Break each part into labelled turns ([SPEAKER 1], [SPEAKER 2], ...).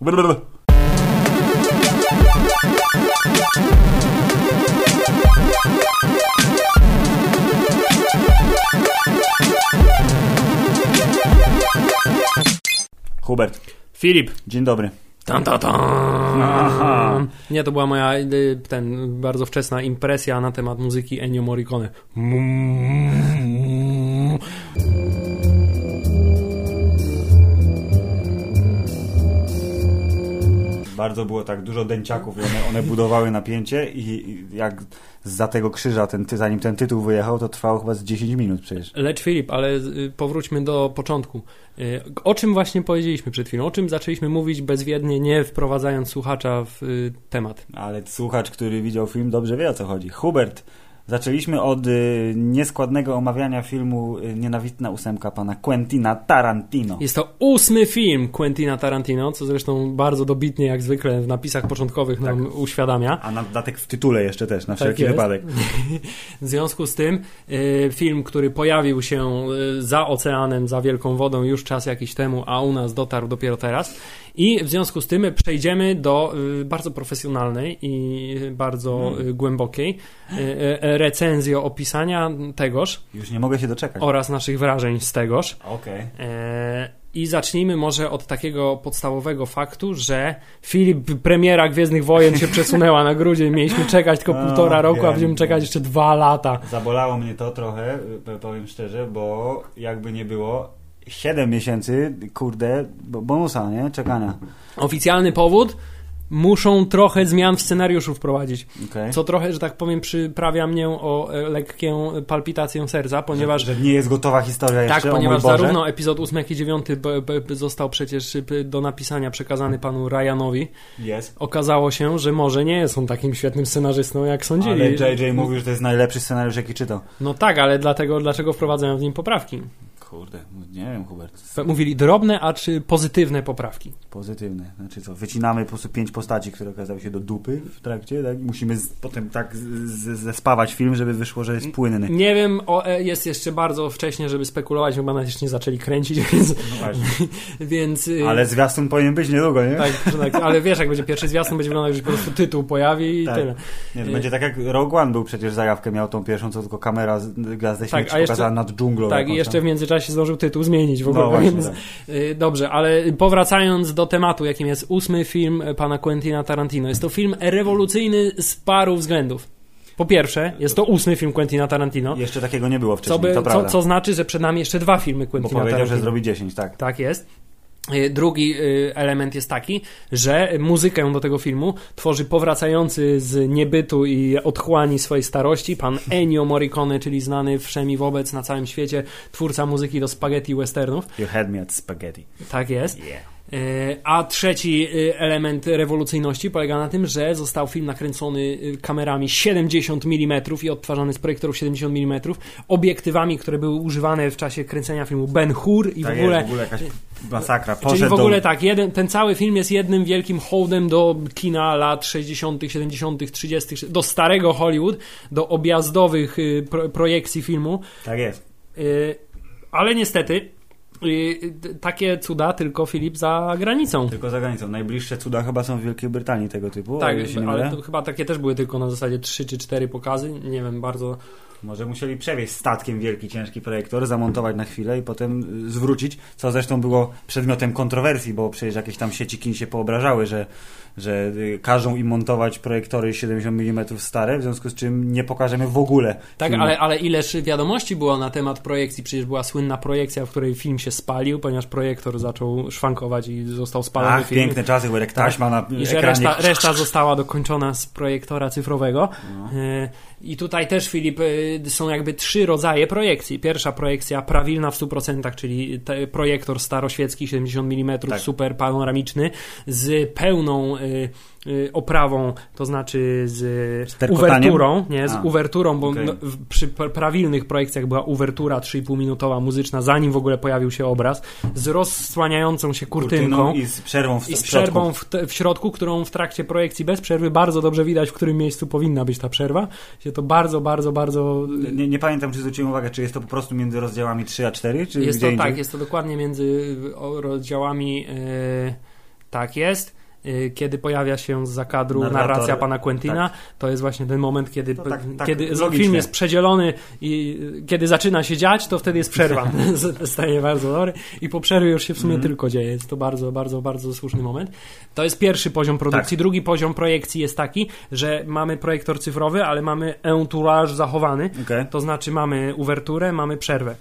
[SPEAKER 1] Blablabla. Hubert,
[SPEAKER 2] Filip.
[SPEAKER 1] dzień dobry.
[SPEAKER 2] Tam, tam, tam. Nie, to była moja y, ten, bardzo wczesna impresja na temat muzyki Ennio Morricone.
[SPEAKER 1] Bardzo było tak dużo dęciaków i one, one budowały napięcie i, i jak za tego krzyża, ten, zanim ten tytuł wyjechał, to trwało chyba z 10 minut przecież.
[SPEAKER 2] Lecz Filip, ale y, powróćmy do początku. Y, O czym właśnie powiedzieliśmy przed chwilą? O czym zaczęliśmy mówić bezwiednie, nie wprowadzając słuchacza w y, temat?
[SPEAKER 1] Ale słuchacz, który widział film, dobrze wie o co chodzi. Hubert, zaczęliśmy od y, nieskładnego omawiania filmu y, Nienawistna ósemka pana Quentina Tarantino.
[SPEAKER 2] Jest to ósmy film Quentina Tarantino, co zresztą bardzo dobitnie, jak zwykle w napisach początkowych nam uświadamia.
[SPEAKER 1] A na dodatek w tytule jeszcze też, na
[SPEAKER 2] Tak
[SPEAKER 1] wszelki
[SPEAKER 2] jest.
[SPEAKER 1] wypadek.
[SPEAKER 2] W związku z tym y, film, który pojawił się y, za oceanem, za wielką wodą już czas jakiś temu, a u nas dotarł dopiero teraz. I w związku z tym przejdziemy do y, bardzo profesjonalnej i bardzo
[SPEAKER 1] Mm.
[SPEAKER 2] y, głębokiej y, recenzji opisania tegoż
[SPEAKER 1] Już nie mogę się doczekać.
[SPEAKER 2] oraz naszych wrażeń z tegoż.
[SPEAKER 1] Okej.
[SPEAKER 2] E, I zacznijmy może od takiego podstawowego faktu, że Filip, premiera Gwiezdnych Wojen się przesunęła na grudzień. Mieliśmy czekać tylko
[SPEAKER 1] A,
[SPEAKER 2] półtora roku, a
[SPEAKER 1] wiem,
[SPEAKER 2] będziemy czekać jeszcze dwa lata.
[SPEAKER 1] Zabolało mnie to trochę, powiem szczerze, bo jakby nie było, 7 miesięcy, kurde, bo- bonusa, nie? Czekania.
[SPEAKER 2] Oficjalny powód muszą trochę zmian w scenariuszu wprowadzić.
[SPEAKER 1] Okej.
[SPEAKER 2] Co trochę, że tak powiem, przyprawia mnie o e, lekką palpitację serca, ponieważ
[SPEAKER 1] Że, że nie jest gotowa historia jeszcze,
[SPEAKER 2] Tak, ponieważ zarówno epizod 8, jak i 9 b- b- został przecież b- do napisania przekazany panu Ryanowi.
[SPEAKER 1] Jest.
[SPEAKER 2] Okazało się, że może nie jest on takim świetnym scenarzystą, jak sądzili.
[SPEAKER 1] Ale JJ mówił, że to jest najlepszy scenariusz, jaki czytał.
[SPEAKER 2] No tak, ale dlatego, dlaczego wprowadzają w nim poprawki?
[SPEAKER 1] Kurde, nie wiem, Hubert.
[SPEAKER 2] Mówili drobne, a czy pozytywne poprawki?
[SPEAKER 1] Pozytywne. Znaczy co, wycinamy po prostu pięć postaci, które okazały się do dupy w trakcie, tak? I musimy z, potem tak zespawać film, żeby wyszło, że jest płynny.
[SPEAKER 2] Nie wiem, o, e, jest jeszcze bardzo wcześnie, żeby spekulować, chyba nawet jeszcze nie zaczęli kręcić, więc...
[SPEAKER 1] No
[SPEAKER 2] więc y,
[SPEAKER 1] Ale zwiastun powinien być niedługo, nie?
[SPEAKER 2] tak, tak, ale wiesz, jak będzie pierwszy zwiastun, będzie wyglądał, że po prostu tytuł pojawi i
[SPEAKER 1] Tak.
[SPEAKER 2] tyle.
[SPEAKER 1] Nie, to będzie tak jak Rogue One był przecież zajawkę miał tą pierwszą, co tylko kamera z Gwiazdę
[SPEAKER 2] Tak,
[SPEAKER 1] Śmierci pokazała nad dżunglą.
[SPEAKER 2] Tak, i jeszcze
[SPEAKER 1] tam.
[SPEAKER 2] w międzyczasie zdążył tytuł zmienić w ogóle.
[SPEAKER 1] No właśnie,
[SPEAKER 2] więc,
[SPEAKER 1] tak.
[SPEAKER 2] y, Dobrze, ale powracając do tematu, jakim jest ósmy film pana Quentina Tarantino. Jest to film rewolucyjny z paru względów. Po pierwsze, jest to ósmy film Quentina Tarantino,
[SPEAKER 1] Jeszcze takiego nie było
[SPEAKER 2] co,
[SPEAKER 1] wcześniej,
[SPEAKER 2] by,
[SPEAKER 1] to
[SPEAKER 2] co,
[SPEAKER 1] prawda.
[SPEAKER 2] co znaczy, że przed nami jeszcze dwa filmy
[SPEAKER 1] Bo
[SPEAKER 2] Quentina
[SPEAKER 1] powiedział,
[SPEAKER 2] Tarantino.
[SPEAKER 1] że zrobi 10, tak.
[SPEAKER 2] Tak jest. Y, Drugi y, element jest taki, że muzykę do tego filmu tworzy powracający z niebytu i otchłani swojej starości pan Ennio Morricone, czyli znany wszemi wobec na całym świecie twórca muzyki do spaghetti westernów.
[SPEAKER 1] You had me at spaghetti.
[SPEAKER 2] Tak jest.
[SPEAKER 1] Yeah.
[SPEAKER 2] E, A trzeci e, element rewolucyjności polega na tym, że został film nakręcony e, kamerami 70 mm i odtwarzany z projektorów 70 mm, obiektywami, które były używane w czasie kręcenia filmu Ben Hur i
[SPEAKER 1] Tak
[SPEAKER 2] w ogóle.
[SPEAKER 1] jest, w ogóle jakaś masakra.
[SPEAKER 2] Czyli w ogóle
[SPEAKER 1] do...
[SPEAKER 2] tak, jeden, ten cały film jest jednym wielkim hołdem do kina lat 60., 70., 30., do starego Hollywood, do objazdowych y, pro, projekcji filmu.
[SPEAKER 1] Tak jest.
[SPEAKER 2] Y, Ale niestety t- takie cuda tylko Filip za granicą.
[SPEAKER 1] Tylko za granicą. Najbliższe cuda chyba są w Wielkiej Brytanii tego typu,
[SPEAKER 2] Tak, ale chyba takie też były tylko na zasadzie 3 czy 4 pokazy. Nie wiem, bardzo.
[SPEAKER 1] Może musieli przewieźć statkiem wielki, ciężki projektor, zamontować na chwilę i potem y, zwrócić, co zresztą było przedmiotem kontrowersji, bo przecież jakieś tam sieci kin się poobrażały, że, że y, każą im montować projektory 70 mm stare, w związku z czym nie pokażemy w ogóle.
[SPEAKER 2] Tak,
[SPEAKER 1] filmu.
[SPEAKER 2] ale, ale ileż wiadomości było na temat projekcji? Przecież była słynna projekcja, w której film się spalił, ponieważ projektor zaczął szwankować i został spalony
[SPEAKER 1] Ach,
[SPEAKER 2] film.
[SPEAKER 1] piękne czasy, bo jak taśma na
[SPEAKER 2] Tak. I że
[SPEAKER 1] ekranie.
[SPEAKER 2] reszta, reszta została dokończona z projektora cyfrowego.
[SPEAKER 1] No.
[SPEAKER 2] I tutaj też, Filip, e, są jakby trzy rodzaje projekcji. Pierwsza projekcja prawilna w 100%, czyli projektor staroświecki 70 mm,
[SPEAKER 1] Tak.
[SPEAKER 2] super panoramiczny, z pełną e, oprawą, to znaczy z
[SPEAKER 1] terkotaniem?
[SPEAKER 2] uwerturą, nie, z
[SPEAKER 1] A,
[SPEAKER 2] uwerturą, bo
[SPEAKER 1] okej.
[SPEAKER 2] no, przy pra- prawilnych projekcjach była uwertura 3,5 minutowa muzyczna, zanim w ogóle pojawił się obraz, z rozsłaniającą się kurtynką.
[SPEAKER 1] i z przerwą w,
[SPEAKER 2] I z przerwą w, w środku, którą w trakcie projekcji bez przerwy bardzo dobrze widać, w którym miejscu powinna być ta przerwa. Się to bardzo, bardzo, bardzo.
[SPEAKER 1] Nie, nie pamiętam, czy zwróciłem uwagę, czy jest to po prostu między rozdziałami 3 a 4, czy
[SPEAKER 2] Jest to
[SPEAKER 1] indziej?
[SPEAKER 2] tak, jest to dokładnie między o, rozdziałami. e, Tak jest. Y, Kiedy pojawia się z zakadru
[SPEAKER 1] Narrator,
[SPEAKER 2] narracja pana Quentina, to jest właśnie ten moment, kiedy,
[SPEAKER 1] tak- tak
[SPEAKER 2] kiedy
[SPEAKER 1] logicznie.
[SPEAKER 2] film jest przedzielony i y, kiedy zaczyna się dziać, to wtedy jest przerwa. Staje bardzo dobry i po przerwie już się w sumie
[SPEAKER 1] Mhm.
[SPEAKER 2] tylko dzieje. Jest to bardzo, bardzo, bardzo słuszny moment. To jest pierwszy poziom produkcji.
[SPEAKER 1] Tak.
[SPEAKER 2] Drugi poziom projekcji jest taki, że mamy projektor cyfrowy, ale mamy entourage zachowany.
[SPEAKER 1] Okej.
[SPEAKER 2] To znaczy mamy uwerturę, mamy przerwę.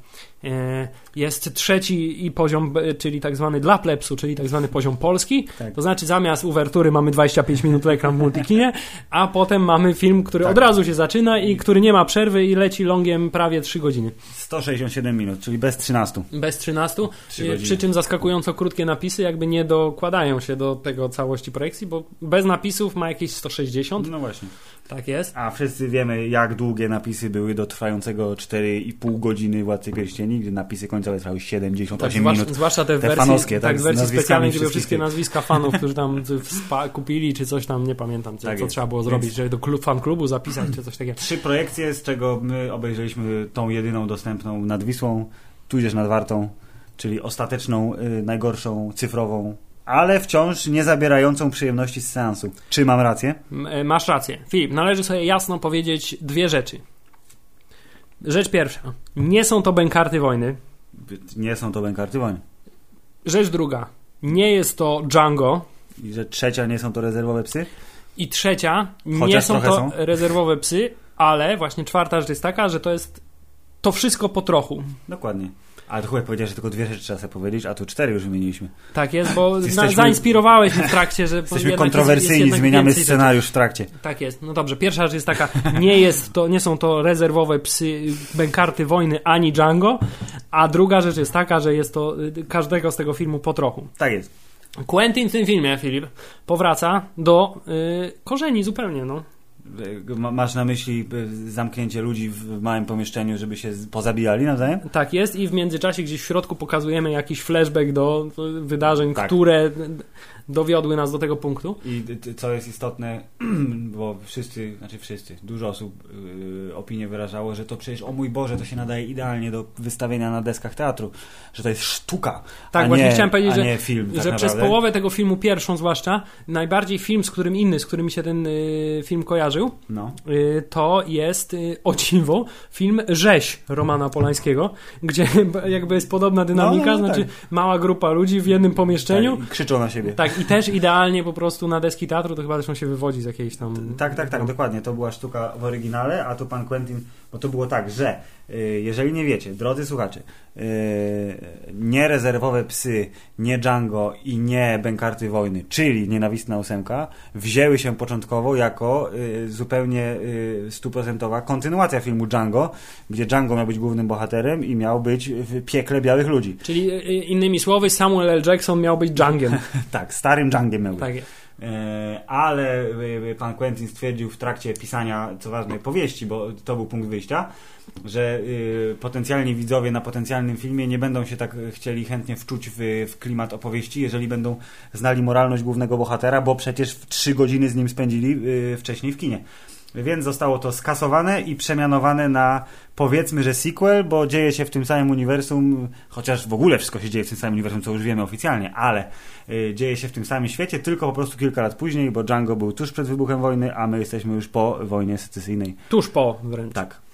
[SPEAKER 2] E, Jest trzeci i poziom, b- czyli tak zwany dla plepsu, czyli tak zwany poziom polski.
[SPEAKER 1] Tak.
[SPEAKER 2] To znaczy zamiast uwertury mamy 25 minut ekran w multikinie, a potem mamy film, który
[SPEAKER 1] Tak.
[SPEAKER 2] od razu się zaczyna i który nie ma przerwy i leci longiem prawie 3 godziny.
[SPEAKER 1] 167 minut, czyli bez 13.
[SPEAKER 2] Bez 13.
[SPEAKER 1] Trzy
[SPEAKER 2] E. Przy czym zaskakująco krótkie napisy jakby nie dokładają się do tego całości projekcji, bo bez napisów ma jakieś 160.
[SPEAKER 1] No właśnie.
[SPEAKER 2] Tak jest.
[SPEAKER 1] A wszyscy wiemy, jak długie napisy były do trwającego 4,5 godziny Władcy Pierścieni, gdy napisy końcowe trwały 78
[SPEAKER 2] Tak,
[SPEAKER 1] minut.
[SPEAKER 2] zwłaszcza te,
[SPEAKER 1] Te
[SPEAKER 2] wersji,
[SPEAKER 1] fanowskie, tak,
[SPEAKER 2] tak, w
[SPEAKER 1] z
[SPEAKER 2] wersji
[SPEAKER 1] nazwiskami
[SPEAKER 2] specjalnej, gdzie były wszystkie nazwiska fanów, którzy tam kupili, czy coś tam, nie pamiętam, co,
[SPEAKER 1] Tak
[SPEAKER 2] co trzeba było
[SPEAKER 1] Więc-
[SPEAKER 2] zrobić, żeby do klub, fan klubu zapisać, czy coś takiego.
[SPEAKER 1] Trzy projekcje, z czego my obejrzeliśmy tą jedyną dostępną nad Wisłą, tudzież nad Wartą, czyli ostateczną, y, najgorszą, cyfrową, ale wciąż nie zabierającą przyjemności z seansu. Czy mam rację?
[SPEAKER 2] E, Masz rację. Filip, należy sobie jasno powiedzieć dwie rzeczy. Rzecz pierwsza. Nie są to bękarty wojny.
[SPEAKER 1] Nie są to bękarty wojny.
[SPEAKER 2] Rzecz druga. Nie jest to Django.
[SPEAKER 1] I że trzecia nie są to rezerwowe psy?
[SPEAKER 2] I trzecia. Nie
[SPEAKER 1] Chociaż
[SPEAKER 2] są
[SPEAKER 1] trochę
[SPEAKER 2] to
[SPEAKER 1] są.
[SPEAKER 2] rezerwowe psy, ale właśnie czwarta rzecz jest taka, że to jest to wszystko po trochu.
[SPEAKER 1] Dokładnie. Ale to chyba powiedziałeś, że tylko dwie rzeczy trzeba sobie powiedzieć, a tu cztery już wymieniliśmy.
[SPEAKER 2] Tak jest, bo
[SPEAKER 1] Jesteśmy-
[SPEAKER 2] zainspirowałeś mnie w trakcie, że
[SPEAKER 1] Jesteśmy
[SPEAKER 2] jest-
[SPEAKER 1] kontrowersyjni,
[SPEAKER 2] jest
[SPEAKER 1] zmieniamy scenariusz w trakcie.
[SPEAKER 2] Tak jest. No dobrze, pierwsza rzecz jest taka, nie jest to, nie są to rezerwowe psy bękarty wojny ani Django, a druga rzecz jest taka, że jest to y, każdego z tego filmu po trochu.
[SPEAKER 1] Tak jest.
[SPEAKER 2] Quentin w tym filmie, Filip, powraca do y, korzeni zupełnie, no.
[SPEAKER 1] Ma- Masz na myśli y, zamknięcie ludzi w małym pomieszczeniu, żeby się pozabijali nawzajem?
[SPEAKER 2] Tak jest i w międzyczasie gdzieś w środku pokazujemy jakiś flashback do y, wydarzeń,
[SPEAKER 1] Tak.
[SPEAKER 2] które dowiodły nas do tego punktu.
[SPEAKER 1] I co jest istotne, bo wszyscy, znaczy wszyscy, dużo osób y, opinie wyrażało, że to przecież, o mój Boże, to się nadaje idealnie do wystawienia na deskach teatru, że to jest sztuka,
[SPEAKER 2] Tak, właśnie
[SPEAKER 1] nie,
[SPEAKER 2] chciałem powiedzieć, że-
[SPEAKER 1] film. tak
[SPEAKER 2] że przez połowę tego filmu, pierwszą zwłaszcza, najbardziej film, z którym inny, z którym mi się ten y, film kojarzył,
[SPEAKER 1] No.
[SPEAKER 2] y, to jest y, o dziwo film Rzeź Romana Polańskiego, gdzie jakby jest podobna dynamika,
[SPEAKER 1] No, no, no,
[SPEAKER 2] znaczy
[SPEAKER 1] tak.
[SPEAKER 2] mała grupa ludzi w jednym pomieszczeniu.
[SPEAKER 1] Tak, krzyczą na siebie.
[SPEAKER 2] Tak, i też idealnie po prostu na deski teatru, to chyba zresztą się wywodzi z jakiejś tam...
[SPEAKER 1] Tak, tak, tak, dokładnie. To była sztuka w oryginale, a tu pan Quentin, bo to było tak, że y, jeżeli nie wiecie, drodzy słuchacze, y, nie rezerwowe psy, nie Django i nie Bękarty Wojny, czyli Nienawistna ósemka, wzięły się początkowo jako y, zupełnie stuprocentowa kontynuacja filmu Django, gdzie Django miał być głównym bohaterem i miał być w piekle białych ludzi.
[SPEAKER 2] Czyli innymi słowy, Samuel L. Jackson miał być Djangiem.
[SPEAKER 1] Tak, starym Djangiem miał być.
[SPEAKER 2] tak jest.
[SPEAKER 1] E, ale e, pan Quentin stwierdził w trakcie pisania, co ważne, powieści, bo to był punkt wyjścia, że e, potencjalni widzowie na potencjalnym filmie nie będą się tak chcieli chętnie wczuć w, w klimat opowieści, jeżeli będą znali moralność głównego bohatera, bo przecież trzy godziny z nim spędzili wcześniej w kinie. Więc zostało to skasowane i przemianowane na powiedzmy, że sequel, bo dzieje się w tym samym uniwersum, chociaż w ogóle wszystko się dzieje w tym samym uniwersum, co już wiemy oficjalnie, ale y, dzieje się w tym samym świecie, tylko po prostu kilka lat później, bo Django był tuż przed wybuchem wojny, a my jesteśmy już po wojnie secesyjnej.
[SPEAKER 2] Tuż po wręcz.
[SPEAKER 1] Tak.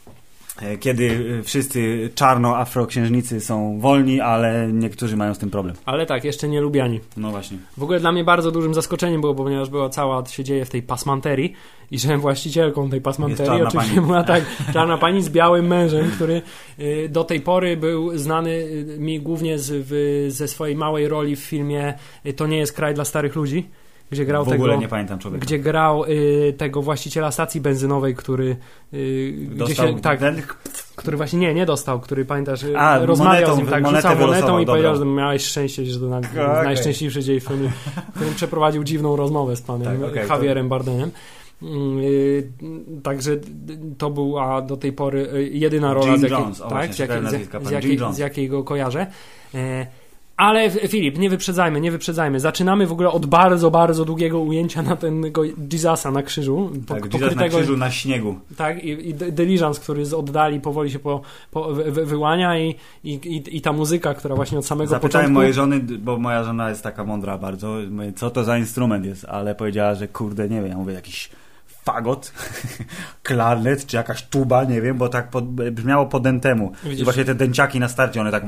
[SPEAKER 1] E, Kiedy y, wszyscy czarno-afroksiężnicy są wolni, ale niektórzy mają z tym problem.
[SPEAKER 2] Ale tak, jeszcze nie lubiani.
[SPEAKER 1] No właśnie.
[SPEAKER 2] W ogóle dla mnie bardzo dużym zaskoczeniem było, ponieważ była cała, się dzieje w tej pasmanterii i że właścicielką tej pasmanterii oczywiście
[SPEAKER 1] pani.
[SPEAKER 2] była tak czarna pani z białym mężem, który y, do tej pory był znany y, mi głównie z, w, ze swojej małej roli w filmie y, To nie jest kraj dla starych ludzi, gdzie grał
[SPEAKER 1] w ogóle
[SPEAKER 2] tego...
[SPEAKER 1] nie pamiętam człowieka.
[SPEAKER 2] Gdzie grał y, tego właściciela stacji benzynowej, który y,
[SPEAKER 1] Dostał
[SPEAKER 2] się, tak,
[SPEAKER 1] ten-
[SPEAKER 2] który właśnie nie, nie dostał, który pamiętasz, y,
[SPEAKER 1] A,
[SPEAKER 2] rozmawiał
[SPEAKER 1] monetą-
[SPEAKER 2] z nim, tak,
[SPEAKER 1] monetę
[SPEAKER 2] rzucał monetą i
[SPEAKER 1] dobra.
[SPEAKER 2] powiedział, że miałeś szczęście, że to na,
[SPEAKER 1] Okej.
[SPEAKER 2] najszczęśliwszy dzień w filmie, w którym przeprowadził dziwną rozmowę z panem
[SPEAKER 1] Tak, to-
[SPEAKER 2] Javierem Bardemem. Mm, y, Także to była do tej pory y, jedyna rola,
[SPEAKER 1] Jim
[SPEAKER 2] z jakiej,
[SPEAKER 1] Jones, o
[SPEAKER 2] tak,
[SPEAKER 1] właśnie,
[SPEAKER 2] z, jakiej,
[SPEAKER 1] szukałem
[SPEAKER 2] z,
[SPEAKER 1] nazwiska,
[SPEAKER 2] z,
[SPEAKER 1] pan
[SPEAKER 2] jakiej,
[SPEAKER 1] Jim Jones.
[SPEAKER 2] z jakiej go kojarzę. E, Ale Filip, nie wyprzedzajmy, nie wyprzedzajmy. Zaczynamy w ogóle od bardzo, bardzo długiego ujęcia na tego Jezusa na krzyżu. po-
[SPEAKER 1] Tak, Jesus na krzyżu na śniegu.
[SPEAKER 2] tak, i, i Diligence, który z oddali powoli się po, po, wy, wy- wyłania i, i, i, ta muzyka, która właśnie od samego
[SPEAKER 1] Zapytałem
[SPEAKER 2] początku...
[SPEAKER 1] mojej żony, bo moja żona jest taka mądra bardzo, co to za instrument jest, ale powiedziała, że kurde, nie wiem, ja mówię, jakiś fagot, klarnet, czy jakaś tuba, nie wiem, bo tak pod, brzmiało po dentemu. I
[SPEAKER 2] Widzisz-
[SPEAKER 1] właśnie te dęciaki na starcie, one tak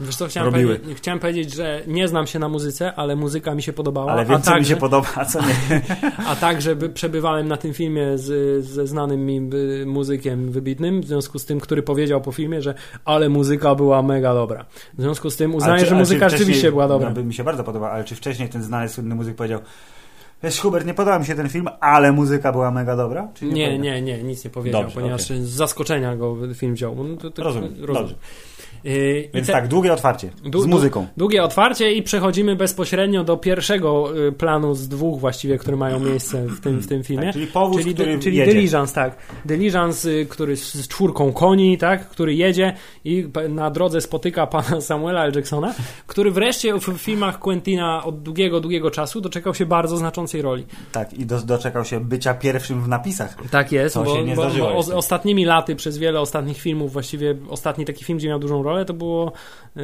[SPEAKER 2] Wiesz co, chciałem,
[SPEAKER 1] robiły.
[SPEAKER 2] powiedzieć, chciałem powiedzieć, że nie znam się na muzyce, ale muzyka mi się podobała.
[SPEAKER 1] Ale
[SPEAKER 2] a
[SPEAKER 1] wiem, co mi
[SPEAKER 2] także,
[SPEAKER 1] się podoba, a co nie.
[SPEAKER 2] A także by- przebywałem na tym filmie z, ze znanym mi muzykiem wybitnym, w związku z tym, który powiedział po filmie, że ale muzyka była mega dobra. W związku z tym uznaję,
[SPEAKER 1] czy-
[SPEAKER 2] że muzyka rzeczywiście była dobra.
[SPEAKER 1] No, by mi się bardzo podoba, ale czy wcześniej ten znany, słynny muzyk powiedział Wiesz, Hubert, nie podoba mi się ten film, ale muzyka była mega dobra? Czy
[SPEAKER 2] Nie,
[SPEAKER 1] powiedział?
[SPEAKER 2] nie, nie, nic nie powiedział,
[SPEAKER 1] Dobrze,
[SPEAKER 2] ponieważ z zaskoczenia go film wziął. No, to, to,
[SPEAKER 1] Rozumiem, dobrze.
[SPEAKER 2] I
[SPEAKER 1] Więc
[SPEAKER 2] te-
[SPEAKER 1] tak, długie otwarcie.
[SPEAKER 2] Du-
[SPEAKER 1] z muzyką.
[SPEAKER 2] Długie otwarcie i przechodzimy bezpośrednio do pierwszego y, planu z dwóch właściwie, które mają miejsce w tym, w tym filmie.
[SPEAKER 1] Tak, czyli powóz,
[SPEAKER 2] czyli,
[SPEAKER 1] który
[SPEAKER 2] czyli
[SPEAKER 1] jedzie.
[SPEAKER 2] Diligence, tak. Diligence, y, który z, czwórką koni, tak, który jedzie i na drodze spotyka pana Samuela L. Jacksona, który wreszcie w filmach Quentina od długiego, długiego czasu doczekał się bardzo znaczącej roli.
[SPEAKER 1] Tak, i do, doczekał się bycia pierwszym w napisach.
[SPEAKER 2] Tak jest,
[SPEAKER 1] Co
[SPEAKER 2] bo,
[SPEAKER 1] się nie
[SPEAKER 2] bo, bo o, ostatnimi laty, przez wiele ostatnich filmów, właściwie ostatni taki film, gdzie miał dużą rolę, to było yy,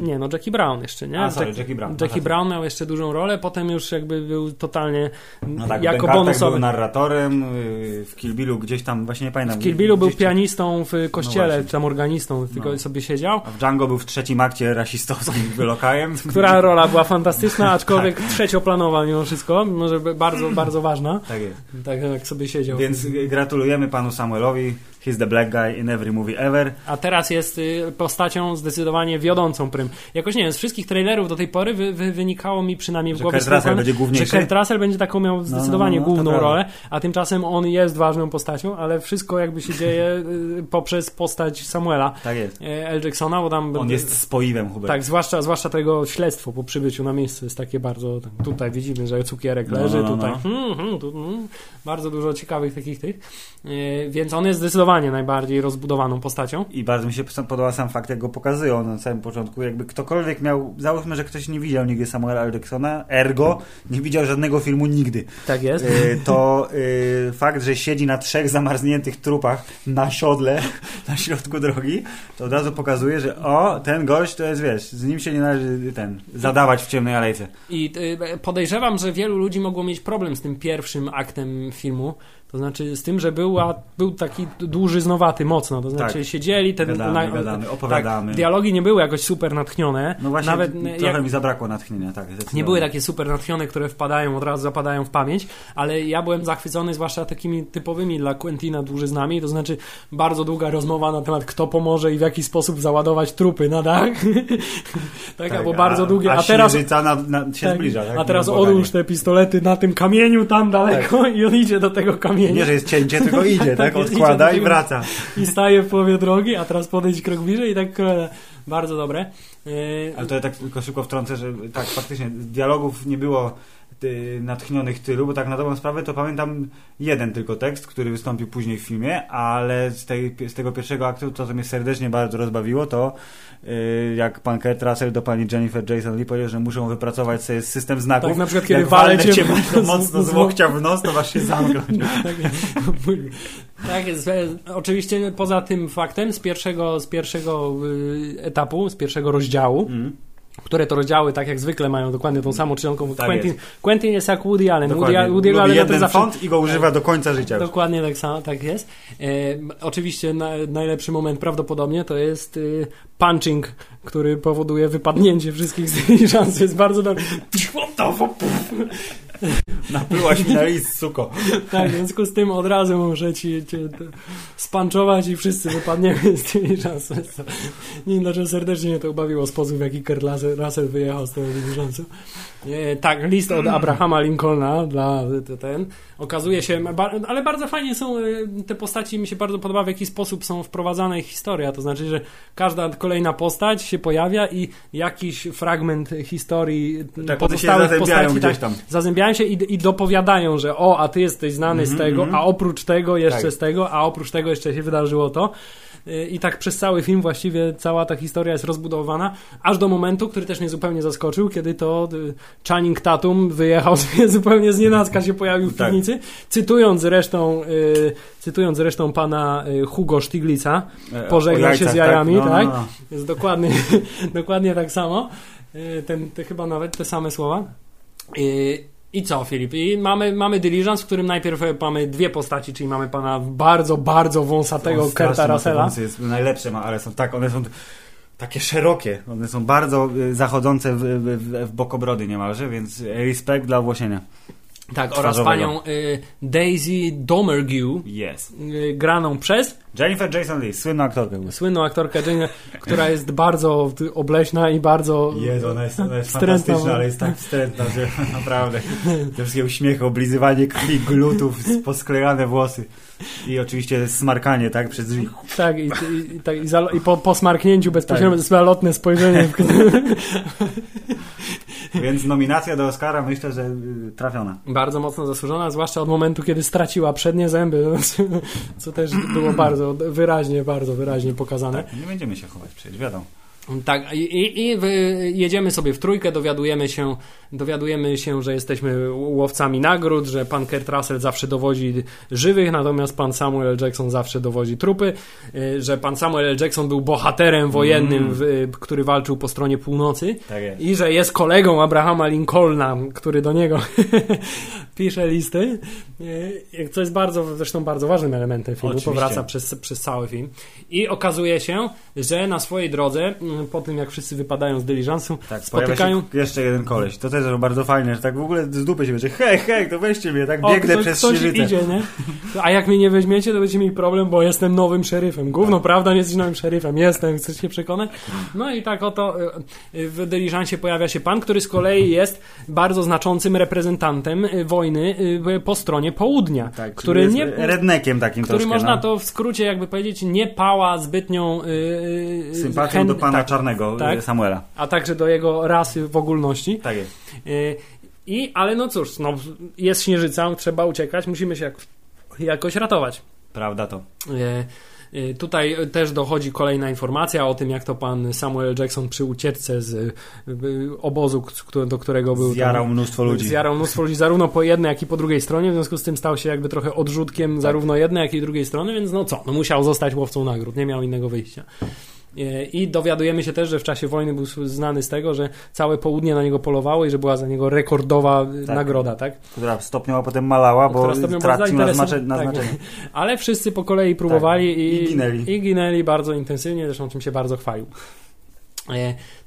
[SPEAKER 2] nie, no Jackie Brown jeszcze, nie?
[SPEAKER 1] A, sorry,
[SPEAKER 2] Jack-
[SPEAKER 1] Jackie Brown.
[SPEAKER 2] Jackie Brown miał jeszcze dużą rolę, potem już jakby był totalnie
[SPEAKER 1] No tak,
[SPEAKER 2] jako
[SPEAKER 1] ben
[SPEAKER 2] bonusowy.
[SPEAKER 1] był narratorem, yy, w Kill Billu gdzieś tam, właśnie nie pamiętam.
[SPEAKER 2] W Kill Billu był pianistą w kościele,
[SPEAKER 1] No
[SPEAKER 2] tam organistą, tylko
[SPEAKER 1] No.
[SPEAKER 2] sobie siedział.
[SPEAKER 1] A w Django był w trzecim akcie rasistowskim wylokajem.
[SPEAKER 2] Która rola była fantastyczna, aczkolwiek trzecioplanowa mimo wszystko, może bardzo, bardzo ważna.
[SPEAKER 1] Tak jest.
[SPEAKER 2] Tak jak sobie siedział.
[SPEAKER 1] Więc gratulujemy panu Samuelowi. He's the black guy in every movie ever.
[SPEAKER 2] A teraz jest y, postacią zdecydowanie wiodącą prym. Jakoś nie wiem, z wszystkich trailerów do tej pory wy, wy, wynikało mi przynajmniej w
[SPEAKER 1] Że
[SPEAKER 2] głowie
[SPEAKER 1] Kurt Russell będzie główniejszy?
[SPEAKER 2] Że Kurt Russell będzie taką miał zdecydowanie
[SPEAKER 1] no, no, to
[SPEAKER 2] główną rolę, a tymczasem on jest ważną postacią, ale wszystko jakby się dzieje y, poprzez postać Samuela
[SPEAKER 1] Tak jest.
[SPEAKER 2] y, L. Jacksona, bo tam...
[SPEAKER 1] On jest spoiwem, Hubert.
[SPEAKER 2] Tak, zwłaszcza, zwłaszcza to jego śledztwo po przybyciu na miejsce jest takie bardzo. tak, Tutaj widzimy, że cukierek
[SPEAKER 1] No,
[SPEAKER 2] leży,
[SPEAKER 1] no, no,
[SPEAKER 2] tutaj.
[SPEAKER 1] no.
[SPEAKER 2] Hmm, hmm, tu, hmm, bardzo dużo ciekawych takich tych. Więc on jest zdecydowanie najbardziej rozbudowaną postacią.
[SPEAKER 1] I bardzo mi się podoba sam fakt, jak go pokazują na samym początku. Jakby ktokolwiek miał, załóżmy, że ktoś nie widział nigdy Samuela. Jacksona, ergo nie widział żadnego filmu nigdy.
[SPEAKER 2] Tak jest.
[SPEAKER 1] Y, to y, fakt, że siedzi na trzech zamarzniętych trupach na siodle na środku drogi, to od razu pokazuje, że o, ten gość to jest, wiesz, z nim się nie należy ten, zadawać w ciemnej alejce.
[SPEAKER 2] I y, podejrzewam, że wielu ludzi mogło mieć problem z tym pierwszym aktem filmu. To znaczy z tym, że była, był taki dłużyznowaty mocno. To znaczy
[SPEAKER 1] Tak.
[SPEAKER 2] siedzieli, ten,
[SPEAKER 1] Gadamy, gadamy, opowiadamy.
[SPEAKER 2] Tak, dialogi nie były jakoś super natchnione.
[SPEAKER 1] No właśnie,
[SPEAKER 2] Nawet
[SPEAKER 1] trochę
[SPEAKER 2] jak,
[SPEAKER 1] mi zabrakło natchnienia, tak.
[SPEAKER 2] Nie były takie super natchnione, które wpadają, od razu zapadają w pamięć, ale ja byłem zachwycony zwłaszcza takimi typowymi dla Quentina dłużyznami, to znaczy bardzo długa rozmowa na temat kto pomoże i w jaki sposób załadować trupy na dach. tak, albo bardzo długie.
[SPEAKER 1] A,
[SPEAKER 2] A, teraz
[SPEAKER 1] na, na, się
[SPEAKER 2] tak,
[SPEAKER 1] zbliża, tak?
[SPEAKER 2] a teraz odłóż te pistolety na tym kamieniu tam daleko i on idzie do tego kamienia
[SPEAKER 1] Nie, że jest cięcie, tylko idzie, tak?
[SPEAKER 2] jest,
[SPEAKER 1] Odkłada
[SPEAKER 2] idzie do
[SPEAKER 1] i wraca.
[SPEAKER 2] i staje w połowie drogi, a teraz podejdź krok bliżej i tak e, bardzo dobre. E,
[SPEAKER 1] Ale to ja tak tylko szybko wtrącę, że tak, faktycznie dialogów nie było natchnionych tylu, bo tak na dobrą sprawę to pamiętam jeden tylko tekst, który wystąpił później w filmie, ale z, tej, z tego pierwszego aktu to, co mnie serdecznie bardzo rozbawiło, to yy, jak pan Kurt Russell do pani Jennifer Jason Lee powiedział, że muszą wypracować sobie system znaków.
[SPEAKER 2] Tak, na przykład, kiedy walę cię
[SPEAKER 1] cię
[SPEAKER 2] z-
[SPEAKER 1] mocno z łokcia w nos, to masz się zamknąć.
[SPEAKER 2] tak, tak jest. Oczywiście poza tym faktem z pierwszego, z pierwszego y, etapu, z pierwszego rozdziału,
[SPEAKER 1] Mm.
[SPEAKER 2] Które to rozdziały tak jak zwykle mają dokładnie tą samą czcionką.
[SPEAKER 1] Tak
[SPEAKER 2] Quentin,
[SPEAKER 1] jest.
[SPEAKER 2] Quentin jest jak Woody Allen. Woody,
[SPEAKER 1] Dokładnie.
[SPEAKER 2] Woody
[SPEAKER 1] Lubi
[SPEAKER 2] Allen
[SPEAKER 1] jeden
[SPEAKER 2] zawsze...
[SPEAKER 1] font i go używa do końca życia. już.
[SPEAKER 2] Dokładnie tak samo, tak jest. E, oczywiście na, najlepszy moment prawdopodobnie to jest y, punching, który powoduje wypadnięcie wszystkich z tej szansy. Jest bardzo dobry.
[SPEAKER 1] Naplułaś mi na list, suko.
[SPEAKER 2] Tak, w związku z tym od razu muszę ci, cię spanczować i wszyscy wypadniemy z tej szansy. Nie wiem, dlaczego serdecznie mnie to ubawiło sposób, w jaki Kurt Russell- wyjechał z tego. E, Tak, list od Abrahama Lincolna dla ten. Okazuje się, ale bardzo fajnie są e, te postaci, mi się bardzo podoba, w jaki sposób są wprowadzane ich historia. To znaczy, że każda kolejna postać się pojawia i jakiś fragment historii
[SPEAKER 1] Tak,
[SPEAKER 2] pozostałych postaci tak,
[SPEAKER 1] tam.
[SPEAKER 2] zazębiają się i, i dopowiadają, że o, a ty jesteś znany z tego,
[SPEAKER 1] mhm.
[SPEAKER 2] a oprócz tego jeszcze
[SPEAKER 1] Tak.
[SPEAKER 2] z tego, a oprócz tego jeszcze się wydarzyło to. Y, I tak przez cały film właściwie cała ta historia jest rozbudowana, aż do momentu, który też mnie zupełnie zaskoczył, kiedy to y, Channing Tatum wyjechał sobie zupełnie z nienacka się pojawił w
[SPEAKER 1] Tak.
[SPEAKER 2] Cytując zresztą, y, cytując zresztą pana y, Hugo Stiglitza,
[SPEAKER 1] E,
[SPEAKER 2] pożegnał się z
[SPEAKER 1] jajcach,
[SPEAKER 2] jajami,
[SPEAKER 1] No, no,
[SPEAKER 2] tak?
[SPEAKER 1] no.
[SPEAKER 2] Jest dokładnie, dokładnie tak samo. Y, Ten, te, chyba nawet te same słowa. I, I co, Filip? I mamy, mamy Diligence, w którym najpierw mamy dwie postaci, czyli mamy pana bardzo, bardzo wąsatego
[SPEAKER 1] te
[SPEAKER 2] Russella.
[SPEAKER 1] Jest najlepsze ale są tak, one są takie szerokie, one są bardzo y, zachodzące w, w, w bok obrody niemalże, więc respekt dla włosienia.
[SPEAKER 2] Tak, oraz panią y, Daisy Domergue,
[SPEAKER 1] Yes.
[SPEAKER 2] y, graną przez
[SPEAKER 1] Jennifer Jason Lee, słynną aktorkę.
[SPEAKER 2] słynną aktorkę Jane, która jest bardzo obleśna i bardzo
[SPEAKER 1] Jezu, ona jest, ona jest fantastyczna, ale jest tak wstrętna, że naprawdę te wszystkie uśmiechy, oblizywanie krwi, glutów, posklejane włosy i oczywiście smarkanie, tak, przez drzwi.
[SPEAKER 2] Tak, i, i, i, tak, i, za, i po, po smarknięciu bezpośrednio
[SPEAKER 1] Tak.
[SPEAKER 2] zalotne spojrzenie. W,
[SPEAKER 1] Więc nominacja do Oscara myślę, że y, trafiona.
[SPEAKER 2] bardzo mocno zasłużona, zwłaszcza od momentu, kiedy straciła przednie zęby, co, co też było bardzo wyraźnie, bardzo wyraźnie pokazane.
[SPEAKER 1] Tak, nie będziemy się chować przecież, wiadomo.
[SPEAKER 2] Tak, i, i, jedziemy sobie w trójkę, dowiadujemy się, dowiadujemy się, że jesteśmy łowcami nagród, że pan Kurt Russell zawsze dowodzi żywych, natomiast pan Samuel. Jackson zawsze dowodzi trupy, y, że pan Samuel. Jackson był bohaterem wojennym,
[SPEAKER 1] Mm.
[SPEAKER 2] w, y, który walczył po stronie północy
[SPEAKER 1] Tak
[SPEAKER 2] i że jest kolegą Abrahama Lincolna, który do niego pisze listy, y, co jest bardzo, zresztą bardzo ważnym elementem filmu,
[SPEAKER 1] Oczywiście.
[SPEAKER 2] powraca przez, przez cały film. I okazuje się, że na swojej drodze, mm, po tym jak wszyscy wypadają z dyliżansu,
[SPEAKER 1] Tak,
[SPEAKER 2] spotykają...
[SPEAKER 1] jeszcze jeden koleś. To też bardzo fajne, że tak w ogóle z dupy się będzie, hej, hej, to weźcie mnie, tak
[SPEAKER 2] O,
[SPEAKER 1] biegnę
[SPEAKER 2] kto-
[SPEAKER 1] przez
[SPEAKER 2] ktoś idzie, nie? A jak mnie nie weźmiecie, to będziecie mieli problem, bo jestem nowym szeryfem. Gówno, prawda? Nie jesteś nowym szeryfem. Jestem, chcesz się przekonać? No i tak oto y, w dyliżansie pojawia się pan, który z kolei jest bardzo znaczącym reprezentantem y, wojny y, po stronie południa,
[SPEAKER 1] Tak,
[SPEAKER 2] który nie...
[SPEAKER 1] rednekiem takim
[SPEAKER 2] Który
[SPEAKER 1] troszkę,
[SPEAKER 2] można
[SPEAKER 1] no.
[SPEAKER 2] to w skrócie jakby powiedzieć nie pała zbytnią yy,
[SPEAKER 1] Sympatią
[SPEAKER 2] chęt-
[SPEAKER 1] do pana
[SPEAKER 2] tak,
[SPEAKER 1] Czarnego,
[SPEAKER 2] tak.
[SPEAKER 1] y, Samuela.
[SPEAKER 2] a także do jego rasy w ogólności.
[SPEAKER 1] Tak jest.
[SPEAKER 2] Yy, I, ale no cóż, no, jest śnieżyca, trzeba uciekać, musimy się jak, jakoś ratować.
[SPEAKER 1] Prawda to.
[SPEAKER 2] Yy, Tutaj też dochodzi kolejna informacja o tym, jak to pan Samuel Jackson przy ucieczce z obozu, do którego był. tam-
[SPEAKER 1] Zjarał mnóstwo ludzi.
[SPEAKER 2] Zjarał mnóstwo ludzi, zarówno po jednej, jak i po drugiej stronie, w związku z tym stał się jakby trochę odrzutkiem
[SPEAKER 1] Tak.
[SPEAKER 2] zarówno jednej, jak i drugiej strony, więc no co, no musiał zostać łowcą nagród, nie miał innego wyjścia. E, I dowiadujemy się też, że w czasie wojny był znany z tego, że całe południe na niego polowało i że była za niego rekordowa e,
[SPEAKER 1] Tak.
[SPEAKER 2] nagroda, tak?
[SPEAKER 1] Która stopniowo potem malała, bo tracił na,
[SPEAKER 2] zainteresowana-
[SPEAKER 1] znacze, na
[SPEAKER 2] tak.
[SPEAKER 1] znaczeniu.
[SPEAKER 2] Ale wszyscy po kolei próbowali
[SPEAKER 1] Tak.
[SPEAKER 2] i,
[SPEAKER 1] I ginęli.
[SPEAKER 2] i ginęli bardzo intensywnie, zresztą czym się bardzo chwalił.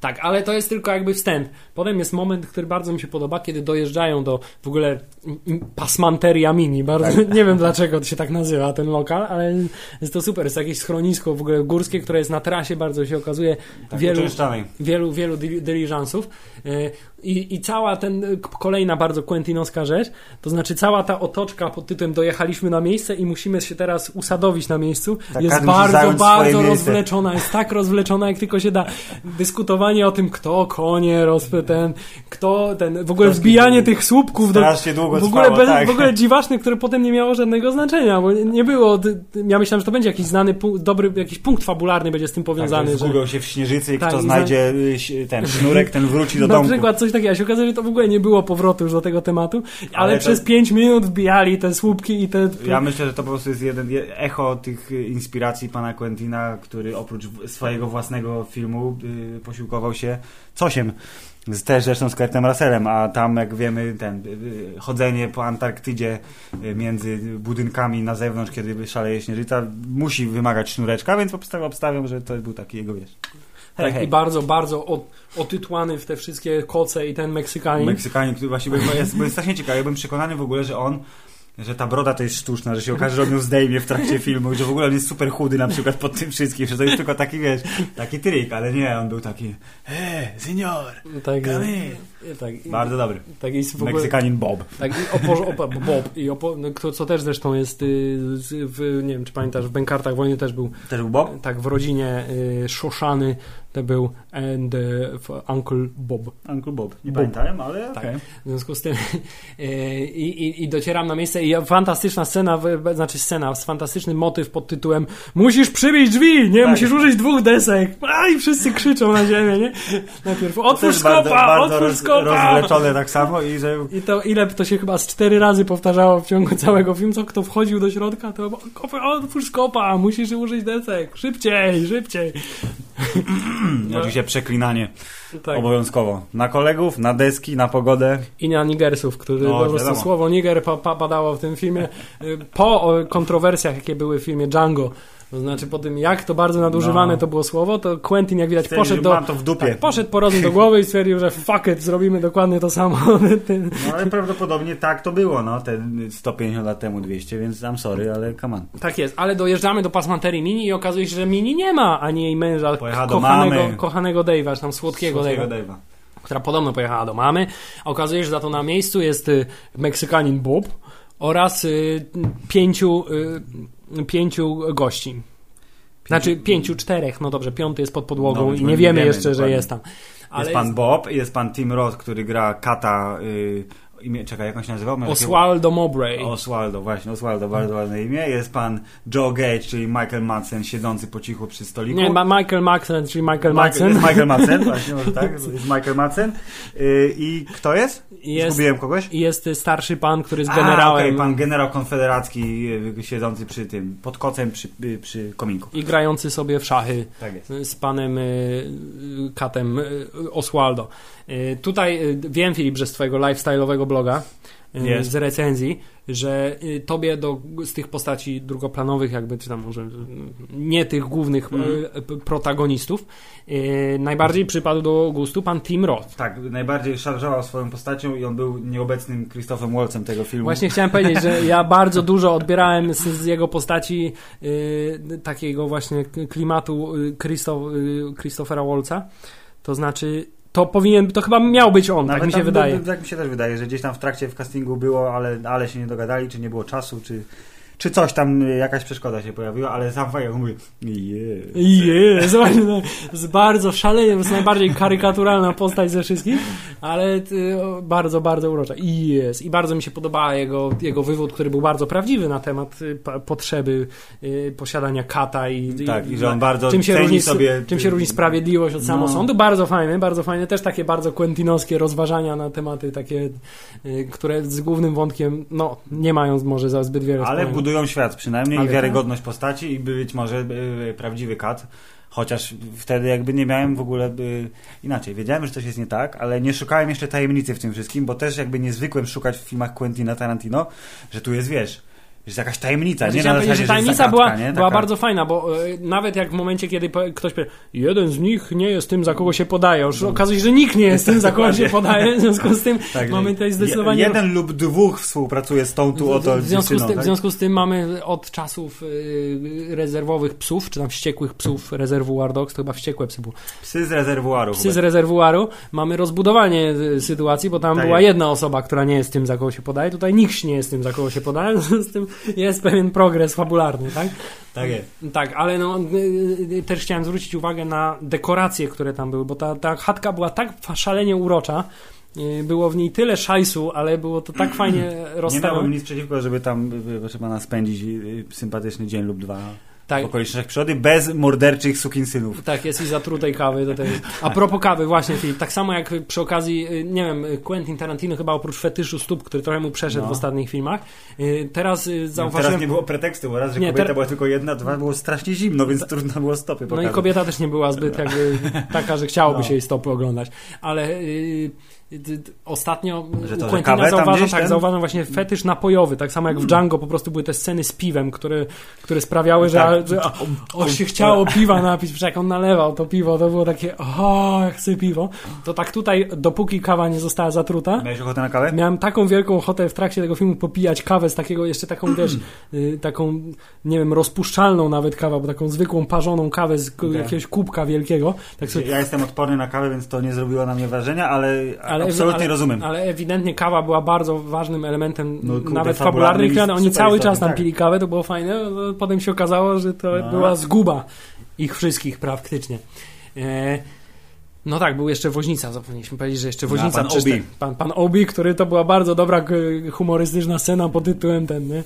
[SPEAKER 2] Tak, ale to jest tylko jakby wstęp. Potem jest moment, który bardzo mi się podoba, kiedy dojeżdżają do w ogóle Pasmanteria Mini. Bardzo,
[SPEAKER 1] Tak.
[SPEAKER 2] Nie wiem dlaczego to się tak nazywa ten lokal, ale jest to super. Jest jakieś schronisko w ogóle górskie, które jest na trasie, bardzo się okazuje
[SPEAKER 1] Tak,
[SPEAKER 2] wielu, wielu, wielu dyliżansów. E, I, I cała ten, e, kolejna bardzo quentinowska rzecz, to znaczy cała ta otoczka pod tytułem dojechaliśmy na miejsce i musimy się teraz usadowić na miejscu,
[SPEAKER 1] Tak,
[SPEAKER 2] jest bardzo, bardzo rozwleczona, jest tak rozwleczona, jak tylko się da. Dyskutowanie o tym, kto konie, roz, ten, kto ten, w ogóle
[SPEAKER 1] Strasznie
[SPEAKER 2] wbijanie
[SPEAKER 1] długo.
[SPEAKER 2] tych słupków
[SPEAKER 1] Strasznie długo
[SPEAKER 2] w ogóle,
[SPEAKER 1] trwało,
[SPEAKER 2] bez,
[SPEAKER 1] tak.
[SPEAKER 2] w ogóle dziwaczne, które potem nie miało żadnego znaczenia, bo nie- było, ja myślałem, że to będzie jakiś znany, dobry, jakiś punkt fabularny będzie z tym powiązany,
[SPEAKER 1] tak,
[SPEAKER 2] że...
[SPEAKER 1] zgubią się w śnieżycy i
[SPEAKER 2] Tak,
[SPEAKER 1] kto znajdzie y, ten sznurek, ten wróci do
[SPEAKER 2] na
[SPEAKER 1] domku.
[SPEAKER 2] przykład coś takiego, a się okazuje, że to w ogóle nie było powrotu już do tego tematu, ale,
[SPEAKER 1] Ale to-
[SPEAKER 2] przez 5 minut wbijali te słupki i te...
[SPEAKER 1] Ja myślę, że to po prostu jest jeden je- echo tych inspiracji pana Quentina, który oprócz swojego własnego filmu y, posiłkował się cosiem. Z, też zresztą z Kurtem Russellem, a tam jak wiemy ten y, y, chodzenie po Antarktydzie y, między budynkami na zewnątrz, kiedy szaleje śnieżyca, musi wymagać sznureczka, więc prostu obstawiam, że to był taki jego wiesz. Hej,
[SPEAKER 2] Tak,
[SPEAKER 1] hej.
[SPEAKER 2] I bardzo, bardzo otytłany w te wszystkie koce i ten Meksykanin.
[SPEAKER 1] Meksykanin, który właśnie bo jest, bo jest strasznie ciekawy. Ja byłem przekonany w ogóle, że on że ta broda to jest sztuczna, że się okaże, że on ją zdejmie w trakcie filmu, że w ogóle on jest super chudy na przykład pod tym wszystkim, że to jest tylko taki, wiesz, taki trik, ale nie, on był taki, he, senior,
[SPEAKER 2] Tak,
[SPEAKER 1] come in.
[SPEAKER 2] Tak,
[SPEAKER 1] Bardzo dobry.
[SPEAKER 2] tak w ogóle,
[SPEAKER 1] Meksykanin Bob.
[SPEAKER 2] Tak, opo, opo, Bob, i opo, no, kto, co też zresztą jest y, w, nie wiem, czy pamiętasz, w Bękartach Wojny też był,
[SPEAKER 1] Też był Bob?
[SPEAKER 2] tak, w rodzinie y, Szoszany to był and uh, Uncle Bob.
[SPEAKER 1] Uncle Bob. Nie
[SPEAKER 2] Bob.
[SPEAKER 1] pamiętałem, ale
[SPEAKER 2] Tak.
[SPEAKER 1] okej.
[SPEAKER 2] W związku z tym e, i, i, i docieram na miejsce i fantastyczna scena, znaczy scena, fantastyczny motyw pod tytułem Musisz przybić drzwi, nie?
[SPEAKER 1] Tak.
[SPEAKER 2] Musisz użyć dwóch desek. A i wszyscy krzyczą na ziemię, nie? Najpierw otwórz
[SPEAKER 1] też bardzo,
[SPEAKER 2] skopa,
[SPEAKER 1] bardzo
[SPEAKER 2] otwórz
[SPEAKER 1] roz,
[SPEAKER 2] skopa.
[SPEAKER 1] rozwleczone tak samo i że
[SPEAKER 2] I to ile to się chyba z cztery razy powtarzało w ciągu całego filmu, co kto wchodził do środka, to otwórz skopa, musisz użyć desek, szybciej, szybciej.
[SPEAKER 1] No. oczywiście przeklinanie
[SPEAKER 2] Tak.
[SPEAKER 1] obowiązkowo. Na kolegów, na deski, na pogodę.
[SPEAKER 2] I na Nigersów, którzy
[SPEAKER 1] No,
[SPEAKER 2] po prostu
[SPEAKER 1] wiadomo.
[SPEAKER 2] słowo Niger pa, pa, padało w tym filmie y, po kontrowersjach, jakie były w filmie Django. To znaczy po tym, jak to bardzo nadużywane
[SPEAKER 1] No.
[SPEAKER 2] to było słowo, to Quentin, jak widać,
[SPEAKER 1] Stwierdził,
[SPEAKER 2] poszedł do,
[SPEAKER 1] mam to w dupie.
[SPEAKER 2] tak, poszedł po rozum do głowy i stwierdził, że fuck it, zrobimy dokładnie to samo.
[SPEAKER 1] No ale prawdopodobnie tak to było, no, te 150 lat temu, 200, więc I'm sorry, ale come on.
[SPEAKER 2] tak jest, ale dojeżdżamy do pasmanterii Mini i okazuje się, że Mini nie ma ani jej męża,
[SPEAKER 1] Pojechała
[SPEAKER 2] kochanego, kochanego Dave'a, czy tam słodkiego
[SPEAKER 1] Słodkiego
[SPEAKER 2] Dave'a.
[SPEAKER 1] Dave'a.
[SPEAKER 2] która podobno pojechała do mamy. Okazuje się, że za to na miejscu jest y, Meksykanin Bob oraz y, pięciu, y, pięciu gości. Znaczy pięciu, czterech, no dobrze, piąty jest pod podłogą
[SPEAKER 1] No,
[SPEAKER 2] i nie wiemy
[SPEAKER 1] wiemy
[SPEAKER 2] jeszcze, że
[SPEAKER 1] dokładnie.
[SPEAKER 2] jest tam. Ale
[SPEAKER 1] Jest pan Bob, jest pan Tim Roth, który gra kata, y, imię, czekaj, jak on się nazywał? Miał takie-
[SPEAKER 2] Oswaldo Mowbray.
[SPEAKER 1] Oswaldo, właśnie, Oswaldo, bardzo ładne imię. Jest pan Joe Gage, czyli Michael Madsen, siedzący po cichu przy stoliku.
[SPEAKER 2] Nie, ma Michael Madsen, czyli Michael
[SPEAKER 1] Michael,
[SPEAKER 2] Madsen.
[SPEAKER 1] jest Michael Madsen, właśnie, może tak, jest Michael Madsen. Y, I kto jest?
[SPEAKER 2] Jest,
[SPEAKER 1] Zgubiłem kogoś?
[SPEAKER 2] jest starszy pan, który jest
[SPEAKER 1] A,
[SPEAKER 2] generałem
[SPEAKER 1] okej, pan generał konfederacki y, siedzący przy tym, pod kocem przy, y, przy kominku.
[SPEAKER 2] i grający sobie w szachy.
[SPEAKER 1] Tak
[SPEAKER 2] z panem Katem Oswaldo. Tutaj wiem, Filip, że z twojego lifestyle'owego bloga, y,
[SPEAKER 1] Jest.
[SPEAKER 2] z recenzji, że y, tobie do, z tych postaci drugoplanowych, jakby, czy tam może y, nie tych głównych p- protagonistów, najbardziej przypadł do gustu pan Tim Roth.
[SPEAKER 1] Tak, najbardziej szarżował swoją postacią i on był nieobecnym Christophem Waltzem tego filmu.
[SPEAKER 2] Właśnie chciałem powiedzieć, że ja bardzo dużo odbierałem z, z jego postaci takiego właśnie klimatu Christo, y, Christophera Waltza. To znaczy, to powinien, to chyba miał być on, tak
[SPEAKER 1] Nawet
[SPEAKER 2] mi się
[SPEAKER 1] tam
[SPEAKER 2] wydaje.
[SPEAKER 1] Tak mi się też wydaje, że gdzieś tam w trakcie w castingu było, ale, ale się nie dogadali, czy nie było czasu, czy, czy coś tam, y, jakaś przeszkoda się pojawiła, ale sam fajnie mówi, yeah.
[SPEAKER 2] Jest, zobacz, no, jest bardzo szalenie, to jest najbardziej karykaturalna postać ze wszystkich, ale y, o, bardzo, bardzo urocza. I jest. I bardzo mi się podobała jego, jego wywód, który był bardzo prawdziwy na temat y, pa- potrzeby y, posiadania kata i,
[SPEAKER 1] Tak, i że on bardzo
[SPEAKER 2] czym się, różni,
[SPEAKER 1] sobie-
[SPEAKER 2] czym się różni sprawiedliwość od
[SPEAKER 1] No.
[SPEAKER 2] samosądu. Bardzo fajne, bardzo fajne. Też takie bardzo quentinowskie rozważania na tematy takie, y, które z głównym wątkiem, no, nie mają może za zbyt wiele
[SPEAKER 1] Ale
[SPEAKER 2] wspólnego.
[SPEAKER 1] Budują świat przynajmniej
[SPEAKER 2] Ale
[SPEAKER 1] i wiarygodność postaci i być może y, prawdziwy kat. Chociaż wtedy jakby nie miałem w ogóle y, inaczej. Wiedziałem, że coś jest nie tak, ale nie szukałem jeszcze tajemnicy w tym wszystkim, bo też jakby niezwykłem szukać w filmach Quentina Tarantino, że tu jest, wiesz, jest jakaś tajemnica,
[SPEAKER 2] Znaczy,
[SPEAKER 1] nie na zasadzie,
[SPEAKER 2] że tajemnica
[SPEAKER 1] zagadka,
[SPEAKER 2] była,
[SPEAKER 1] nie?
[SPEAKER 2] była
[SPEAKER 1] Taka-
[SPEAKER 2] bardzo fajna, bo e, nawet jak w momencie, kiedy ktoś powie, jeden z nich nie jest tym, za kogo się podaje, już okazuje się, że nikt nie jest tym, za kogo się podaje, w związku z tym
[SPEAKER 1] Tak,
[SPEAKER 2] mamy
[SPEAKER 1] że
[SPEAKER 2] tutaj zdecydowanie...
[SPEAKER 1] je- Jeden lub dwóch współpracuje z tą tu oto
[SPEAKER 2] w, związku z tym, w
[SPEAKER 1] tak?
[SPEAKER 2] związku z tym mamy od czasów y, rezerwowych psów, czy tam wściekłych psów rezerwuar dogs, to chyba wściekłe psy były.
[SPEAKER 1] Psy z rezerwuaru.
[SPEAKER 2] Psy z rezerwuaru, mamy rozbudowanie y, sytuacji, bo tam
[SPEAKER 1] Tak
[SPEAKER 2] była
[SPEAKER 1] jest.
[SPEAKER 2] jedna osoba, która nie jest tym, za kogo się podaje, tutaj nikt nie jest tym, za kogo się podaje, w związku z tym jest pewien progres fabularny, tak?
[SPEAKER 1] Tak jest.
[SPEAKER 2] Tak, ale no, y, y, też chciałem zwrócić uwagę na dekoracje, które tam były, bo ta, ta chatka była tak szalenie urocza, y, było w niej tyle szajsu, ale było to tak fajnie
[SPEAKER 1] Nie miałbym
[SPEAKER 2] rozstawione.
[SPEAKER 1] nic przeciwko, żeby tam, proszę pana, spędzić sympatyczny dzień lub dwa
[SPEAKER 2] Tak,
[SPEAKER 1] w okolicznościach przyrody bez morderczych sukinsynów.
[SPEAKER 2] tak, jest i zatrutej kawy. To też. A propos kawy, właśnie Filip, tak samo jak przy okazji, y, nie wiem, Quentin Tarantino chyba oprócz fetyszu stóp, który trochę mu przeszedł
[SPEAKER 1] No.
[SPEAKER 2] w ostatnich filmach, y, teraz y, zauważyłem...
[SPEAKER 1] Teraz nie było pretekstu, bo raz, że
[SPEAKER 2] Nie,
[SPEAKER 1] kobieta
[SPEAKER 2] ter-
[SPEAKER 1] była tylko jedna, dwa było strasznie zimno, więc trudno było stopy
[SPEAKER 2] No i
[SPEAKER 1] pokazać.
[SPEAKER 2] kobieta też nie była zbyt jakby taka, że chciałoby
[SPEAKER 1] No.
[SPEAKER 2] się jej stopy oglądać. Ale y, y, y, ostatnio
[SPEAKER 1] Że
[SPEAKER 2] u
[SPEAKER 1] to, że
[SPEAKER 2] Quentina zauważam, tak,
[SPEAKER 1] ten-
[SPEAKER 2] zauważam właśnie fetysz napojowy, tak samo jak w Django po prostu były te sceny z piwem, które, które sprawiały, że,
[SPEAKER 1] Tak.
[SPEAKER 2] że o, o się chciało piwa napić, przecież jak on nalewał to piwo, to było takie o, chcę piwo. To tak tutaj, dopóki kawa nie została zatruta,
[SPEAKER 1] Miałeś ochotę na kawę?
[SPEAKER 2] Miałem taką wielką ochotę w trakcie tego filmu popijać kawę z takiego, jeszcze taką, wiesz, y, taką, nie wiem, rozpuszczalną nawet kawę, bo taką zwykłą parzoną kawę z k-
[SPEAKER 1] Okej.
[SPEAKER 2] jakiegoś kubka wielkiego. Tak sobie,
[SPEAKER 1] Ja jestem odporny na kawę, więc to nie zrobiło na mnie wrażenia, ale,
[SPEAKER 2] Ale ale,
[SPEAKER 1] absolutnie
[SPEAKER 2] ale,
[SPEAKER 1] rozumiem.
[SPEAKER 2] Ale ewidentnie kawa była bardzo ważnym elementem
[SPEAKER 1] No, kurde,
[SPEAKER 2] nawet
[SPEAKER 1] fabularny
[SPEAKER 2] fabularnych.
[SPEAKER 1] i
[SPEAKER 2] Oni cały czas tam
[SPEAKER 1] tak.
[SPEAKER 2] pili kawę, to było fajne. no, Potem się okazało, że to
[SPEAKER 1] No.
[SPEAKER 2] była zguba ich wszystkich praktycznie. E, no tak, był jeszcze Woźnica, zapomnieliśmy powiedzieć, że jeszcze Woźnica.
[SPEAKER 1] pan
[SPEAKER 2] przecież
[SPEAKER 1] Obi.
[SPEAKER 2] Pan, pan Obi, który to była bardzo dobra, k- humorystyczna scena pod tytułem ten, nie?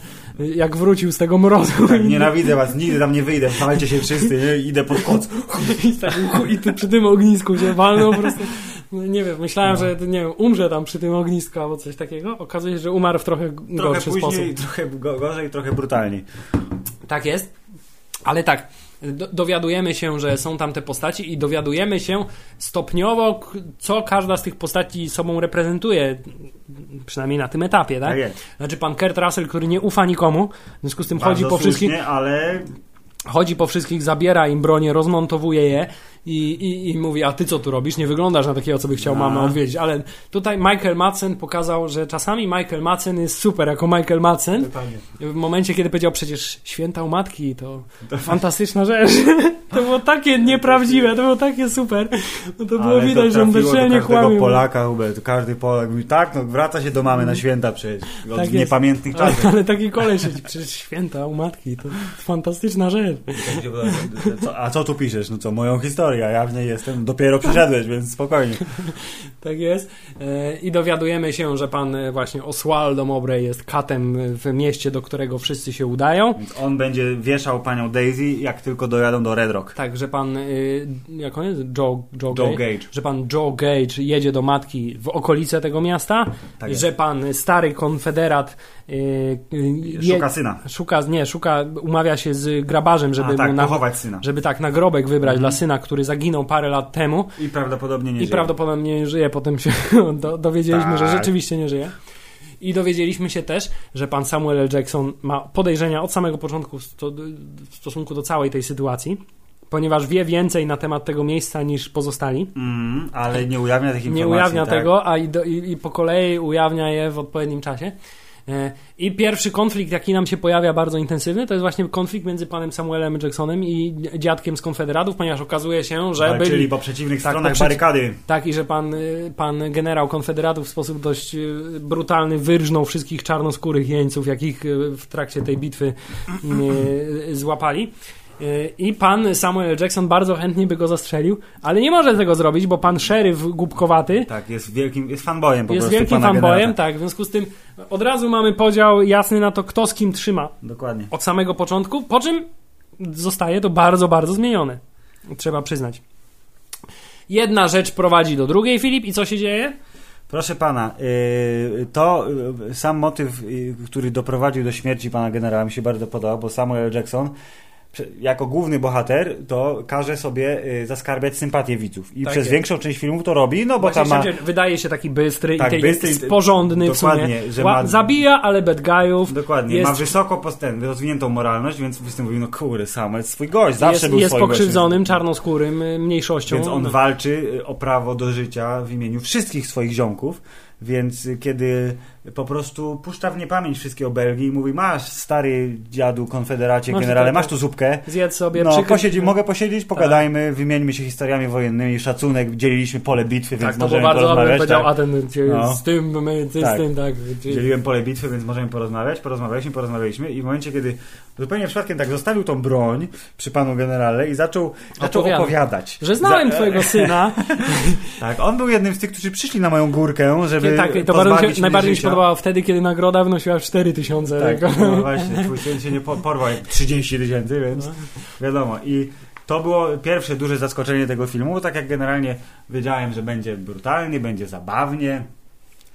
[SPEAKER 2] jak wrócił z tego mrozu.
[SPEAKER 1] Tak, nienawidzę was, nigdy tam nie wyjdę, wstawajcie się wszyscy, nie? idę pod koc.
[SPEAKER 2] I, tak, i ty przy tym ognisku się walnął po prostu. No, nie wiem, myślałem,
[SPEAKER 1] No.
[SPEAKER 2] że nie wiem, umrze tam przy tym ognisku albo coś takiego. Okazuje się, że umarł w trochę
[SPEAKER 1] Trochę
[SPEAKER 2] gorszy
[SPEAKER 1] później,
[SPEAKER 2] sposób.
[SPEAKER 1] trochę go- gorzej, trochę brutalniej.
[SPEAKER 2] Tak jest. Ale tak, do, dowiadujemy się, że są tam te postaci i dowiadujemy się stopniowo, co każda z tych postaci sobą reprezentuje. Przynajmniej na tym etapie, tak?
[SPEAKER 1] Tak jest.
[SPEAKER 2] Znaczy pan Kurt Russell, który nie ufa nikomu, w związku z tym chodzi
[SPEAKER 1] Bardzo
[SPEAKER 2] po wszystkich,
[SPEAKER 1] słusznie, ale
[SPEAKER 2] chodzi po wszystkich, zabiera im bronię, rozmontowuje je i, i, i mówi, a ty co tu robisz? Nie wyglądasz na takiego, co by chciał mamę odwiedzić. Ale tutaj Michael Madsen pokazał, że czasami Michael Madsen jest super jako Michael Madsen. W momencie, kiedy powiedział przecież święta u matki, to fantastyczna rzecz. to było takie nieprawdziwe, to było takie super. No to było
[SPEAKER 1] ale
[SPEAKER 2] widać, że on bezczelnie kłamie.
[SPEAKER 1] Polaka, Hubert, każdy Polak mówi, tak, no wraca się do mamy na święta przecież, od
[SPEAKER 2] Tak jest.
[SPEAKER 1] niepamiętnych
[SPEAKER 2] Ale,
[SPEAKER 1] czasów.
[SPEAKER 2] ale taki koleś, przecież święta u matki, to fantastyczna rzecz.
[SPEAKER 1] A co tu piszesz? No co, moją historię, ja w niej jestem, dopiero przyszedłeś, więc spokojnie.
[SPEAKER 2] Tak jest. E, I dowiadujemy się, że pan e, właśnie Oswaldo Mowbray jest katem w mieście, do którego wszyscy się udają.
[SPEAKER 1] Więc on będzie wieszał panią Daisy, jak tylko dojadą do Red Rock.
[SPEAKER 2] Tak, że pan, y, jak on jest? Joe, Joe,
[SPEAKER 1] Joe
[SPEAKER 2] Gage?
[SPEAKER 1] Gage.
[SPEAKER 2] Że pan Joe Gage jedzie do matki w okolice tego miasta,
[SPEAKER 1] Tak
[SPEAKER 2] że pan stary konfederat je-
[SPEAKER 1] Szuka syna.
[SPEAKER 2] szuka, nie, szuka, umawia się z grabarzem, żeby
[SPEAKER 1] a, tak,
[SPEAKER 2] mu na,
[SPEAKER 1] pochować syna.
[SPEAKER 2] żeby tak nagrobek wybrać
[SPEAKER 1] Mhm.
[SPEAKER 2] dla syna, który zaginął parę lat temu
[SPEAKER 1] I prawdopodobnie nie
[SPEAKER 2] i
[SPEAKER 1] żyje.
[SPEAKER 2] prawdopodobnie nie żyje. Potem się do, dowiedzieliśmy, że
[SPEAKER 1] Tak.
[SPEAKER 2] rzeczywiście nie żyje. I dowiedzieliśmy się też, że pan Samuel L. Jackson ma podejrzenia od samego początku w stosunku do całej tej sytuacji, ponieważ wie więcej na temat tego miejsca niż pozostali.
[SPEAKER 1] Mm, ale nie ujawnia tych informacji.
[SPEAKER 2] Nie ujawnia
[SPEAKER 1] tak?
[SPEAKER 2] tego, a i, do, i, i po kolei ujawnia je w odpowiednim czasie. E, I pierwszy konflikt, jaki nam się pojawia bardzo intensywny, to jest właśnie konflikt między panem Samuelem Jacksonem i dziadkiem z Konfederatów, ponieważ okazuje się, że byli
[SPEAKER 1] po przeciwnych
[SPEAKER 2] Tak,
[SPEAKER 1] stronach
[SPEAKER 2] po przeci-
[SPEAKER 1] barykady.
[SPEAKER 2] tak, i że pan, y, pan generał Konfederatów w sposób dość y, brutalny wyrżnął wszystkich czarnoskórych jeńców, jakich w trakcie tej bitwy złapali. Y, I pan Samuel Jackson bardzo chętnie by go zastrzelił, ale nie może tego zrobić, bo pan szeryf głupkowaty
[SPEAKER 1] Tak, jest wielkim, jest fanboyem po
[SPEAKER 2] jest
[SPEAKER 1] prostu
[SPEAKER 2] wielkim
[SPEAKER 1] pana
[SPEAKER 2] fanboyem,
[SPEAKER 1] generała.
[SPEAKER 2] tak, w związku z tym od razu mamy podział jasny na to, kto z kim trzyma
[SPEAKER 1] Dokładnie.
[SPEAKER 2] od samego początku, po czym zostaje to bardzo, bardzo zmienione. Trzeba przyznać. Jedna rzecz prowadzi do drugiej, Filip, i co się dzieje?
[SPEAKER 1] Proszę pana, yy, to yy, sam motyw, yy, który doprowadził do śmierci pana generała mi się bardzo podobał, bo Samuel. Jackson jako główny bohater to każe sobie yy, zaskarbiać sympatię widzów i
[SPEAKER 2] Tak
[SPEAKER 1] przez
[SPEAKER 2] jest.
[SPEAKER 1] większą część filmu to robi, no bo
[SPEAKER 2] Właśnie
[SPEAKER 1] tam ma...
[SPEAKER 2] Wydaje się taki bystry,
[SPEAKER 1] Tak,
[SPEAKER 2] inteligentny,
[SPEAKER 1] bystry,
[SPEAKER 2] porządny w
[SPEAKER 1] dokładnie,
[SPEAKER 2] sumie.
[SPEAKER 1] że ma-
[SPEAKER 2] Zabija, ale bad guyów.
[SPEAKER 1] Dokładnie,
[SPEAKER 2] jest,
[SPEAKER 1] ma wysoko postęp, rozwiniętą moralność, więc wszyscy mówią, no kurde, Samuel, swój gość, zawsze
[SPEAKER 2] jest,
[SPEAKER 1] był
[SPEAKER 2] jest pokrzywdzonym,
[SPEAKER 1] gościem.
[SPEAKER 2] czarnoskórym y, mniejszością.
[SPEAKER 1] Więc on
[SPEAKER 2] No.
[SPEAKER 1] walczy y, o prawo do życia w imieniu wszystkich swoich ziomków. Więc y, kiedy po prostu puszcza w niepamięć wszystkie obelgi i mówi: Masz, stary dziadu, konfederacie,
[SPEAKER 2] Masz
[SPEAKER 1] generale,
[SPEAKER 2] tutaj
[SPEAKER 1] masz tu zupkę.
[SPEAKER 2] Zjedz sobie
[SPEAKER 1] No,
[SPEAKER 2] przykry-
[SPEAKER 1] posiedzi, mogę posiedzieć, pogadajmy, wymieńmy się historiami wojennymi, szacunek, dzieliliśmy pole bitwy,
[SPEAKER 2] Tak,
[SPEAKER 1] więc możemy
[SPEAKER 2] bardzo
[SPEAKER 1] porozmawiać.
[SPEAKER 2] powiedział,
[SPEAKER 1] tak.
[SPEAKER 2] a ten
[SPEAKER 1] No.
[SPEAKER 2] z tym, my, ty
[SPEAKER 1] Tak.
[SPEAKER 2] z tym, tak.
[SPEAKER 1] Dzieliłem pole bitwy, więc możemy porozmawiać. Porozmawialiśmy, porozmawialiśmy i w momencie, kiedy zupełnie przypadkiem tak zostawił tą broń przy panu generale i zaczął, zaczął
[SPEAKER 2] Opowiadać.
[SPEAKER 1] opowiadać.
[SPEAKER 2] Że znałem
[SPEAKER 1] Za-
[SPEAKER 2] twojego syna.
[SPEAKER 1] Tak, on był jednym z tych, którzy przyszli na moją górkę, żeby
[SPEAKER 2] tak, to
[SPEAKER 1] pozbawić
[SPEAKER 2] najbardziej mi się wtedy, kiedy nagroda wynosiła 4000.
[SPEAKER 1] Tak,
[SPEAKER 2] Tak.
[SPEAKER 1] no właśnie, twój syn się nie po- porwał jak 30 tysięcy, więc
[SPEAKER 2] No.
[SPEAKER 1] wiadomo. I to było pierwsze duże zaskoczenie tego filmu, tak jak generalnie wiedziałem, że będzie brutalnie, będzie zabawnie,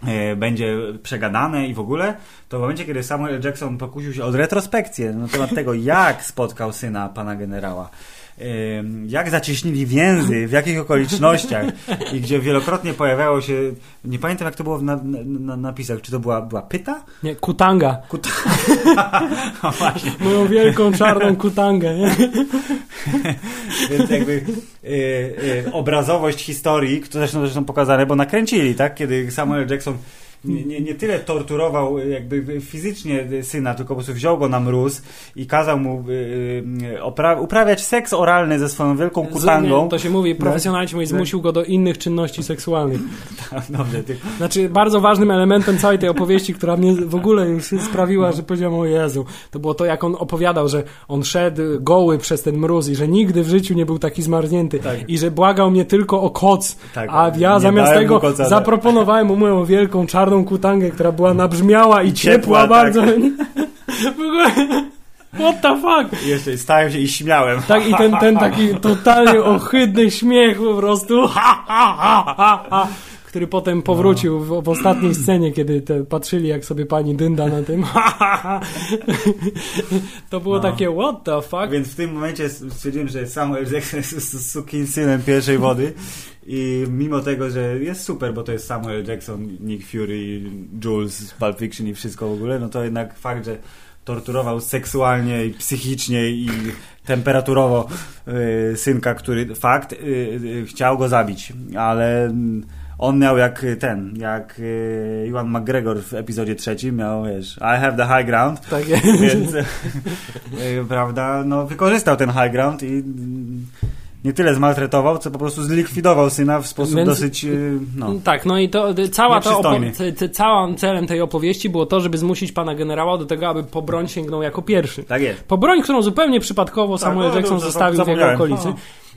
[SPEAKER 1] e, będzie przegadane i w ogóle, to w momencie, kiedy Samuel. Jackson pokusił się o retrospekcję na temat tego, jak spotkał syna pana generała, jak zacieśnili więzy, w jakich okolicznościach i gdzie wielokrotnie pojawiało się, nie pamiętam jak to było na, na, na napisach, czy to była, była pyta?
[SPEAKER 2] Nie, kutanga.
[SPEAKER 1] Kuta. Właśnie.
[SPEAKER 2] Moją wielką czarną kutangę, nie?
[SPEAKER 1] Więc jakby y, y, obrazowość historii, które zresztą zresztą pokazane, bo nakręcili, tak? Kiedy Samuel Jackson nie, nie, nie tyle torturował jakby fizycznie syna, tylko po prostu wziął go na mróz i kazał mu y, y, uprawiać seks oralny ze swoją wielką kutangą.
[SPEAKER 2] To się mówi, profesjonalnie się mówi, zmusił go do innych czynności seksualnych.
[SPEAKER 1] Tak, Dobrze, ty,
[SPEAKER 2] Znaczy, bardzo ważnym elementem całej tej opowieści, która mnie w ogóle już sprawiła, że powiedziałem, o Jezu, to było to, jak on opowiadał, że on szedł goły przez ten mróz i że nigdy w życiu nie był taki zmarznięty
[SPEAKER 1] Tak.
[SPEAKER 2] i że błagał mnie tylko o koc,
[SPEAKER 1] Tak,
[SPEAKER 2] a ja
[SPEAKER 1] nie
[SPEAKER 2] zamiast tego
[SPEAKER 1] koca, tak.
[SPEAKER 2] zaproponowałem mu moją wielką czarną kutangę, która była nabrzmiała i ciepła,
[SPEAKER 1] Ciepła, tak.
[SPEAKER 2] bardzo. w ogóle... What the fuck?
[SPEAKER 1] jeszcze stałem się i śmiałem.
[SPEAKER 2] Tak, i ten, ten taki totalnie ohydny śmiech po prostu, ha, ha, ha, ha, ha, który potem powrócił w, w ostatniej scenie, kiedy te patrzyli, jak sobie pani dynda na tym. To było
[SPEAKER 1] No.
[SPEAKER 2] takie, what the fuck?
[SPEAKER 1] Więc w tym momencie stwierdziłem, że Samuel Jackson jest sukinsynem pierwszej wody i mimo tego, że jest super, bo to jest Samuel Jackson, Nick Fury, Jules Pulp Fiction i wszystko w ogóle, no to jednak fakt, że torturował seksualnie i psychicznie i temperaturowo y, synka, który fakt y, y, chciał go zabić, ale on miał jak ten, jak y, Iwan McGregor w epizodzie trzecim miał, wiesz, I have the high ground,
[SPEAKER 2] Tak jest.
[SPEAKER 1] więc e, prawda, no wykorzystał ten high ground i nie tyle zmaltretował, co po prostu zlikwidował syna w sposób
[SPEAKER 2] Więc-
[SPEAKER 1] dosyć, y, no,
[SPEAKER 2] Tak, no i to y, cała ta całym celem tej opowieści było to, żeby zmusić pana generała do tego, aby po broń sięgnął jako pierwszy.
[SPEAKER 1] tak jest.
[SPEAKER 2] Po broń, którą zupełnie przypadkowo Samuel
[SPEAKER 1] o,
[SPEAKER 2] Jackson zostawił w jego okolicy.
[SPEAKER 1] O.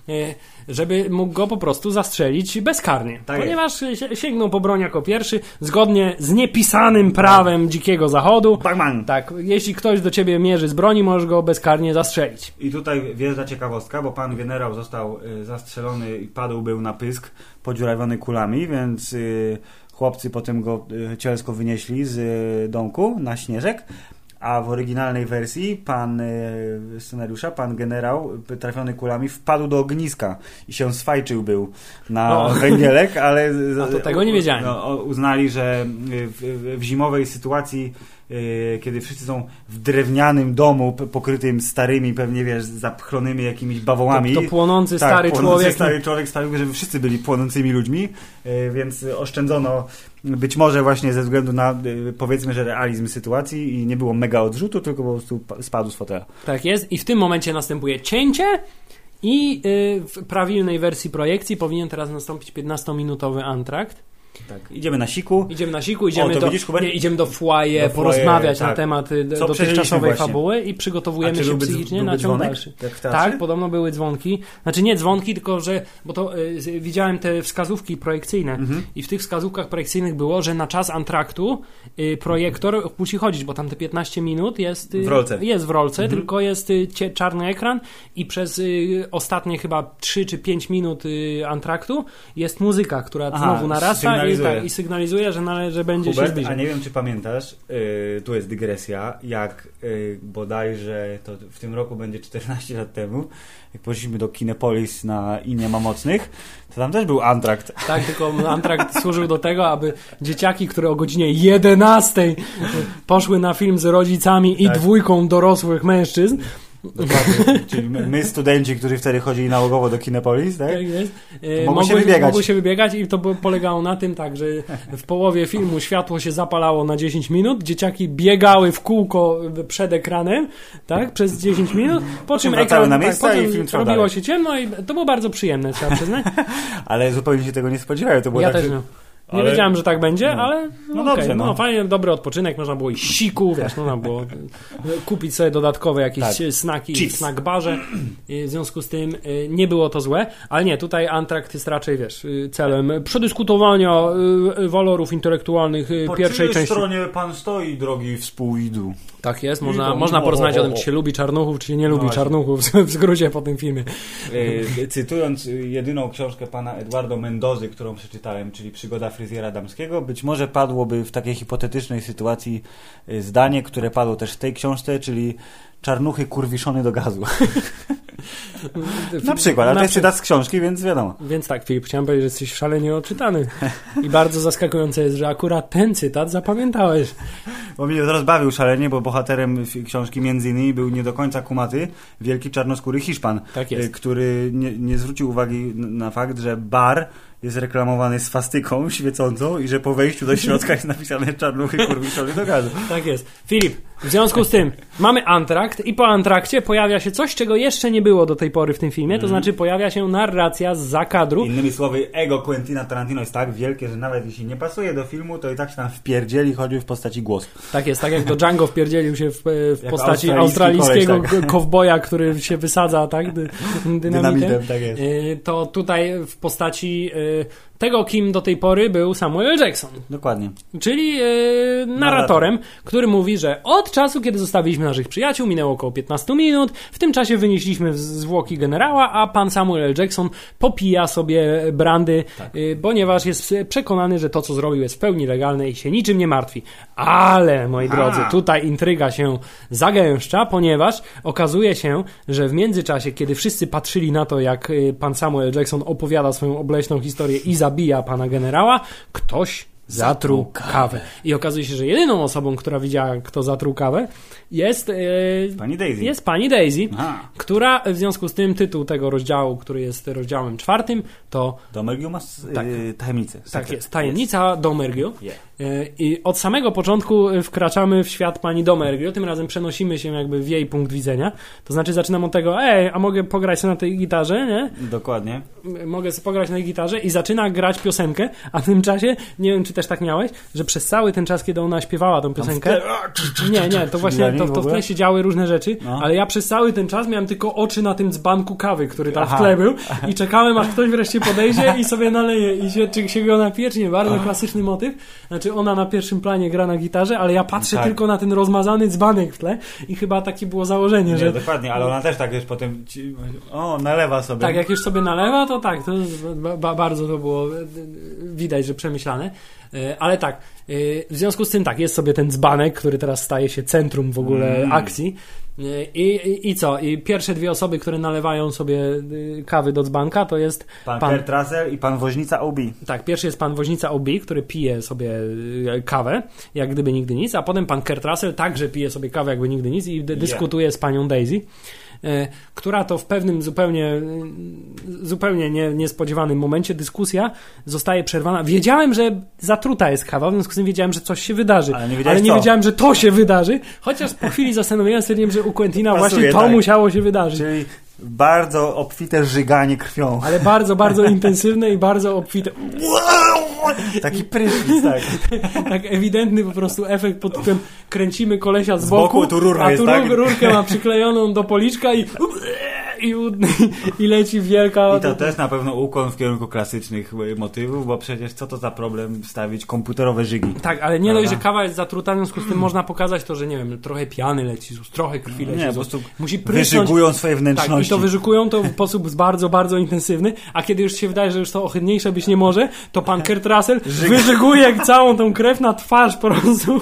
[SPEAKER 2] e, Żeby mógł go po prostu zastrzelić bezkarnie.
[SPEAKER 1] Tak
[SPEAKER 2] ponieważ si- sięgnął po broń jako pierwszy, zgodnie z niepisanym prawem dzikiego zachodu.
[SPEAKER 1] Bangman.
[SPEAKER 2] Tak, jeśli ktoś do ciebie mierzy z broni, możesz go bezkarnie zastrzelić.
[SPEAKER 1] I tutaj wjeżdża ciekawostka, bo pan generał został y, zastrzelony i padł był na pysk, podziurawiony kulami, więc y, chłopcy potem go cielsko wynieśli z domku na śnieżek. A w oryginalnej wersji pan y, scenariusza, pan generał y, trafiony kulami wpadł do ogniska i się swajczył był na
[SPEAKER 2] O.
[SPEAKER 1] węgielek, ale
[SPEAKER 2] A to tego nie wiedziałem.
[SPEAKER 1] No, uznali, że w, w, zimowej sytuacji kiedy wszyscy są w drewnianym domu pokrytym starymi, pewnie wiesz, zapchlonymi jakimiś bawołami.
[SPEAKER 2] To, to płonący
[SPEAKER 1] Tak,
[SPEAKER 2] stary
[SPEAKER 1] płonący
[SPEAKER 2] człowiek.
[SPEAKER 1] stary człowiek sprawił, żeby wszyscy byli płonącymi ludźmi, y, więc oszczędzono być może właśnie ze względu na y, powiedzmy, że realizm sytuacji i nie było mega odrzutu, tylko po prostu pa- spadł z fotela.
[SPEAKER 2] Tak jest. I w tym momencie następuje cięcie i y, w prawilnej wersji projekcji powinien teraz nastąpić 15-minutowy antrakt.
[SPEAKER 1] Tak. Idziemy na siku.
[SPEAKER 2] Idziemy na siku, idziemy,
[SPEAKER 1] to
[SPEAKER 2] do,
[SPEAKER 1] widzisz,
[SPEAKER 2] nie, idziemy do foyer,
[SPEAKER 1] Do foyer,
[SPEAKER 2] porozmawiać na
[SPEAKER 1] tak.
[SPEAKER 2] temat y,
[SPEAKER 1] Co
[SPEAKER 2] dotychczasowej
[SPEAKER 1] właśnie?
[SPEAKER 2] fabuły i przygotowujemy się
[SPEAKER 1] byłby,
[SPEAKER 2] psychicznie
[SPEAKER 1] byłby
[SPEAKER 2] na ciąg dalszy. Tak, podobno były dzwonki. Znaczy nie dzwonki, tylko że, bo to y, widziałem te wskazówki projekcyjne
[SPEAKER 1] Mhm.
[SPEAKER 2] i w tych wskazówkach projekcyjnych było, że na czas antraktu y, projektor musi chodzić, bo tam te 15 minut jest y,
[SPEAKER 1] W rolce.
[SPEAKER 2] Jest w rolce,
[SPEAKER 1] Mhm.
[SPEAKER 2] tylko jest y, cie, czarny ekran i przez y, ostatnie chyba 3 czy 5 minut antraktu jest muzyka, która
[SPEAKER 1] Aha,
[SPEAKER 2] znowu narasta i,
[SPEAKER 1] sygnalizuje.
[SPEAKER 2] tak, i sygnalizuje, że, nale, że będzie się
[SPEAKER 1] Hubert,
[SPEAKER 2] zbliżać.
[SPEAKER 1] a nie wiem, czy pamiętasz, yy, tu jest dygresja, jak yy, bodajże to w tym roku będzie 14 lat temu, jak poszliśmy do Kinepolis na Inie Mamocnych, to tam też był antrakt.
[SPEAKER 2] Tak, tylko Antrakt służył do tego, aby dzieciaki, które o godzinie 11 poszły na film z rodzicami i
[SPEAKER 1] Tak.
[SPEAKER 2] dwójką dorosłych mężczyzn.
[SPEAKER 1] Czyli my, studenci, którzy wtedy chodzili nałogowo do Kinepolis, tak?
[SPEAKER 2] Tak jest. E,
[SPEAKER 1] mogły się wybiegać.
[SPEAKER 2] mogły się wybiegać i to polegało na tym, tak, że w połowie filmu światło się zapalało na 10 minut, dzieciaki biegały w kółko przed ekranem, tak, przez 10 minut, po czym ekran,
[SPEAKER 1] na
[SPEAKER 2] tak,
[SPEAKER 1] miejsca i
[SPEAKER 2] potem
[SPEAKER 1] film trwał
[SPEAKER 2] robiło
[SPEAKER 1] dalej.
[SPEAKER 2] się ciemno i to było bardzo przyjemne, trzeba przyznać.
[SPEAKER 1] Ale zupełnie się tego nie spodziewałem. To było
[SPEAKER 2] Ja
[SPEAKER 1] tak,
[SPEAKER 2] też
[SPEAKER 1] że-
[SPEAKER 2] nie. Nie
[SPEAKER 1] ale-
[SPEAKER 2] wiedziałem, że tak będzie,
[SPEAKER 1] No.
[SPEAKER 2] ale
[SPEAKER 1] No
[SPEAKER 2] no,
[SPEAKER 1] dobrze,
[SPEAKER 2] okej, no.
[SPEAKER 1] no.
[SPEAKER 2] fajnie, dobry odpoczynek, można było i siku, wiesz, można było e, kupić sobie dodatkowe jakieś
[SPEAKER 1] Tak.
[SPEAKER 2] e, snaki w
[SPEAKER 1] Chips.
[SPEAKER 2] snack barze, w związku z tym e, nie było to złe, ale nie, tutaj Antrakt jest raczej, wiesz, e, celem przedyskutowania e, walorów intelektualnych e,
[SPEAKER 1] Po
[SPEAKER 2] pierwszej części.
[SPEAKER 1] stronie pan stoi, drogi współidu?
[SPEAKER 2] Tak jest, można, można
[SPEAKER 1] o,
[SPEAKER 2] porozmawiać
[SPEAKER 1] o,
[SPEAKER 2] o tym, czy się lubi czarnuchów, czy się nie
[SPEAKER 1] No
[SPEAKER 2] lubi
[SPEAKER 1] właśnie.
[SPEAKER 2] czarnuchów, w skrócie po tym filmie.
[SPEAKER 1] E, cytując jedyną książkę pana Eduardo Mendozy, którą przeczytałem, czyli Przygoda fryzjera damskiego, być może padłoby w takiej hipotetycznej sytuacji y, zdanie, które padło też w tej książce, czyli czarnuchy kurwiszony do gazu. Na przykład, ale to jest cytat z książki, więc wiadomo.
[SPEAKER 2] Więc tak, Filip, chciałem powiedzieć, że jesteś szalenie oczytany. I bardzo zaskakujące jest, że akurat ten cytat zapamiętałeś.
[SPEAKER 1] Bo mnie rozbawił szalenie, bo bohaterem książki między innymi był nie do końca kumaty, wielki czarnoskóry Hiszpan,
[SPEAKER 2] Tak
[SPEAKER 1] y,
[SPEAKER 2] jest.
[SPEAKER 1] który nie, nie zwrócił uwagi na fakt, że bar jest reklamowany swastyką świecącą i że po wejściu do środka jest napisane czarnuchy kurwiszony do gazu.
[SPEAKER 2] Tak jest. Filip, w związku z tym mamy antrakt i po antrakcie pojawia się coś, czego jeszcze nie było do tej pory w tym filmie, to znaczy pojawia się narracja z zakadru.
[SPEAKER 1] Innymi słowy, ego Quentina Tarantino jest tak wielkie, że nawet jeśli nie pasuje do filmu, to i tak się tam wpierdzieli, chodzi w postaci głosu.
[SPEAKER 2] Tak jest, tak jak do Django wpierdzielił się w, w
[SPEAKER 1] Jak
[SPEAKER 2] postaci
[SPEAKER 1] australijski
[SPEAKER 2] australijskiego
[SPEAKER 1] koleś, tak.
[SPEAKER 2] kowboja, który się wysadza, tak? Dy, dynamitem.
[SPEAKER 1] Dynamitem, tak jest.
[SPEAKER 2] Y, To tutaj w postaci y, tego, kim do tej pory był Samuel. Jackson.
[SPEAKER 1] Dokładnie.
[SPEAKER 2] Czyli e, narratorem, który mówi, że od czasu, kiedy zostawiliśmy naszych przyjaciół, minęło około 15 minut. W tym czasie wynieśliśmy zwłoki generała, a pan Samuel. Jackson popija sobie brandy, e, ponieważ jest przekonany, że to, co zrobił, jest w pełni legalne i się niczym nie martwi. Ale, moi
[SPEAKER 1] A.
[SPEAKER 2] drodzy, tutaj intryga się zagęszcza, ponieważ okazuje się, że w międzyczasie, kiedy wszyscy patrzyli na to, jak e, pan Samuel. Jackson opowiada swoją obleśną historię i zabija pana generała, ktoś zatruł kawę. I okazuje się, że jedyną osobą, która widziała, kto zatruł kawę, jest, e,
[SPEAKER 1] Pani Daisy.
[SPEAKER 2] jest pani Daisy,
[SPEAKER 1] Aha.
[SPEAKER 2] która w związku z tym tytuł tego rozdziału, który jest rozdziałem czwartym, to
[SPEAKER 1] Domergiu ma
[SPEAKER 2] Tak.
[SPEAKER 1] y, tajemnicę.
[SPEAKER 2] tak jest, tajemnica Domergio.
[SPEAKER 1] Yeah.
[SPEAKER 2] E, I od samego początku e, wkraczamy w świat pani Domergio, tym razem przenosimy się jakby w jej punkt widzenia. To znaczy zaczynam od tego, ej, a mogę pograć na tej gitarze, nie?
[SPEAKER 1] Dokładnie.
[SPEAKER 2] Mogę pograć na tej gitarze i zaczyna grać piosenkę, a w tym czasie, nie wiem czy też tak miałeś, że przez cały ten czas, kiedy ona śpiewała tą piosenkę, nie, nie, to właśnie to, to w tle się działy różne rzeczy,
[SPEAKER 1] No.
[SPEAKER 2] ale ja przez cały ten czas miałem tylko oczy na tym dzbanku kawy, który tam
[SPEAKER 1] Aha.
[SPEAKER 2] w tle był i czekałem, aż ktoś wreszcie podejdzie i sobie naleje i się, czy się go napije, czy nie. Bardzo klasyczny motyw. Znaczy ona na pierwszym planie gra na gitarze, ale ja patrzę
[SPEAKER 1] Tak.
[SPEAKER 2] tylko na ten rozmazany dzbanek w tle i chyba takie było założenie,
[SPEAKER 1] Nie,
[SPEAKER 2] że
[SPEAKER 1] dokładnie, ale ona też tak wiesz, potem ci, o, nalewa sobie.
[SPEAKER 2] tak, jak już sobie nalewa, to tak, to ba, ba, bardzo to było widać, że przemyślane. E, Ale tak, e, w związku z tym tak, jest sobie ten dzbanek, który teraz staje się centrum w ogóle
[SPEAKER 1] Mm.
[SPEAKER 2] akcji. I, i, I co? I pierwsze dwie osoby, które nalewają sobie e, kawy do dzbanka, to jest
[SPEAKER 1] Pan,
[SPEAKER 2] pan-
[SPEAKER 1] Kurt Russell i pan Woźnica OB.
[SPEAKER 2] tak, pierwszy jest pan woźnica OB, który pije sobie e, kawę, jak gdyby nigdy nic, a potem pan Kurt Russell także pije sobie kawę, jakby nigdy nic i dyskutuje z panią Daisy, e, która to w pewnym zupełnie zupełnie nie, niespodziewanym momencie dyskusja zostaje przerwana. Wiedziałem, że zatruta jest kawa, w związku z tym wiedziałem, że coś się wydarzy,
[SPEAKER 1] Ale nie wiedziałeś
[SPEAKER 2] nie wiedziałem, że to się wydarzy, chociaż po chwili zastanowiłem stwierdziłem, że u Quentina
[SPEAKER 1] Pasuje,
[SPEAKER 2] właśnie to
[SPEAKER 1] tak.
[SPEAKER 2] musiało się wydarzyć.
[SPEAKER 1] Czyli bardzo obfite żyganie krwią.
[SPEAKER 2] Ale bardzo, bardzo intensywne i bardzo obfite.
[SPEAKER 1] Taki prysznic, tak.
[SPEAKER 2] tak ewidentny po prostu efekt pod tytułem kręcimy kolesia z
[SPEAKER 1] Z
[SPEAKER 2] boku,
[SPEAKER 1] boku, tu rura
[SPEAKER 2] a
[SPEAKER 1] jest,
[SPEAKER 2] tu
[SPEAKER 1] tak?
[SPEAKER 2] rurkę ma przyklejoną do policzka i i, i leci wielka
[SPEAKER 1] I to też na pewno ukłon w kierunku klasycznych y, motywów, bo przecież co to za problem wstawić komputerowe żygi?
[SPEAKER 2] tak, ale nie dość, że kawa jest zatruta, w związku z tym można pokazać to, że nie wiem, trochę piany leci trochę krwi leci
[SPEAKER 1] Nie, po prostu
[SPEAKER 2] Musi prysnąć.
[SPEAKER 1] wyżygują swoje
[SPEAKER 2] Tak, i
[SPEAKER 1] wnętrzności.
[SPEAKER 2] to wyżykują to w sposób bardzo, bardzo intensywny, a kiedy już się wydaje, że już to ohydniejsze być nie może, to pan Kurt Russell wyżyguje całą tą krew na twarz po prostu.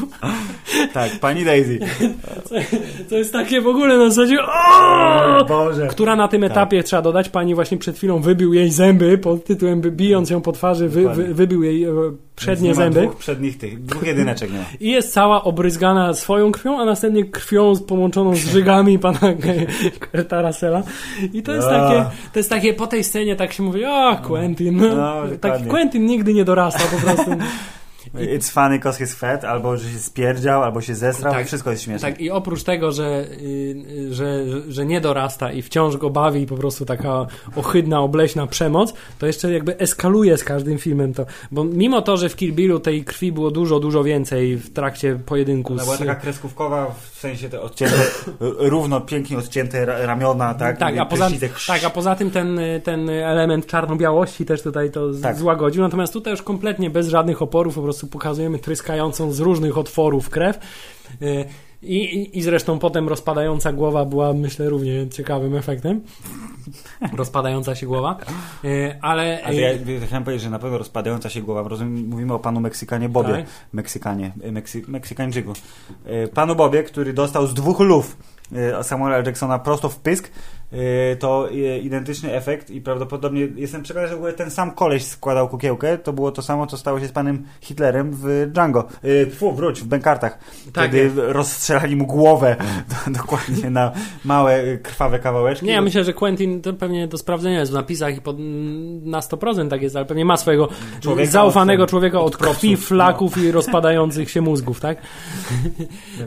[SPEAKER 1] Tak, pani Daisy.
[SPEAKER 2] To jest takie w ogóle na zasadzie "O!"
[SPEAKER 1] Boże.
[SPEAKER 2] Która na tym etapie, trzeba dodać, pani właśnie przed chwilą wybił jej zęby, pod tytułem bijąc ją po twarzy, wy, wy, wybił jej e, przednie zęby
[SPEAKER 1] Dwóch przednich tych, dwóch jedyneczek nie ma.
[SPEAKER 2] i jest cała obryzgana swoją krwią, a następnie krwią połączoną z żygami pana Kurta Russella. I to jest takie, to jest takie, po tej scenie tak się mówi, a Quentin,
[SPEAKER 1] No,
[SPEAKER 2] tak
[SPEAKER 1] dokładnie.
[SPEAKER 2] Quentin nigdy nie dorasta po prostu.
[SPEAKER 1] It's funny cause he's fat, albo że się spierdział, albo się zesrał,
[SPEAKER 2] Tak.
[SPEAKER 1] wszystko jest śmieszne.
[SPEAKER 2] Tak, i oprócz tego, że, y, że, że nie dorasta i wciąż go bawi po prostu taka ohydna, obleśna przemoc, to jeszcze jakby eskaluje z każdym filmem to. Bo mimo to, że w Kill Billu tej krwi było dużo, dużo więcej w trakcie pojedynku
[SPEAKER 1] Ona
[SPEAKER 2] z...
[SPEAKER 1] była taka kreskówkowa, w sensie te odcięte, równo, pięknie odcięte ra- ramiona, tak?
[SPEAKER 2] Tak, a poza, tak, a poza tym ten, ten element czarno-białości też tutaj to
[SPEAKER 1] Tak.
[SPEAKER 2] złagodził. Natomiast tutaj już kompletnie bez żadnych oporów po prostu pokazujemy tryskającą z różnych otworów krew. Y, I, i, I zresztą potem rozpadająca głowa była, myślę, równie ciekawym efektem. Rozpadająca się głowa. Y, Ale.
[SPEAKER 1] Ale ja, ja chciałem powiedzieć, że na pewno rozpadająca się głowa, rozumiem, mówimy o panu Meksykanie Bobie.
[SPEAKER 2] Tak.
[SPEAKER 1] Meksykanie, e, Meksy, Meksykańczyku. Panu Bobie, który dostał z dwóch e, Samuela. Jacksona prosto w pysk, y, to y, identyczny efekt i prawdopodobnie jestem przekonany, że w ogóle ten sam koleś składał kukiełkę. To było to samo, co stało się z panem Hitlerem w Django. Y, Fu, wróć, w Benkartach.
[SPEAKER 2] Tak
[SPEAKER 1] kiedy
[SPEAKER 2] jest.
[SPEAKER 1] rozstrzelali mu głowę do, dokładnie na małe, y, krwawe kawałeczki.
[SPEAKER 2] Nie, ja myślę, że Quentin to pewnie do sprawdzenia jest w napisach i pod, na 100% tak jest, ale pewnie ma swojego
[SPEAKER 1] Człowieka
[SPEAKER 2] zaufanego
[SPEAKER 1] od-
[SPEAKER 2] człowieka od,
[SPEAKER 1] od propsów,
[SPEAKER 2] krwi,
[SPEAKER 1] no.
[SPEAKER 2] flaków i rozpadających się mózgów, tak?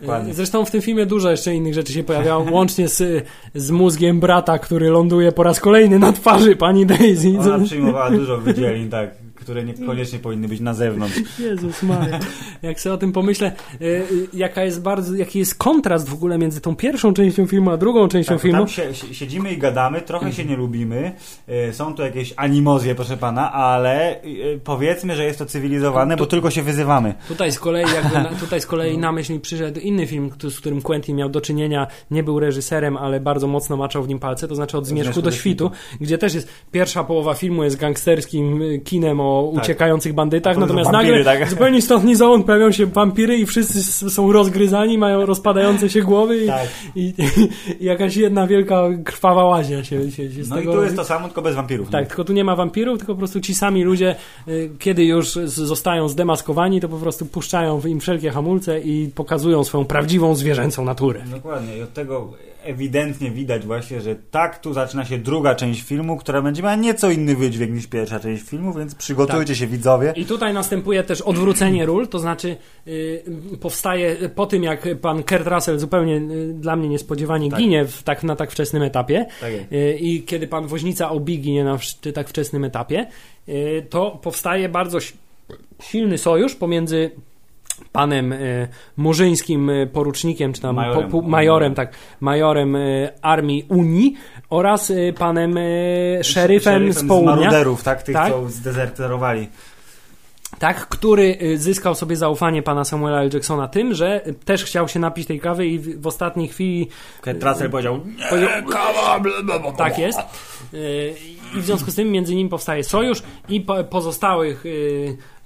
[SPEAKER 1] Dokładnie.
[SPEAKER 2] Zresztą w tym filmie dużo jeszcze innych rzeczy się pojawia, łącznie z, z mózgiem brata, który ląduje po raz kolejny na twarzy pani Daisy.
[SPEAKER 1] Ona przyjmowała dużo wydzielin, tak, które niekoniecznie powinny być na zewnątrz.
[SPEAKER 2] Jezus Maria. Jak sobie o tym pomyślę, y, y, jaka jest bardzo, jaki jest kontrast w ogóle między tą pierwszą częścią filmu, a drugą częścią
[SPEAKER 1] Tak,
[SPEAKER 2] filmu.
[SPEAKER 1] tam się, siedzimy i gadamy, trochę się nie lubimy, y, są tu jakieś animozje, proszę pana, ale powiedzmy, że jest to cywilizowane, bo tylko się wyzywamy.
[SPEAKER 2] Tutaj z kolei, jakby na, tutaj z kolei na myśl mi przyszedł inny film, z którym Quentin miał do czynienia, nie był reżyserem, ale bardzo mocno maczał w nim palce, to znaczy od zmierzchu do świtu, gdzie też jest pierwsza połowa filmu jest gangsterskim kinem o
[SPEAKER 1] Tak.
[SPEAKER 2] uciekających bandytach, natomiast
[SPEAKER 1] wampiry,
[SPEAKER 2] nagle
[SPEAKER 1] tak?
[SPEAKER 2] zupełnie stąd ni zowąd pojawiają się wampiry i wszyscy są rozgryzani, mają rozpadające się głowy i,
[SPEAKER 1] Tak.
[SPEAKER 2] i, i jakaś jedna wielka krwawa łaźnia się, się, się z
[SPEAKER 1] No i
[SPEAKER 2] tego
[SPEAKER 1] tu
[SPEAKER 2] robi.
[SPEAKER 1] jest to samo, tylko bez wampirów.
[SPEAKER 2] Tak,
[SPEAKER 1] nie?
[SPEAKER 2] tylko tu nie ma wampirów, tylko po prostu ci sami ludzie, y, kiedy już zostają zdemaskowani, to po prostu puszczają w im wszelkie hamulce i pokazują swoją prawdziwą zwierzęcą naturę.
[SPEAKER 1] Dokładnie i od tego ewidentnie widać właśnie, że tak tu zaczyna się druga część filmu, która będzie miała nieco inny wydźwięk niż pierwsza część filmu, więc przygotujcie
[SPEAKER 2] Tak.
[SPEAKER 1] się widzowie.
[SPEAKER 2] I tutaj następuje też odwrócenie ról, to znaczy y, powstaje po tym, jak pan Kurt Russell zupełnie y, dla mnie niespodziewanie
[SPEAKER 1] Tak.
[SPEAKER 2] ginie w, tak, na tak wczesnym etapie
[SPEAKER 1] Tak
[SPEAKER 2] y, i kiedy pan woźnica Obi ginie na tak wczesnym etapie, to powstaje bardzo si- silny sojusz pomiędzy panem y, murzyńskim y, porucznikiem, czy tam
[SPEAKER 1] Majorem.
[SPEAKER 2] Po, pu, majorem, tak, majorem y, armii Unii oraz panem y, szeryfem, z południa.
[SPEAKER 1] maruderów, tak? Tych,
[SPEAKER 2] Tak.
[SPEAKER 1] co zdezerterowali.
[SPEAKER 2] Tak, który zyskał sobie zaufanie pana Samuela L. Jacksona tym, że też chciał się napić tej kawy i w, ostatniej chwili
[SPEAKER 1] Russell powiedział,
[SPEAKER 2] powiedział, kawa, tak jest. I w związku z tym między nimi powstaje sojusz i po, pozostałych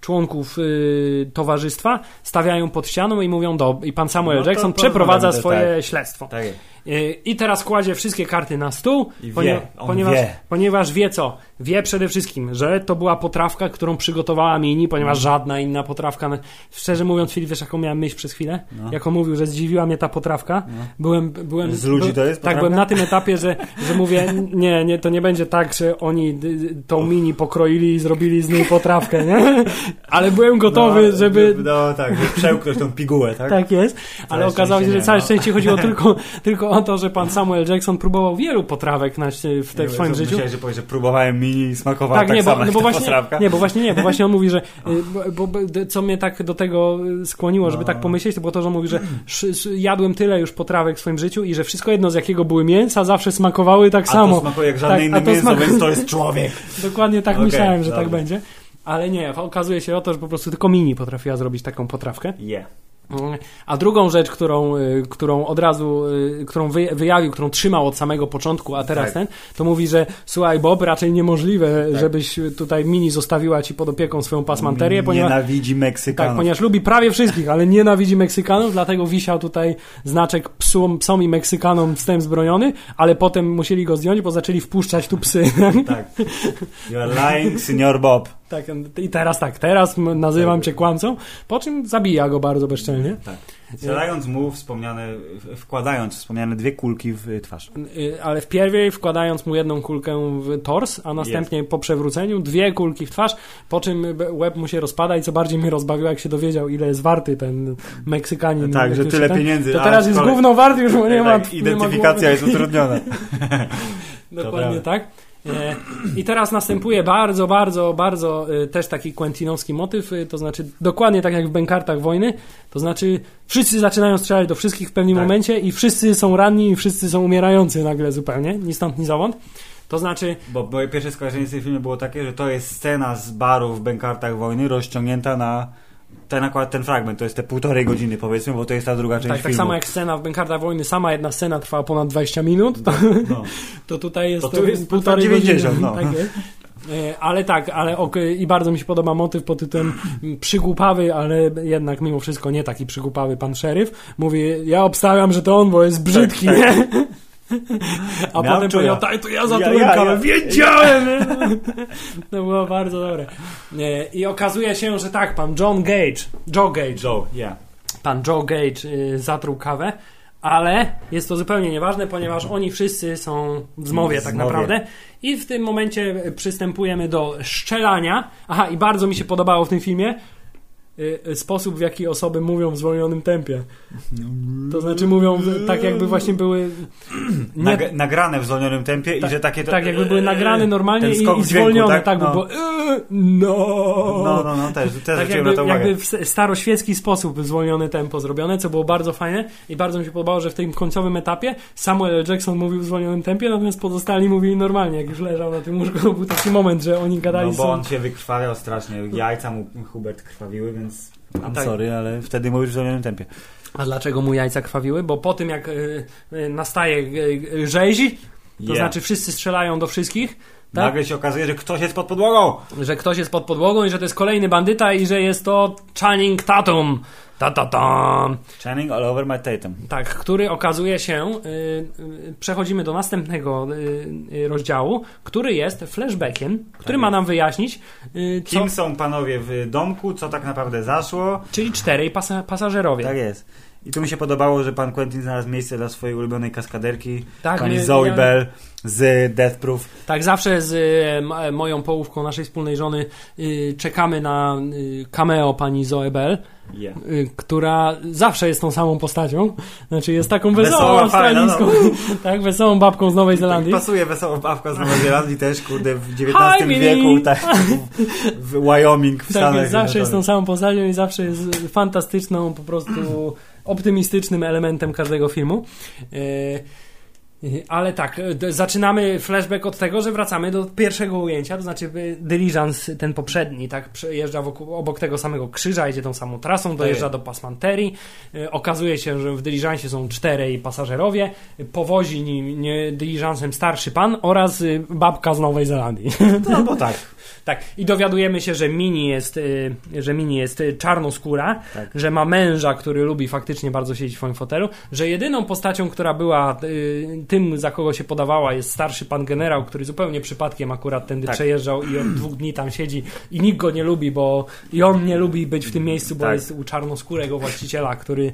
[SPEAKER 2] członków y, towarzystwa stawiają pod ścianą i mówią do i pan Samuel
[SPEAKER 1] No to
[SPEAKER 2] Jackson
[SPEAKER 1] porozmawiamy,
[SPEAKER 2] przeprowadza
[SPEAKER 1] tak.
[SPEAKER 2] swoje śledztwo.
[SPEAKER 1] tak jest.
[SPEAKER 2] Y, I teraz kładzie wszystkie karty na stół,
[SPEAKER 1] I wie,
[SPEAKER 2] ponieważ,
[SPEAKER 1] on
[SPEAKER 2] ponieważ,
[SPEAKER 1] wie.
[SPEAKER 2] ponieważ wie co? Wie przede wszystkim, że to była potrawka, którą przygotowała Mini, ponieważ
[SPEAKER 1] Mm.
[SPEAKER 2] żadna inna potrawka. Szczerze mówiąc, Filip, wiesz jaką miałem myśl przez chwilę?
[SPEAKER 1] No.
[SPEAKER 2] Jak on mówił, że zdziwiła mnie ta potrawka. Byłem, byłem,
[SPEAKER 1] Z ludzi to jest
[SPEAKER 2] Tak,
[SPEAKER 1] potrawka?
[SPEAKER 2] byłem na tym etapie, że, że mówię, nie, nie, to nie będzie tak, że oni tą Mini pokroili i zrobili z niej potrawkę, nie? Ale byłem gotowy,
[SPEAKER 1] no,
[SPEAKER 2] żeby
[SPEAKER 1] No tak, żeby przełknąć tą pigułę, tak?
[SPEAKER 2] tak jest, ale
[SPEAKER 1] Całe
[SPEAKER 2] okazało się, że całe
[SPEAKER 1] no.
[SPEAKER 2] szczęście chodziło tylko, tylko o to, że pan Samuel Jackson próbował wielu potrawek na, w, te, w swoim życiu.
[SPEAKER 1] Myślałem, że powie, że próbowałem mini i smakowałem
[SPEAKER 2] Tak,
[SPEAKER 1] tak,
[SPEAKER 2] nie, bo,
[SPEAKER 1] samo
[SPEAKER 2] no bo właśnie,
[SPEAKER 1] potrawka.
[SPEAKER 2] nie, bo właśnie nie, bo właśnie on mówi, że y, bo, bo, co mnie tak do tego y, skłoniło, żeby
[SPEAKER 1] No.
[SPEAKER 2] tak pomyśleć, to było to, że on mówi, że sz, jadłem tyle już potrawek w swoim życiu i że wszystko jedno z jakiego były mięsa zawsze smakowały tak
[SPEAKER 1] A
[SPEAKER 2] samo.
[SPEAKER 1] to smakuje jak żadne
[SPEAKER 2] Tak, a
[SPEAKER 1] inne mięso, więc to jest człowiek.
[SPEAKER 2] Dokładnie tak
[SPEAKER 1] Okej,
[SPEAKER 2] myślałem, że tak
[SPEAKER 1] dobra.
[SPEAKER 2] będzie. Ale nie, okazuje się o to, że po prostu tylko Mini potrafiła zrobić taką potrawkę.
[SPEAKER 1] Je.
[SPEAKER 2] A drugą rzecz, którą, y, którą od razu, y, którą wy- wyjawił, którą trzymał od samego początku, a teraz
[SPEAKER 1] Tak.
[SPEAKER 2] ten, to mówi, że słuchaj Bob, raczej niemożliwe,
[SPEAKER 1] Tak.
[SPEAKER 2] żebyś tutaj Mini zostawiła ci pod opieką swoją pasmanterię, ponieważ,
[SPEAKER 1] Nienawidzi
[SPEAKER 2] tak,
[SPEAKER 1] Meksykanów.
[SPEAKER 2] ponieważ lubi prawie wszystkich, ale nienawidzi Meksykanów, dlatego wisiał tutaj znaczek psom, psom i Meksykanom wstęp zbroniony, ale potem musieli go zdjąć, bo zaczęli wpuszczać tu psy.
[SPEAKER 1] Tak. You are lying, senior Bob.
[SPEAKER 2] Tak, I teraz tak, teraz nazywam cię kłamcą, po czym zabija go bardzo bezczelnie.
[SPEAKER 1] Tak. Strzelając mu wspomniane, w- wkładając wspomniane dwie kulki w twarz.
[SPEAKER 2] Y, ale wpierw wkładając mu jedną kulkę w tors, a następnie po przewróceniu dwie kulki w twarz, po czym łeb mu się rozpada i co bardziej mnie rozbawiło, jak się dowiedział, ile jest warty ten Meksykanin.
[SPEAKER 1] Tak, że tyle
[SPEAKER 2] ten,
[SPEAKER 1] pieniędzy,
[SPEAKER 2] To teraz jest
[SPEAKER 1] kolej-
[SPEAKER 2] gówno wart już, bo nie ma
[SPEAKER 1] tak,
[SPEAKER 2] nie ma
[SPEAKER 1] identyfikacja
[SPEAKER 2] głowy.
[SPEAKER 1] jest utrudniona.
[SPEAKER 2] Dokładnie tak. E, I teraz następuje bardzo, bardzo, bardzo e, też taki Quentinowski motyw, e, to znaczy dokładnie tak jak w Bękartach wojny, to znaczy wszyscy zaczynają strzelać do wszystkich w pewnym
[SPEAKER 1] Tak.
[SPEAKER 2] momencie i wszyscy są ranni i wszyscy są umierający nagle zupełnie, ni stąd, ni zowąd. To znaczy,
[SPEAKER 1] Bo moje pierwsze skojarzenie z tym filmem było takie, że to jest scena z baru w Bękartach Wojny rozciągnięta na ten akurat ten fragment, to jest te półtorej godziny powiedzmy, bo to jest ta druga część
[SPEAKER 2] tak, tak
[SPEAKER 1] filmu.
[SPEAKER 2] samo jak scena w Bękartach wojny, sama jedna scena trwała ponad 20 minut, to,
[SPEAKER 1] No.
[SPEAKER 2] to tutaj jest
[SPEAKER 1] To tu jest
[SPEAKER 2] półtorej
[SPEAKER 1] 90,
[SPEAKER 2] godziny.
[SPEAKER 1] no.
[SPEAKER 2] Tak jest. E, Ale tak, ale ok, i bardzo mi się podoba motyw pod tytułem przygłupawy, ale jednak mimo wszystko nie taki przygłupawy pan szeryf. Mówi, ja obstawiam, że to on, bo jest brzydki,
[SPEAKER 1] tak.
[SPEAKER 2] nie? A
[SPEAKER 1] Miał
[SPEAKER 2] potem powiedział, tak, to ja zatrułem
[SPEAKER 1] Ja, ja,
[SPEAKER 2] kawę,
[SPEAKER 1] ja.
[SPEAKER 2] wiedziałem! to było bardzo dobre. Nie, I okazuje się, że tak, pan John Gage, Joe Gage,
[SPEAKER 1] Joe, yeah.
[SPEAKER 2] pan Joe Gage y, zatruł kawę, ale jest to zupełnie nieważne, ponieważ oni wszyscy są w zmowie tak
[SPEAKER 1] zmowie.
[SPEAKER 2] naprawdę. I w tym momencie przystępujemy do szczelania. Aha, i bardzo mi się podobało w tym filmie sposób, w jaki osoby mówią w zwolnionym tempie. To znaczy mówią tak, jakby właśnie były nie,
[SPEAKER 1] Nag nagrane w zwolnionym tempie i że takie... To,
[SPEAKER 2] tak jakby były nagrane normalnie i, i
[SPEAKER 1] w dźwięku,
[SPEAKER 2] zwolnione, tak,
[SPEAKER 1] no.
[SPEAKER 2] bo no.
[SPEAKER 1] No, no, no, też, też
[SPEAKER 2] Tak jakby, jakby w staroświecki sposób zwolnione tempo zrobione, co było bardzo fajne i bardzo mi się podobało, że w tym końcowym etapie Samuel. Jackson mówił w zwolnionym tempie, natomiast pozostali mówili normalnie, jak już leżał na tym łóżku, był taki moment, że oni gadali
[SPEAKER 1] No bo on się wykrwawiał strasznie, jajca mu Hubert krwawiły, więc... I'm
[SPEAKER 2] Tak.
[SPEAKER 1] sorry, ale wtedy mówisz w zwolnionym tempie.
[SPEAKER 2] A dlaczego mu jajca krwawiły? Bo po tym jak y, y, nastaje y, y, rzeź, to
[SPEAKER 1] Yeah.
[SPEAKER 2] znaczy wszyscy strzelają do wszystkich, tak?
[SPEAKER 1] Nagle się okazuje, że ktoś jest pod podłogą.
[SPEAKER 2] że ktoś jest pod podłogą i że to jest kolejny bandyta i że jest to Channing Tatum. Ta, ta, ta.
[SPEAKER 1] Channing all over my Tatum.
[SPEAKER 2] Tak, który okazuje się, y, y, przechodzimy do następnego y, y, rozdziału, który jest flashbackiem, który ma
[SPEAKER 1] jest.
[SPEAKER 2] nam wyjaśnić, y, co,
[SPEAKER 1] Kim są panowie w domku, co tak naprawdę zaszło.
[SPEAKER 2] czyli czterej pasa, pasażerowie.
[SPEAKER 1] Tak jest. I tu mi się podobało, że pan Quentin znalazł miejsce dla swojej ulubionej kaskaderki,
[SPEAKER 2] Tak,
[SPEAKER 1] pani
[SPEAKER 2] my-
[SPEAKER 1] Zoe
[SPEAKER 2] ja-
[SPEAKER 1] Bell z Death Proof.
[SPEAKER 2] Tak, zawsze z y, m- moją połówką naszej wspólnej żony y, czekamy na y, cameo pani Zoe Bell,
[SPEAKER 1] Yeah.
[SPEAKER 2] która zawsze jest tą samą postacią. Znaczy jest taką wesołą
[SPEAKER 1] Wesoła, fajna, no.
[SPEAKER 2] australijską, tak, wesołą babką z Nowej Zelandii.
[SPEAKER 1] Pasuje wesoła bawka z Nowej Zelandii też, kurde, w
[SPEAKER 2] Hi,
[SPEAKER 1] XIX
[SPEAKER 2] Minnie!
[SPEAKER 1] wieku, tak, w, Wyoming, w
[SPEAKER 2] Tak,
[SPEAKER 1] Stanach
[SPEAKER 2] zawsze jest tą samą postacią i zawsze jest fantastyczną, po prostu optymistycznym elementem każdego filmu. E, Ale tak, e, zaczynamy flashback od tego, że wracamy do pierwszego ujęcia, to znaczy Diligence, ten poprzedni, tak, przejeżdża wokół, obok tego samego krzyża, idzie tą samą trasą, dojeżdża do Pasmanterii. E, Okazuje się, że w Diligencie są czterej pasażerowie, powozi nim Diligencem starszy pan oraz babka z Nowej Zelandii.
[SPEAKER 1] No bo tak.
[SPEAKER 2] Tak, i dowiadujemy się, że Mini jest, że Mini jest czarnoskóra,
[SPEAKER 1] Tak.
[SPEAKER 2] że ma męża, który lubi faktycznie bardzo siedzieć w swoim fotelu, że jedyną postacią, która była tym, za kogo się podawała, jest starszy pan generał, który zupełnie przypadkiem akurat tędy
[SPEAKER 1] Tak.
[SPEAKER 2] przejeżdżał i od dwóch dni tam siedzi i nikt go nie lubi, bo i on nie lubi być w tym miejscu, bo
[SPEAKER 1] Tak.
[SPEAKER 2] jest u czarnoskórego właściciela, który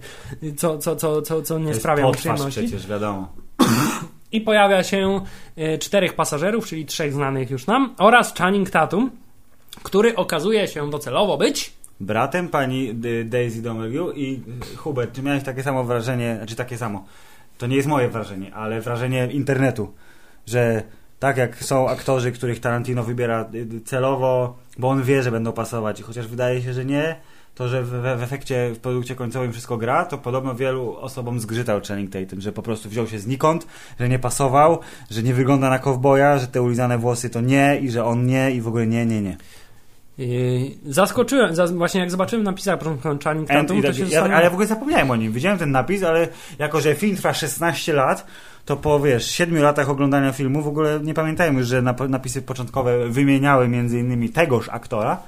[SPEAKER 2] co, co, co, co, co nie sprawia mu przyjemności.
[SPEAKER 1] przecież, wiadomo.
[SPEAKER 2] I pojawia się e, czterech pasażerów, czyli trzech znanych już nam, oraz Channing Tatum, który okazuje się docelowo być.
[SPEAKER 1] Bratem pani Daisy Domergue i Hubert, czy miałeś takie samo wrażenie, znaczy takie samo, to nie jest moje wrażenie, ale wrażenie internetu, że tak jak są aktorzy, których Tarantino wybiera y, celowo, bo on wie, że będą pasować, i chociaż wydaje się, że nie, to, że w, w efekcie, w produkcie końcowym wszystko gra, to podobno wielu osobom zgrzytał Channing Tatum, że po prostu wziął się znikąd, że nie pasował, że nie wygląda na kowboja, że te ulizane włosy to nie i że on nie i w ogóle nie, nie, nie.
[SPEAKER 2] Yy, zaskoczyłem, za, właśnie jak zobaczyłem napisach
[SPEAKER 1] And
[SPEAKER 2] Tatum,
[SPEAKER 1] i
[SPEAKER 2] to
[SPEAKER 1] tak-
[SPEAKER 2] się
[SPEAKER 1] ja, ale ja w ogóle zapomniałem o nim. Widziałem ten napis, ale jako, że film trwa 16 lat, to po, wiesz, 7 latach oglądania filmu w ogóle nie pamiętajmy, że nap- napisy początkowe wymieniały między innymi tegoż aktora,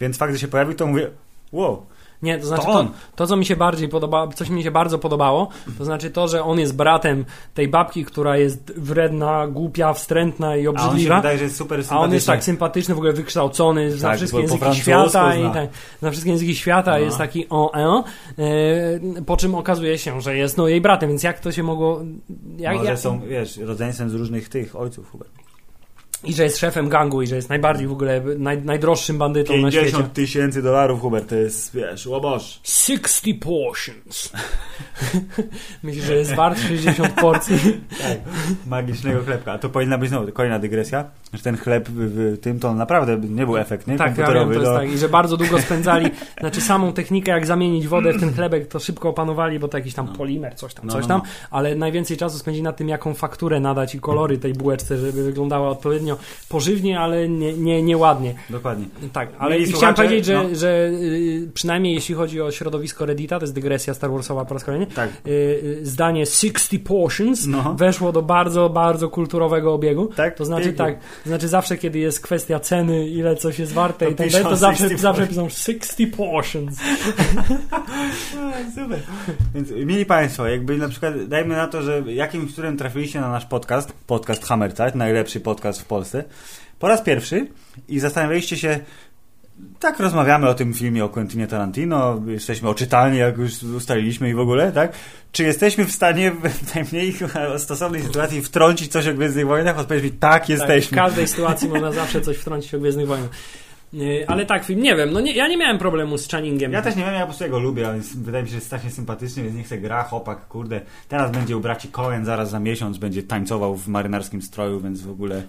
[SPEAKER 1] więc fakt, że się pojawił, to mówię, wow,
[SPEAKER 2] Nie, to znaczy
[SPEAKER 1] To
[SPEAKER 2] to,
[SPEAKER 1] on.
[SPEAKER 2] to, co mi się bardziej podobało, coś mi się bardzo podobało, to znaczy to, że on jest bratem tej babki, która jest wredna, głupia, wstrętna i
[SPEAKER 1] a on się
[SPEAKER 2] obrzydliwa.
[SPEAKER 1] wydaje, że jest super
[SPEAKER 2] A
[SPEAKER 1] sympatyczny.
[SPEAKER 2] on jest tak sympatyczny, w ogóle wykształcony, zna
[SPEAKER 1] Tak,
[SPEAKER 2] wszystkie języki świata i tak, zna wszystkie języki świata, jest taki on, en, e, po czym okazuje się, że jest no jej bratem, więc jak to się mogło... Jak,
[SPEAKER 1] Może
[SPEAKER 2] jak,
[SPEAKER 1] są, wiesz, rodzeństwem z różnych tych ojców, Hubert.
[SPEAKER 2] I że jest szefem gangu i że jest najbardziej w ogóle naj, najdroższym bandytą na świecie.
[SPEAKER 1] 50 tysięcy dolarów, Hubert, to jest, wiesz, łoboż.
[SPEAKER 2] 60 portions. Myślisz, że jest wart 60 porcji?
[SPEAKER 1] Tak, magicznego chlebka. A to powinna być znowu kolejna dygresja, że ten chleb w, w tym to naprawdę nie był efekt, nie?
[SPEAKER 2] Tak, ja wiem, to jest
[SPEAKER 1] no.
[SPEAKER 2] tak. I że bardzo długo spędzali, znaczy samą technikę, jak zamienić wodę w ten chlebek, to szybko opanowali, bo to jakiś tam polimer, coś tam,
[SPEAKER 1] No,
[SPEAKER 2] coś
[SPEAKER 1] no,
[SPEAKER 2] tam,
[SPEAKER 1] no.
[SPEAKER 2] ale najwięcej czasu spędzili na tym, jaką fakturę nadać i kolory tej bułeczce, żeby wyglądała odpowiednio odpowiednio pożywnie, ale nie, nie, nieładnie.
[SPEAKER 1] Dokładnie.
[SPEAKER 2] Tak, ale
[SPEAKER 1] Mieli
[SPEAKER 2] i chciałem powiedzieć, że,
[SPEAKER 1] no.
[SPEAKER 2] że y, przynajmniej jeśli chodzi o środowisko Reddita, to jest dygresja Star Warsowa po raz kolejny,
[SPEAKER 1] Tak.
[SPEAKER 2] y, y, zdanie 60 portions
[SPEAKER 1] No.
[SPEAKER 2] weszło do bardzo, bardzo kulturowego obiegu.
[SPEAKER 1] Tak,
[SPEAKER 2] To znaczy
[SPEAKER 1] pięknie.
[SPEAKER 2] tak, to znaczy zawsze kiedy jest kwestia ceny, ile coś jest warte
[SPEAKER 1] To
[SPEAKER 2] i tak dalej, to zawsze,
[SPEAKER 1] 60
[SPEAKER 2] zawsze piszą 60 portions.
[SPEAKER 1] Super. Więc mieli Państwo, jakby na przykład, dajmy na to, że jakimś cudem trafiliście na nasz podcast, podcast Hammerzeit, najlepszy podcast w Polsce, po raz pierwszy i zastanawialiście się, tak rozmawiamy o tym filmie o Quentinie Tarantino, jesteśmy oczytalni, jak już ustaliliśmy i w ogóle, tak? Czy jesteśmy w stanie w najmniej stosownej sytuacji wtrącić coś o Gwiezdnych Wojnach? Odpowiedź mi, tak,
[SPEAKER 2] Tak, w
[SPEAKER 1] jesteśmy.
[SPEAKER 2] każdej sytuacji można zawsze coś wtrącić o Gwiezdnych Wojnach. Y, Ale tak, film, nie wiem, no nie, ja nie miałem problemu z Channingiem.
[SPEAKER 1] Ja też nie wiem, ja po prostu jego lubię, wydaje mi się, że jest strasznie sympatyczny, więc niech se gra, chłopak, kurde. Teraz będzie u braci Cohen, zaraz za miesiąc będzie tańcował w marynarskim stroju, więc w ogóle...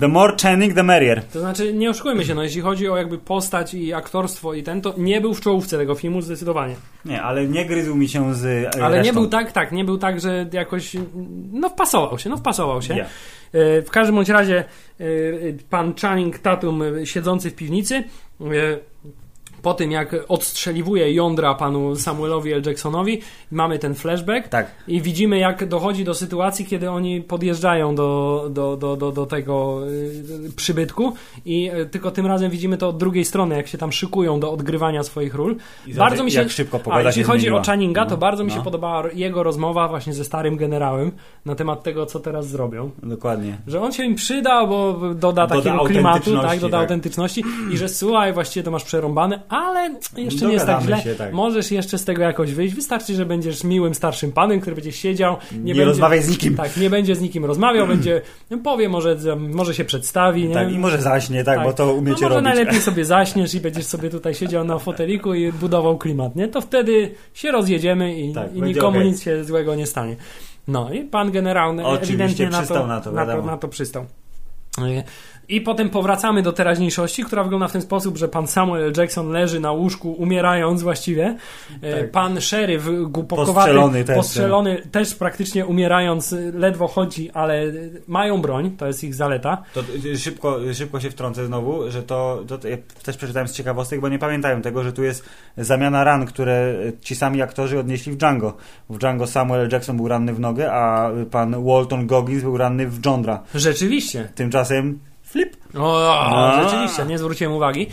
[SPEAKER 1] The more Channing, the merrier.
[SPEAKER 2] To znaczy, nie oszukujmy się, no jeśli chodzi o jakby postać i aktorstwo i ten, to nie był w czołówce tego filmu zdecydowanie.
[SPEAKER 1] Nie, ale nie gryzł mi się z e,
[SPEAKER 2] Ale nie
[SPEAKER 1] resztą.
[SPEAKER 2] był tak, tak, nie był tak, że jakoś, no wpasował się, no wpasował się.
[SPEAKER 1] Nie.
[SPEAKER 2] E, W każdym bądź razie e, pan Channing Tatum siedzący w piwnicy po tym jak odstrzeliwuje jądra panu Samuelowi L. Jacksonowi, mamy ten flashback
[SPEAKER 1] Tak.
[SPEAKER 2] i widzimy jak dochodzi do sytuacji, kiedy oni podjeżdżają do, do, do, do, do tego y, przybytku i y, tylko tym razem widzimy to od drugiej strony, jak się tam szykują do odgrywania swoich ról.
[SPEAKER 1] I
[SPEAKER 2] Bardzo mi się,
[SPEAKER 1] jak szybko
[SPEAKER 2] a jeśli
[SPEAKER 1] się
[SPEAKER 2] chodzi
[SPEAKER 1] zmieniła.
[SPEAKER 2] o Channinga, to
[SPEAKER 1] No,
[SPEAKER 2] bardzo mi się
[SPEAKER 1] no.
[SPEAKER 2] podobała jego rozmowa właśnie ze starym generałem na temat tego, co teraz zrobią.
[SPEAKER 1] Dokładnie.
[SPEAKER 2] Że on się im przyda, bo doda
[SPEAKER 1] Doda
[SPEAKER 2] takiego klimatu, tak, doda
[SPEAKER 1] tak.
[SPEAKER 2] autentyczności i że słuchaj, właściwie to masz przerąbane, ale jeszcze nie jest tak źle.
[SPEAKER 1] się, tak.
[SPEAKER 2] Możesz jeszcze z tego jakoś wyjść. Wystarczy, że będziesz miłym starszym panem, który będzie siedział, nie,
[SPEAKER 1] Nie,
[SPEAKER 2] będzie,
[SPEAKER 1] rozmawiaj z nikim.
[SPEAKER 2] Tak, nie będzie z nikim rozmawiał, będzie no, powie, może, może się przedstawi, nie?
[SPEAKER 1] Tak, i może zaśnie, tak, bo to umiecie
[SPEAKER 2] no, może
[SPEAKER 1] robić.
[SPEAKER 2] najlepiej sobie zaśniesz i będziesz sobie tutaj siedział na foteliku i budował klimat, nie? To wtedy się rozjedziemy i,
[SPEAKER 1] Tak,
[SPEAKER 2] i nikomu
[SPEAKER 1] okej.
[SPEAKER 2] nic się złego nie stanie. No i pan generał
[SPEAKER 1] Oczywiście
[SPEAKER 2] ewidentnie na to,
[SPEAKER 1] na to,
[SPEAKER 2] na, to,
[SPEAKER 1] wiadomo.
[SPEAKER 2] na to przystał. I potem powracamy do teraźniejszości, która wygląda w ten sposób, że pan Samuel L. Jackson leży na łóżku, umierając właściwie. E,
[SPEAKER 1] Tak.
[SPEAKER 2] Pan szeryf głupokowaty,
[SPEAKER 1] Postrzelony też,
[SPEAKER 2] postrzelony też praktycznie umierając, ledwo chodzi, ale mają broń, to jest ich zaleta.
[SPEAKER 1] To y, szybko, szybko się wtrącę znowu, że to, to ja też przeczytałem z ciekawostek, bo nie pamiętają tego, że tu jest zamiana ran, które ci sami aktorzy odnieśli w Django. W Django Samuel L. Jackson był ranny w nogę, a pan Walton Goggins był ranny w Jondra.
[SPEAKER 2] Rzeczywiście.
[SPEAKER 1] Tymczasem flip.
[SPEAKER 2] O,
[SPEAKER 1] A.
[SPEAKER 2] rzeczywiście, nie zwróciłem uwagi.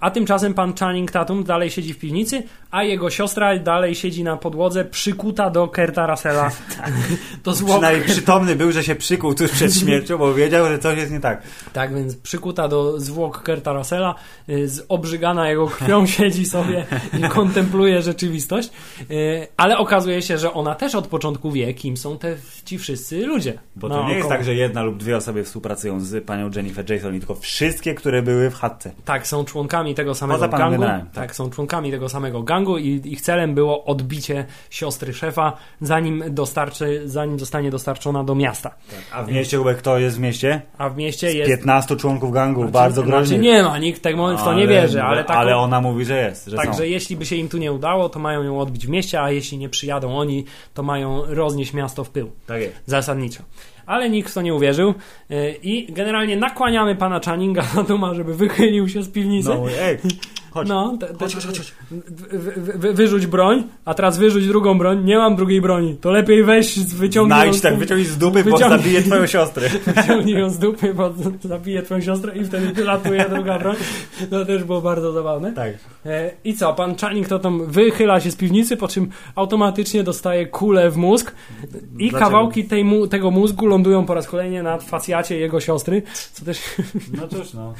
[SPEAKER 2] A tymczasem pan Channing Tatum dalej siedzi w piwnicy, a jego siostra dalej siedzi na podłodze przykuta do Kerta Russella. To zwłok.
[SPEAKER 1] Przynajmniej przytomny był, że się przykuł tuż przed śmiercią, bo wiedział, że coś jest nie tak.
[SPEAKER 2] Tak, więc przykuta do zwłok Kerta Russella, yy, z obrzygana jego krwią siedzi sobie i kontempluje rzeczywistość. Yy, Ale okazuje się, że ona też od początku wie, kim są te ci wszyscy ludzie.
[SPEAKER 1] Bo to nie jest
[SPEAKER 2] naokoło.
[SPEAKER 1] tak, że jedna lub dwie osoby współpracują z panią Jennifer Jason, tylko wszystkie, które były w chatce.
[SPEAKER 2] Tak, są członkami tego samego gangu.
[SPEAKER 1] generałem,
[SPEAKER 2] tak.
[SPEAKER 1] tak.
[SPEAKER 2] są członkami tego samego gangu i ich celem było odbicie siostry szefa, zanim dostarczy, zanim zostanie dostarczona do miasta.
[SPEAKER 1] A w mieście, Hubert, kto jest w mieście?
[SPEAKER 2] A w mieście jest.
[SPEAKER 1] 15 członków gangu, bardzo
[SPEAKER 2] znaczy,
[SPEAKER 1] groźnie.
[SPEAKER 2] nie ma, nikt tak w to nie wierzy, ale, taką,
[SPEAKER 1] ale ona mówi, że jest, że
[SPEAKER 2] Także
[SPEAKER 1] są.
[SPEAKER 2] jeśli by się im tu nie udało, to mają ją odbić w mieście, a jeśli nie przyjadą oni, to mają roznieść miasto w pył.
[SPEAKER 1] Tak jest.
[SPEAKER 2] Zasadniczo. Ale nikt w to nie uwierzył yy, i generalnie nakłaniamy pana Channinga Tatuma, żeby wychylił się z piwnicy.
[SPEAKER 1] No, ej, chodź.
[SPEAKER 2] No, te, te,
[SPEAKER 1] Chodź, chodź, chodź.
[SPEAKER 2] Wy, wy, wy, wyrzuć broń, a teraz wyrzuć drugą broń. Nie mam drugiej broni. To lepiej weź, wyciągnij ją,
[SPEAKER 1] Znajdź tak, wyciągnij z dupy, bo
[SPEAKER 2] Wyciągnij-
[SPEAKER 1] zabije twoją siostrę.
[SPEAKER 2] wyciągnij ją z dupy, bo zabije twoją siostrę i wtedy wylatuje druga broń. To też było bardzo zabawne.
[SPEAKER 1] Tak.
[SPEAKER 2] E, I co, pan Channing to tam wychyla się z piwnicy, po czym automatycznie dostaje kulę w mózg i
[SPEAKER 1] Dlaczego?
[SPEAKER 2] kawałki tej mu, tego mózgu lądują po raz kolejny na facjacie jego siostry, co też
[SPEAKER 1] No cóż, no.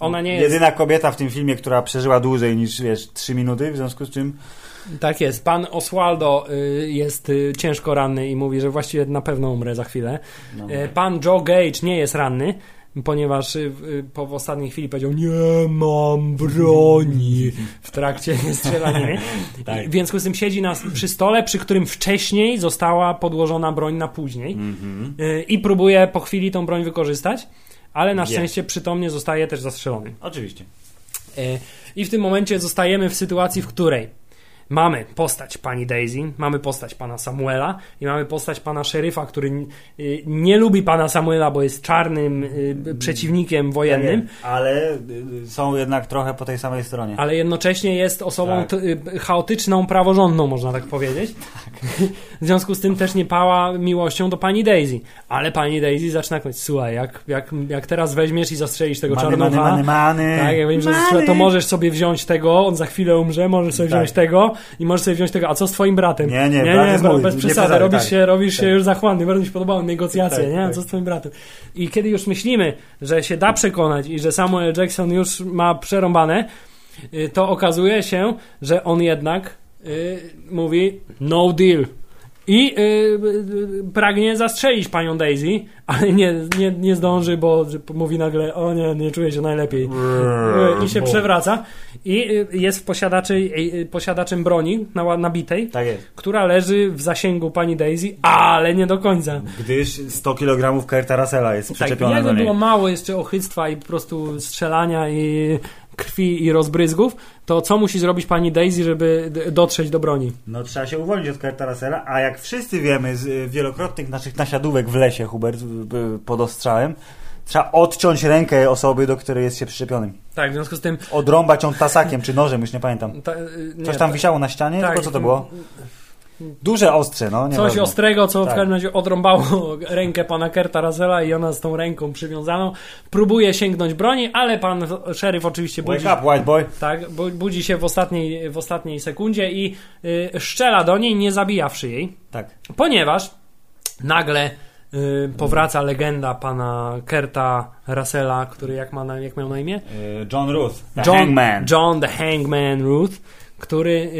[SPEAKER 2] ona nie jest...
[SPEAKER 1] Jedyna kobieta w tym filmie, która przeżyła dłużej niż, wiesz, 3 minuty, w związku z czym...
[SPEAKER 2] Tak jest. Pan Oswaldo y, jest y, ciężko ranny i mówi, że właściwie na pewno umrę za chwilę.
[SPEAKER 1] No.
[SPEAKER 2] E, Pan Joe Gage nie jest ranny, ponieważ y, po w ostatniej chwili powiedział nie mam broni w trakcie strzelaniny.
[SPEAKER 1] Tak.
[SPEAKER 2] I W związku z tym siedzi na, przy stole, przy którym wcześniej została podłożona broń na później
[SPEAKER 1] Mhm.
[SPEAKER 2] y, i próbuje po chwili tą broń wykorzystać, ale na szczęście przytomnie zostaje też zastrzelony.
[SPEAKER 1] Oczywiście.
[SPEAKER 2] E, I w tym momencie zostajemy w sytuacji, w której mamy postać pani Daisy, mamy postać pana Samuela i mamy postać pana szeryfa, który y, nie lubi pana Samuela, bo jest czarnym y, przeciwnikiem wojennym.
[SPEAKER 1] Tak ale y, są jednak trochę po tej samej stronie.
[SPEAKER 2] Ale jednocześnie jest osobą
[SPEAKER 1] Tak.
[SPEAKER 2] chaotyczną, praworządną, można tak powiedzieć. W związku z tym też nie pała miłością do pani Daisy. Ale pani Daisy zaczyna powiedzieć, słuchaj, jak, jak, jak teraz weźmiesz i zastrzelisz tego
[SPEAKER 1] Many,
[SPEAKER 2] czarnucha,
[SPEAKER 1] many, many, many.
[SPEAKER 2] tak, jak będziesz to możesz sobie wziąć tego, on za chwilę umrze, możesz sobie
[SPEAKER 1] Tak.
[SPEAKER 2] wziąć tego i możesz sobie wziąć tego, a co z twoim bratem?
[SPEAKER 1] Nie, nie, brat jest
[SPEAKER 2] be-
[SPEAKER 1] mój,
[SPEAKER 2] bez
[SPEAKER 1] nie
[SPEAKER 2] przesady,
[SPEAKER 1] przesadzaj,
[SPEAKER 2] robisz,
[SPEAKER 1] tak.
[SPEAKER 2] się, robisz się
[SPEAKER 1] Tak.
[SPEAKER 2] już zachłanny, bardzo mi się podobały negocjacje,
[SPEAKER 1] Tak,
[SPEAKER 2] nie? A
[SPEAKER 1] tak.
[SPEAKER 2] co z twoim bratem? I kiedy już myślimy, że się da przekonać i że Samuel Jackson już ma przerąbane, y, to okazuje się, że on jednak y, mówi no deal. I y, y, y, pragnie zastrzelić panią Daisy, ale nie, nie, nie zdąży, bo mówi nagle, o nie, nie czuję się najlepiej. I się przewraca. I y, jest w posiadaczy, y, posiadaczem broni na, nabitej,
[SPEAKER 1] Tak
[SPEAKER 2] która leży w zasięgu pani Daisy, ale nie do końca.
[SPEAKER 1] Gdyż 100 kg Kurta Russella jest
[SPEAKER 2] Tak,
[SPEAKER 1] przyczepione
[SPEAKER 2] jakby
[SPEAKER 1] do niej.
[SPEAKER 2] było mało jeszcze ochyctwa i po prostu strzelania i krwi i rozbryzgów, to co musi zrobić pani Daisy, żeby dotrzeć do broni?
[SPEAKER 1] No trzeba się uwolnić od Kurta Russella, a jak wszyscy wiemy z y, wielokrotnych naszych nasiadówek w lesie, Hubert, y, y, pod ostrzałem, trzeba odciąć rękę osoby, do której jest się przyczepionym.
[SPEAKER 2] Tak, w związku z tym...
[SPEAKER 1] Odrąbać ją tasakiem czy nożem, już nie pamiętam.
[SPEAKER 2] Ta, y, nie,
[SPEAKER 1] Coś tam
[SPEAKER 2] ta-
[SPEAKER 1] wisiało na ścianie,
[SPEAKER 2] tak,
[SPEAKER 1] tylko co to było? Duże ostrze, no.
[SPEAKER 2] Coś
[SPEAKER 1] nieważne.
[SPEAKER 2] ostrego, co w
[SPEAKER 1] Tak.
[SPEAKER 2] każdym razie odrąbało rękę pana Kerta Russella i ona z tą ręką przywiązaną próbuje sięgnąć broni, ale pan szeryf oczywiście budzi,
[SPEAKER 1] Wake up, white boy.
[SPEAKER 2] tak, bu- budzi się w ostatniej, w ostatniej sekundzie i y, szczela do niej, nie zabijawszy jej.
[SPEAKER 1] Tak.
[SPEAKER 2] Ponieważ nagle y, powraca legenda pana Kerta Russella, który jak, ma na, jak miał na imię?
[SPEAKER 1] Y, John Ruth, the
[SPEAKER 2] John,
[SPEAKER 1] hangman.
[SPEAKER 2] John the Hangman Ruth, który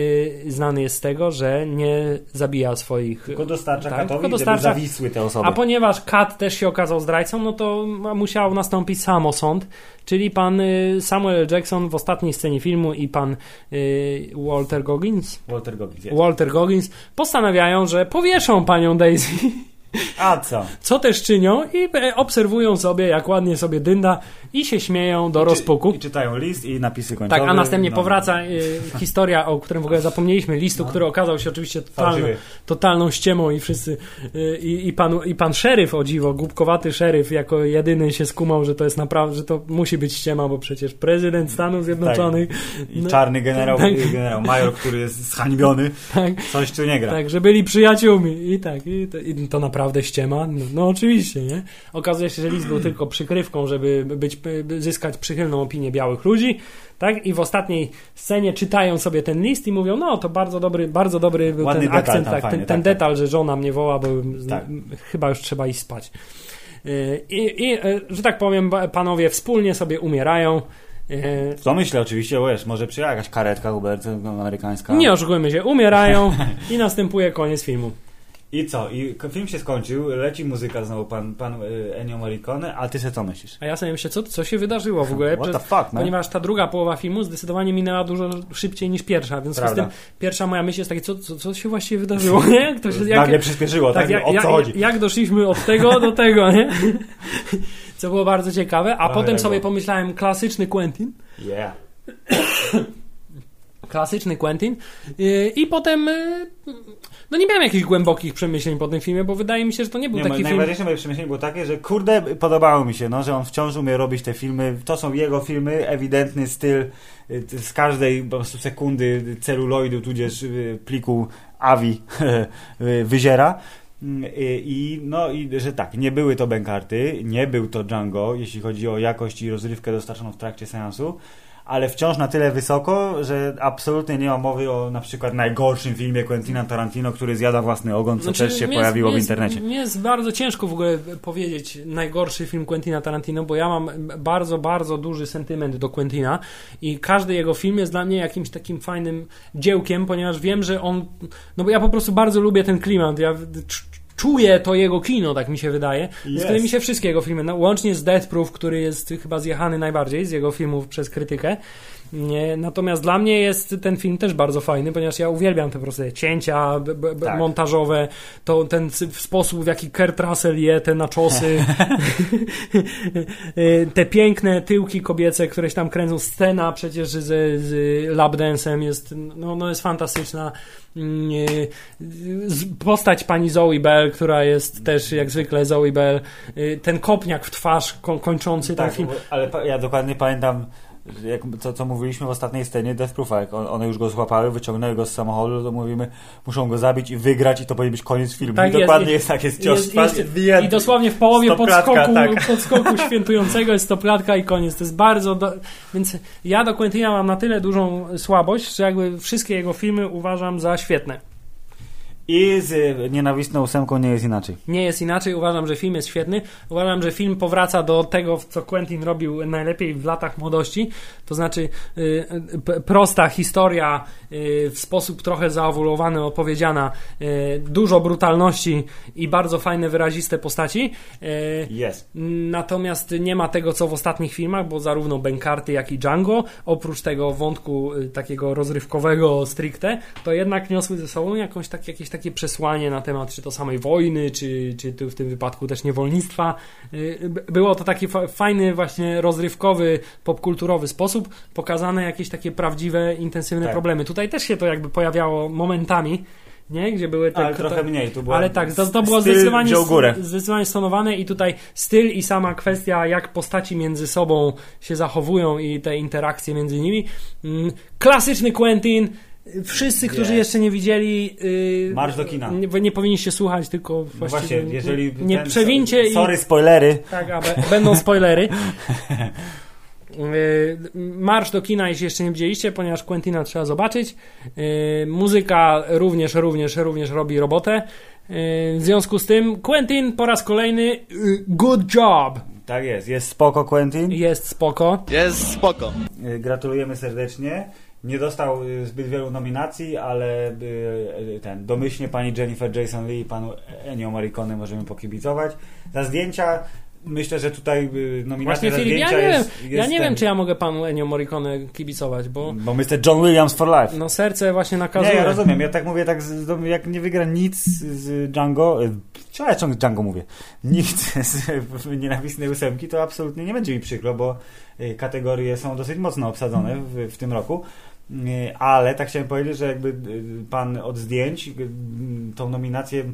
[SPEAKER 2] y, znany jest z tego, że nie zabija swoich.
[SPEAKER 1] Tylko dostarcza
[SPEAKER 2] tak,
[SPEAKER 1] katowi,
[SPEAKER 2] tylko
[SPEAKER 1] żeby
[SPEAKER 2] dostarcza-
[SPEAKER 1] zawisły te osoby.
[SPEAKER 2] A ponieważ Kat też się okazał zdrajcą, no to musiał nastąpić samosąd, czyli pan y, Samuel Jackson w ostatniej scenie filmu i pan y, Walter Goggins.
[SPEAKER 1] Walter Goggins jest.
[SPEAKER 2] Walter Goggins postanawiają, że powieszą panią Daisy.
[SPEAKER 1] A co?
[SPEAKER 2] Co też czynią i e, obserwują sobie, jak ładnie sobie dynda i się śmieją do rozpuku.
[SPEAKER 1] I czytają list i napisy końcowe.
[SPEAKER 2] Tak, a następnie
[SPEAKER 1] no.
[SPEAKER 2] powraca y, historia, o którym w ogóle zapomnieliśmy, listu,
[SPEAKER 1] No.
[SPEAKER 2] który okazał się oczywiście totalną, totalną ściemą i wszyscy, y, i, i, pan, i pan szeryf, o dziwo, głupkowaty szeryf, jako jedyny się skumał, że to jest naprawdę, że to musi być ściema, bo przecież prezydent Stanów Zjednoczonych,
[SPEAKER 1] I
[SPEAKER 2] No.
[SPEAKER 1] czarny generał,
[SPEAKER 2] Tak.
[SPEAKER 1] i generał major, który jest zhańbiony,
[SPEAKER 2] tak,
[SPEAKER 1] coś tu nie gra.
[SPEAKER 2] tak, że byli przyjaciółmi i tak, i to, i to naprawdę ściema, no, no oczywiście, nie? Okazuje się, że list był tylko przykrywką, żeby być, by zyskać przychylną opinię białych ludzi, tak? I w ostatniej scenie czytają sobie ten list i mówią, no to bardzo dobry, bardzo dobry był
[SPEAKER 1] Ładny
[SPEAKER 2] ten
[SPEAKER 1] detal
[SPEAKER 2] akcent, tak, ten, ten
[SPEAKER 1] tak, tak.
[SPEAKER 2] detal, że żona mnie woła, bo
[SPEAKER 1] Tak.
[SPEAKER 2] chyba już trzeba iść spać. Yy, I, i e, że tak powiem, panowie wspólnie sobie umierają.
[SPEAKER 1] W to myślę oczywiście, bo wiesz, może przyjechać jakaś karetka Hubert, no, amerykańska.
[SPEAKER 2] Nie oszukujmy się, umierają i następuje koniec filmu.
[SPEAKER 1] I co? I film się skończył, leci muzyka znowu, pan, pan y, Ennio Morricone, a ty se co myślisz?
[SPEAKER 2] A ja sobie myślę, co, co się wydarzyło w ogóle?
[SPEAKER 1] What the fuck, man?
[SPEAKER 2] Ponieważ ta druga połowa filmu zdecydowanie minęła dużo szybciej niż pierwsza, więc z tym pierwsza moja myśl jest taka, co, co, co się właściwie wydarzyło, nie? Kto się, jak,
[SPEAKER 1] Nagle przyspieszyło, tak?
[SPEAKER 2] jak,
[SPEAKER 1] o co
[SPEAKER 2] jak,
[SPEAKER 1] chodzi?
[SPEAKER 2] jak doszliśmy od tego do tego, nie? Co było bardzo ciekawe, a
[SPEAKER 1] Trochę
[SPEAKER 2] potem
[SPEAKER 1] tego.
[SPEAKER 2] sobie pomyślałem, klasyczny Quentin,
[SPEAKER 1] Yeah.
[SPEAKER 2] klasyczny Quentin yy, i potem yy, no nie miałem jakichś głębokich przemyśleń po tym filmie, bo wydaje mi się, że to nie był
[SPEAKER 1] Nie,
[SPEAKER 2] taki
[SPEAKER 1] moje
[SPEAKER 2] film...
[SPEAKER 1] najważniejsze moje przemyślenie było takie, że kurde, podobało mi się, no, że on wciąż umie robić te filmy. To są jego filmy, ewidentny styl y, z każdej po prostu sekundy celuloidu, tudzież y, pliku AVI y, wyziera. Mm, y, I no i że tak, nie były to bękarty, nie był to Django, jeśli chodzi o jakość i rozrywkę dostarczoną w trakcie seansu, ale wciąż na tyle wysoko, że absolutnie nie ma mowy o na przykład najgorszym filmie Quentina Tarantino, który zjada własny ogon, co
[SPEAKER 2] Znaczy,
[SPEAKER 1] też się pojawiło
[SPEAKER 2] jest,
[SPEAKER 1] w internecie.
[SPEAKER 2] Mnie jest bardzo ciężko w ogóle powiedzieć najgorszy film Quentina Tarantino, bo ja mam bardzo, bardzo duży sentyment do Quentina i każdy jego film jest dla mnie jakimś takim fajnym dziełkiem, ponieważ wiem, że on. No bo ja po prostu bardzo lubię ten klimat. Ja cz- czuję to jego kino, tak mi się wydaje.
[SPEAKER 1] Yes.
[SPEAKER 2] mi się wszystkie jego filmy, no, łącznie z Death Proof, który jest chyba zjechany najbardziej z jego filmów przez krytykę. Nie, natomiast dla mnie jest ten film też bardzo fajny, ponieważ ja uwielbiam te po prostu cięcia b, b,
[SPEAKER 1] Tak.
[SPEAKER 2] montażowe, to ten sposób, w jaki Kurt Russell je te naczosy, te piękne tyłki kobiece, które się tam kręcą, scena przecież z, z lapdance'em jest, no, no jest fantastyczna. Mm, z- Postać pani Zoe Bell, która jest też jak zwykle Zoe Bell, e, ten kopniak w twarz ko- kończący ten
[SPEAKER 1] Tak,
[SPEAKER 2] film.
[SPEAKER 1] ale ja dokładnie pamiętam, jak, co, co mówiliśmy w ostatniej scenie Death Proofa, jak on, one już go złapały, wyciągnęły go z samochodu, to mówimy, muszą go zabić i wygrać i to powinien być koniec filmu.
[SPEAKER 2] Tak
[SPEAKER 1] I
[SPEAKER 2] jest,
[SPEAKER 1] dokładnie
[SPEAKER 2] i-
[SPEAKER 1] jest, tak, jest cios
[SPEAKER 2] Jest-
[SPEAKER 1] twarz,
[SPEAKER 2] jest-
[SPEAKER 1] jest.
[SPEAKER 2] I dosłownie w połowie podskoku,
[SPEAKER 1] tak.
[SPEAKER 2] podskoku świętującego jest stoplatka i koniec. To jest bardzo. Do... Więc ja do Quentina mam na tyle dużą słabość, że jakby wszystkie jego filmy uważam za świetne.
[SPEAKER 1] I z y, nienawistną ósemką nie jest inaczej.
[SPEAKER 2] Nie jest inaczej, uważam, że film jest świetny. Uważam, że film powraca do tego, co Quentin robił najlepiej w latach młodości. To znaczy y, p- prosta historia, y, w sposób trochę zaowulowany opowiedziana, y, dużo brutalności i bardzo fajne, wyraziste postaci. Y,
[SPEAKER 1] Jest.
[SPEAKER 2] Natomiast nie ma tego, co w ostatnich filmach, bo zarówno Benkarty, jak i Django, oprócz tego wątku y, takiego rozrywkowego stricte, to jednak niosły ze sobą jakąś tak, jakieś takie przesłanie na temat czy to samej wojny, czy, czy tu w tym wypadku też niewolnictwa. Y, Było to taki fa- fajny, właśnie rozrywkowy, popkulturowy sposób, pokazane jakieś takie prawdziwe, intensywne
[SPEAKER 1] Tak.
[SPEAKER 2] problemy. Tutaj też się to jakby pojawiało momentami, nie? Gdzie były te...
[SPEAKER 1] Ale trochę mniej. Tu była,
[SPEAKER 2] Ale tak, to, to było zdecydowanie, zdecydowanie stonowane i tutaj styl i sama kwestia, jak postaci między sobą się zachowują i te interakcje między nimi. Mm, Klasyczny Quentin. Wszyscy, którzy jeszcze nie widzieli, yy,
[SPEAKER 1] Marsz do kina.
[SPEAKER 2] Nie, nie powinniście słuchać, tylko
[SPEAKER 1] No właśnie, jeżeli...
[SPEAKER 2] nie
[SPEAKER 1] ten-
[SPEAKER 2] przewincie i
[SPEAKER 1] Sorry, spoilery.
[SPEAKER 2] tak, a będą spoilery. Yy, Marsz do kina, jeśli jeszcze nie widzieliście, ponieważ Quentina trzeba zobaczyć. Yy, Muzyka również, również, również robi robotę. Yy, W związku z tym Quentin po raz kolejny good job.
[SPEAKER 1] Tak jest. Jest spoko Quentin.
[SPEAKER 2] Jest spoko.
[SPEAKER 3] Jest spoko.
[SPEAKER 1] Y, Gratulujemy serdecznie. Nie dostał y, zbyt wielu nominacji, ale y, y, ten, domyślnie pani Jennifer Jason Lee i panu Ennio Morricone możemy pokibicować. Za zdjęcia myślę, że tutaj nominacja
[SPEAKER 2] Właśnie
[SPEAKER 1] za
[SPEAKER 2] Filip, ja
[SPEAKER 1] zdjęcia
[SPEAKER 2] wiem,
[SPEAKER 1] jest, jest
[SPEAKER 2] ja nie
[SPEAKER 1] ten,
[SPEAKER 2] wiem, czy ja mogę panu Ennio Morricone kibicować, bo
[SPEAKER 1] Bo my jesteśmy John Williams for life.
[SPEAKER 2] no serce właśnie nakazuje.
[SPEAKER 1] Nie, ja rozumiem. Ja tak mówię, tak z, jak nie wygra nic z Django, co ja ciągle Django mówię, nic z nienawistnej ósemki, to absolutnie nie będzie mi przykro, bo kategorie są dosyć mocno obsadzone w, w tym roku. Y, Ale tak chciałem powiedzieć, że jakby y, pan od zdjęć y, tą nominację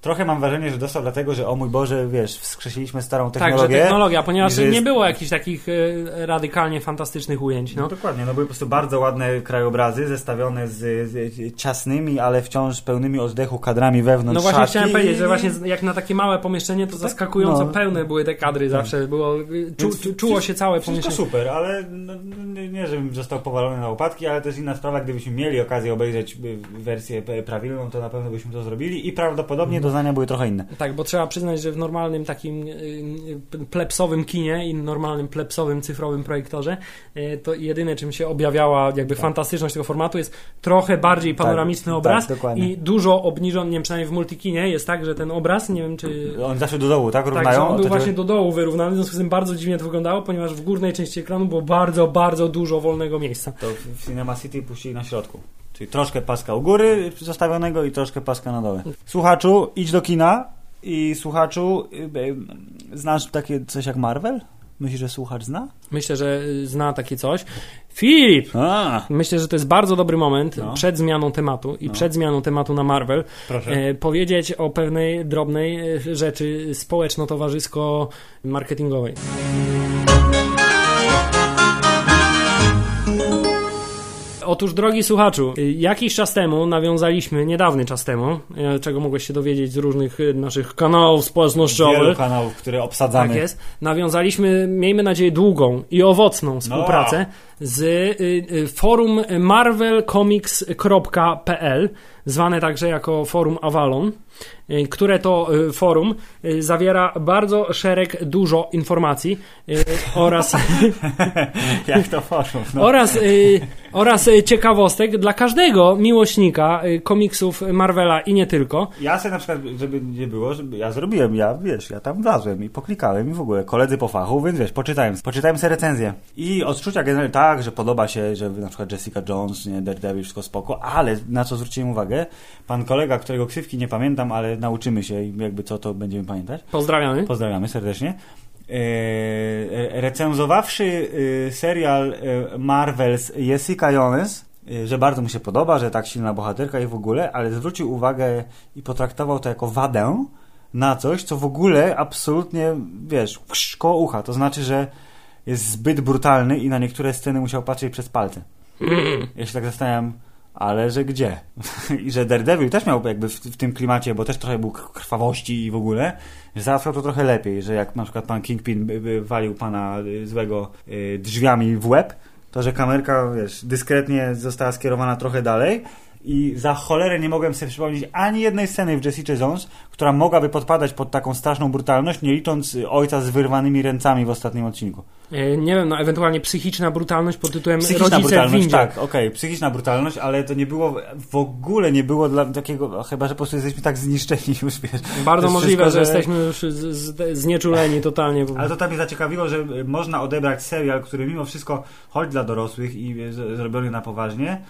[SPEAKER 1] trochę mam wrażenie, że dostał dlatego, że o mój Boże, wiesz, wskrzesiliśmy starą
[SPEAKER 2] Tak, że
[SPEAKER 1] technologię.
[SPEAKER 2] technologia, ponieważ
[SPEAKER 1] że
[SPEAKER 2] nie
[SPEAKER 1] jest-
[SPEAKER 2] było jakichś takich e, radykalnie fantastycznych ujęć.
[SPEAKER 1] No.
[SPEAKER 2] No.
[SPEAKER 1] dokładnie, no były po prostu bardzo ładne krajobrazy zestawione z, z ciasnymi, ale wciąż pełnymi oddechu kadrami wewnątrz
[SPEAKER 2] No właśnie chciałem powiedzieć, że właśnie jak na takie małe pomieszczenie, to zaskakująco
[SPEAKER 1] no.
[SPEAKER 2] pełne były te kadry zawsze. Było, y, czu, czu, czuło się całe
[SPEAKER 1] Wszystko
[SPEAKER 2] pomieszczenie.
[SPEAKER 1] super, ale no, no, nie, nie, żebym został powalony na łopatki, ale też inna sprawa, gdybyśmy mieli okazję obejrzeć y, wersję prawilną, to na pewno byśmy to zrobili i prawdopodobnie doznania były trochę inne.
[SPEAKER 2] Tak, bo trzeba przyznać, że w normalnym takim y, y, plepsowym kinie i normalnym plepsowym cyfrowym projektorze y, to jedyne czym się objawiała jakby fantastyczność tego formatu jest trochę bardziej panoramiczny
[SPEAKER 1] tak,
[SPEAKER 2] obraz
[SPEAKER 1] dokładnie.
[SPEAKER 2] i dużo obniżon, nie wiem, przynajmniej w multikinie jest tak, że ten obraz, nie wiem czy
[SPEAKER 1] On zawsze do dołu, tak?
[SPEAKER 2] Tak,
[SPEAKER 1] Równają?
[SPEAKER 2] że on był właśnie do dołu wyrównany, w związku z tym bardzo dziwnie to wyglądało, ponieważ w górnej części ekranu było bardzo, bardzo dużo wolnego miejsca.
[SPEAKER 1] To w Cinema City puścili na środku. Czyli troszkę paska u góry zostawionego i troszkę paska na dole. Słuchaczu, idź do kina i słuchaczu, y, y, znasz takie coś jak Marvel? Myślisz, że słuchacz zna?
[SPEAKER 2] Myślę, że y, zna takie coś. Filip!
[SPEAKER 1] A,
[SPEAKER 2] Myślę, że to jest bardzo dobry moment
[SPEAKER 1] No.
[SPEAKER 2] przed zmianą tematu i
[SPEAKER 1] No.
[SPEAKER 2] przed zmianą tematu na Marvel
[SPEAKER 1] proszę.
[SPEAKER 2] e, powiedzieć o pewnej drobnej e, rzeczy społeczno-towarzysko-marketingowej. Otóż, drogi słuchaczu, y, jakiś czas temu nawiązaliśmy, niedawny czas temu, e, czego mogłeś się dowiedzieć z różnych y, naszych kanałów
[SPEAKER 1] Wielu
[SPEAKER 2] społecznościowych,
[SPEAKER 1] kanałów, które obsadzamy.
[SPEAKER 2] tak jest. Nawiązaliśmy, miejmy nadzieję, długą i owocną współpracę z y, y, forum marvelcomics.pl, zwane także jako forum Avalon, y, które to y, forum y, zawiera bardzo szereg, dużo informacji y, oraz,
[SPEAKER 1] Jak to poszło? No.
[SPEAKER 2] oraz, y, oraz y, ciekawostek dla każdego miłośnika y, komiksów Marvela i nie tylko.
[SPEAKER 1] Ja sobie na przykład, żeby nie było, żeby ja zrobiłem, ja wiesz, ja tam wlazłem i poklikałem i w ogóle koledzy po fachu, więc wiesz, poczytałem, poczytałem sobie recenzję i odczucia generalnie, tak, że podoba się, że na przykład Jessica Jones, nie, Daredevil, wszystko spoko, ale na co zwróciłem uwagę, pan kolega, którego ksywki nie pamiętam, ale nauczymy się i jakby co, to będziemy pamiętać.
[SPEAKER 2] Pozdrawiamy.
[SPEAKER 1] Pozdrawiamy serdecznie. E, recenzowawszy e, serial e, Marvels Jessica Jones, e, że bardzo mu się podoba, że tak silna bohaterka i w ogóle, ale zwrócił uwagę i potraktował to jako wadę na coś, co w ogóle absolutnie, wiesz, koło ucha. To znaczy, że jest zbyt brutalny i na niektóre sceny musiał patrzeć przez palce. Ja się tak zastanawiam, ale że gdzie? I że Daredevil też miał jakby w, w, tym klimacie, bo też trochę był krwawości i w ogóle, że załatwiał to trochę lepiej, że jak na przykład pan Kingpin walił pana y, złego y, drzwiami w łeb, to że kamerka, wiesz, dyskretnie została skierowana trochę dalej i za cholerę nie mogłem sobie przypomnieć ani jednej sceny w Jessica Jones, która mogłaby podpadać pod taką straszną brutalność, nie licząc ojca z wyrwanymi ręcami w ostatnim odcinku.
[SPEAKER 2] E, nie wiem, no ewentualnie psychiczna brutalność pod tytułem
[SPEAKER 1] Psychiczna
[SPEAKER 2] Rodzice w
[SPEAKER 1] brutalność,
[SPEAKER 2] windzie.
[SPEAKER 1] tak, okej, psychiczna brutalność, ale to nie było, w ogóle nie było dla takiego, no, chyba, że po prostu jesteśmy tak zniszczeni już, wiesz.
[SPEAKER 2] Bardzo możliwe,
[SPEAKER 1] wszystko,
[SPEAKER 2] że jesteśmy już z, z, znieczuleni totalnie.
[SPEAKER 1] Ale to tak mnie zaciekawiło, że y, można odebrać serial, który mimo wszystko chodzi dla dorosłych i y, zrobiony na poważnie,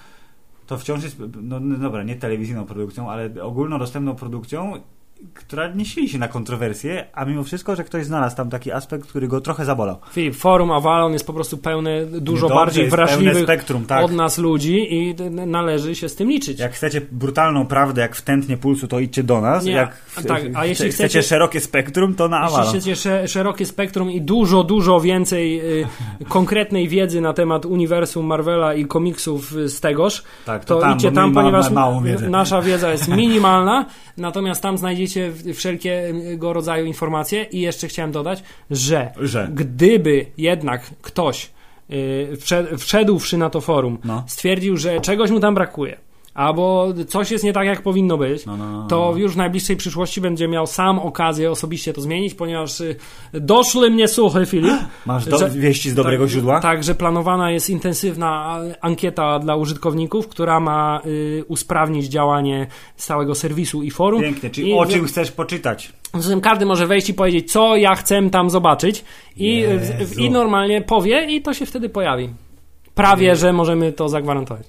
[SPEAKER 1] to wciąż jest, no, no dobra, nie telewizyjną produkcją, ale ogólnodostępną produkcją, która nie sili się na kontrowersje, a mimo wszystko, że ktoś znalazł tam taki aspekt, który go trochę zabolał.
[SPEAKER 2] Filip, forum Avalon jest po prostu pełne dużo
[SPEAKER 1] Dobrze,
[SPEAKER 2] bardziej wrażliwych
[SPEAKER 1] spektrum, tak.
[SPEAKER 2] od nas ludzi i należy się z tym liczyć.
[SPEAKER 1] Jak chcecie brutalną prawdę, jak w tętnie pulsu, to idźcie do nas.
[SPEAKER 2] Nie,
[SPEAKER 1] jak
[SPEAKER 2] a tak, a jeśli
[SPEAKER 1] chcecie,
[SPEAKER 2] chcecie-
[SPEAKER 1] szerokie spektrum, to na
[SPEAKER 2] Jeśli
[SPEAKER 1] Avalon.
[SPEAKER 2] chcecie sze- szerokie spektrum i dużo, dużo więcej y, konkretnej wiedzy na temat uniwersum Marvela i komiksów y, z tegoż,
[SPEAKER 1] Tak,
[SPEAKER 2] to,
[SPEAKER 1] to tam,
[SPEAKER 2] idźcie tam,
[SPEAKER 1] ma-
[SPEAKER 2] ponieważ
[SPEAKER 1] ma- wiedzę.
[SPEAKER 2] nasza wiedza jest minimalna, natomiast tam znajdziecie w- wszelkiego rodzaju informacje i jeszcze chciałem dodać, że,
[SPEAKER 1] Że.
[SPEAKER 2] gdyby jednak ktoś y, wszedł, wszedłszy na to forum,
[SPEAKER 1] No.
[SPEAKER 2] stwierdził, że czegoś mu tam brakuje, albo coś jest nie tak, jak powinno być,
[SPEAKER 1] No, no, no,
[SPEAKER 2] to
[SPEAKER 1] no.
[SPEAKER 2] już w najbliższej przyszłości będzie miał sam okazję osobiście to zmienić, ponieważ y, doszły mnie słuchy, Filip.
[SPEAKER 1] Masz do,
[SPEAKER 2] że-
[SPEAKER 1] wieści z dobrego
[SPEAKER 2] tak,
[SPEAKER 1] źródła?
[SPEAKER 2] Tak, że planowana jest intensywna ankieta dla użytkowników, która ma y, usprawnić działanie całego serwisu i forum.
[SPEAKER 1] Pięknie, czyli
[SPEAKER 2] I
[SPEAKER 1] o czym chcesz poczytać?
[SPEAKER 2] każdy może wejść i powiedzieć, co ja chcę tam zobaczyć i,
[SPEAKER 1] Jezu.
[SPEAKER 2] i normalnie powie i to się wtedy pojawi. Prawie, że możemy to zagwarantować.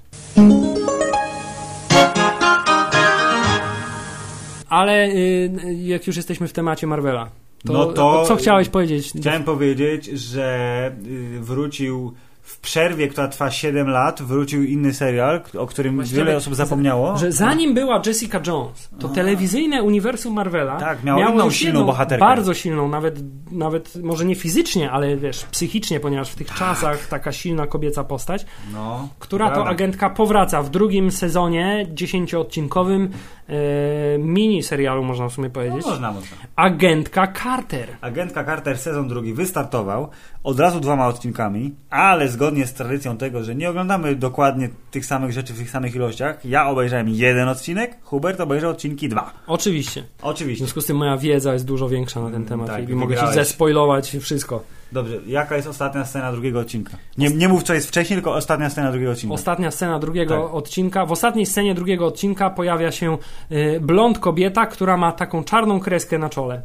[SPEAKER 2] Ale y, jak już jesteśmy w temacie Marvela, to,
[SPEAKER 1] No to-
[SPEAKER 2] co chciałeś powiedzieć?
[SPEAKER 1] Chciałem powiedzieć, że y, wrócił w przerwie, która trwa 7 lat, wrócił inny serial, o którym
[SPEAKER 2] Właściwie-
[SPEAKER 1] wiele osób zapomniało.
[SPEAKER 2] Że zanim była Jessica Jones, to telewizyjne uniwersum Marvela
[SPEAKER 1] Tak, miało inną
[SPEAKER 2] już
[SPEAKER 1] silną bohaterkę.
[SPEAKER 2] Bardzo silną, nawet, nawet może nie fizycznie, ale wiesz, psychicznie, ponieważ w tych czasach taka silna kobieca postać,
[SPEAKER 1] No,
[SPEAKER 2] która to
[SPEAKER 1] prawda.
[SPEAKER 2] agentka powraca w drugim sezonie, dziesięcioodcinkowym e, mini serialu, można w sumie powiedzieć.
[SPEAKER 1] No, można, można.
[SPEAKER 2] Agentka Carter.
[SPEAKER 1] Agentka Carter sezon drugi wystartował od razu dwoma odcinkami, ale zgodnie z tradycją tego, że nie oglądamy dokładnie tych samych rzeczy w tych samych ilościach, ja obejrzałem jeden odcinek, Hubert obejrzał odcinki dwa.
[SPEAKER 2] Oczywiście. W
[SPEAKER 1] Oczywiście.
[SPEAKER 2] związku z tym moja wiedza jest dużo większa na ten temat
[SPEAKER 1] tak,
[SPEAKER 2] i mogę ci zespoilować wszystko.
[SPEAKER 1] Dobrze, jaka jest ostatnia scena drugiego odcinka? Nie, nie mów, co jest wcześniej, tylko ostatnia scena drugiego odcinka.
[SPEAKER 2] Ostatnia scena drugiego
[SPEAKER 1] Tak.
[SPEAKER 2] odcinka. W ostatniej scenie drugiego odcinka pojawia się y, blond kobieta, która ma taką czarną kreskę na czole.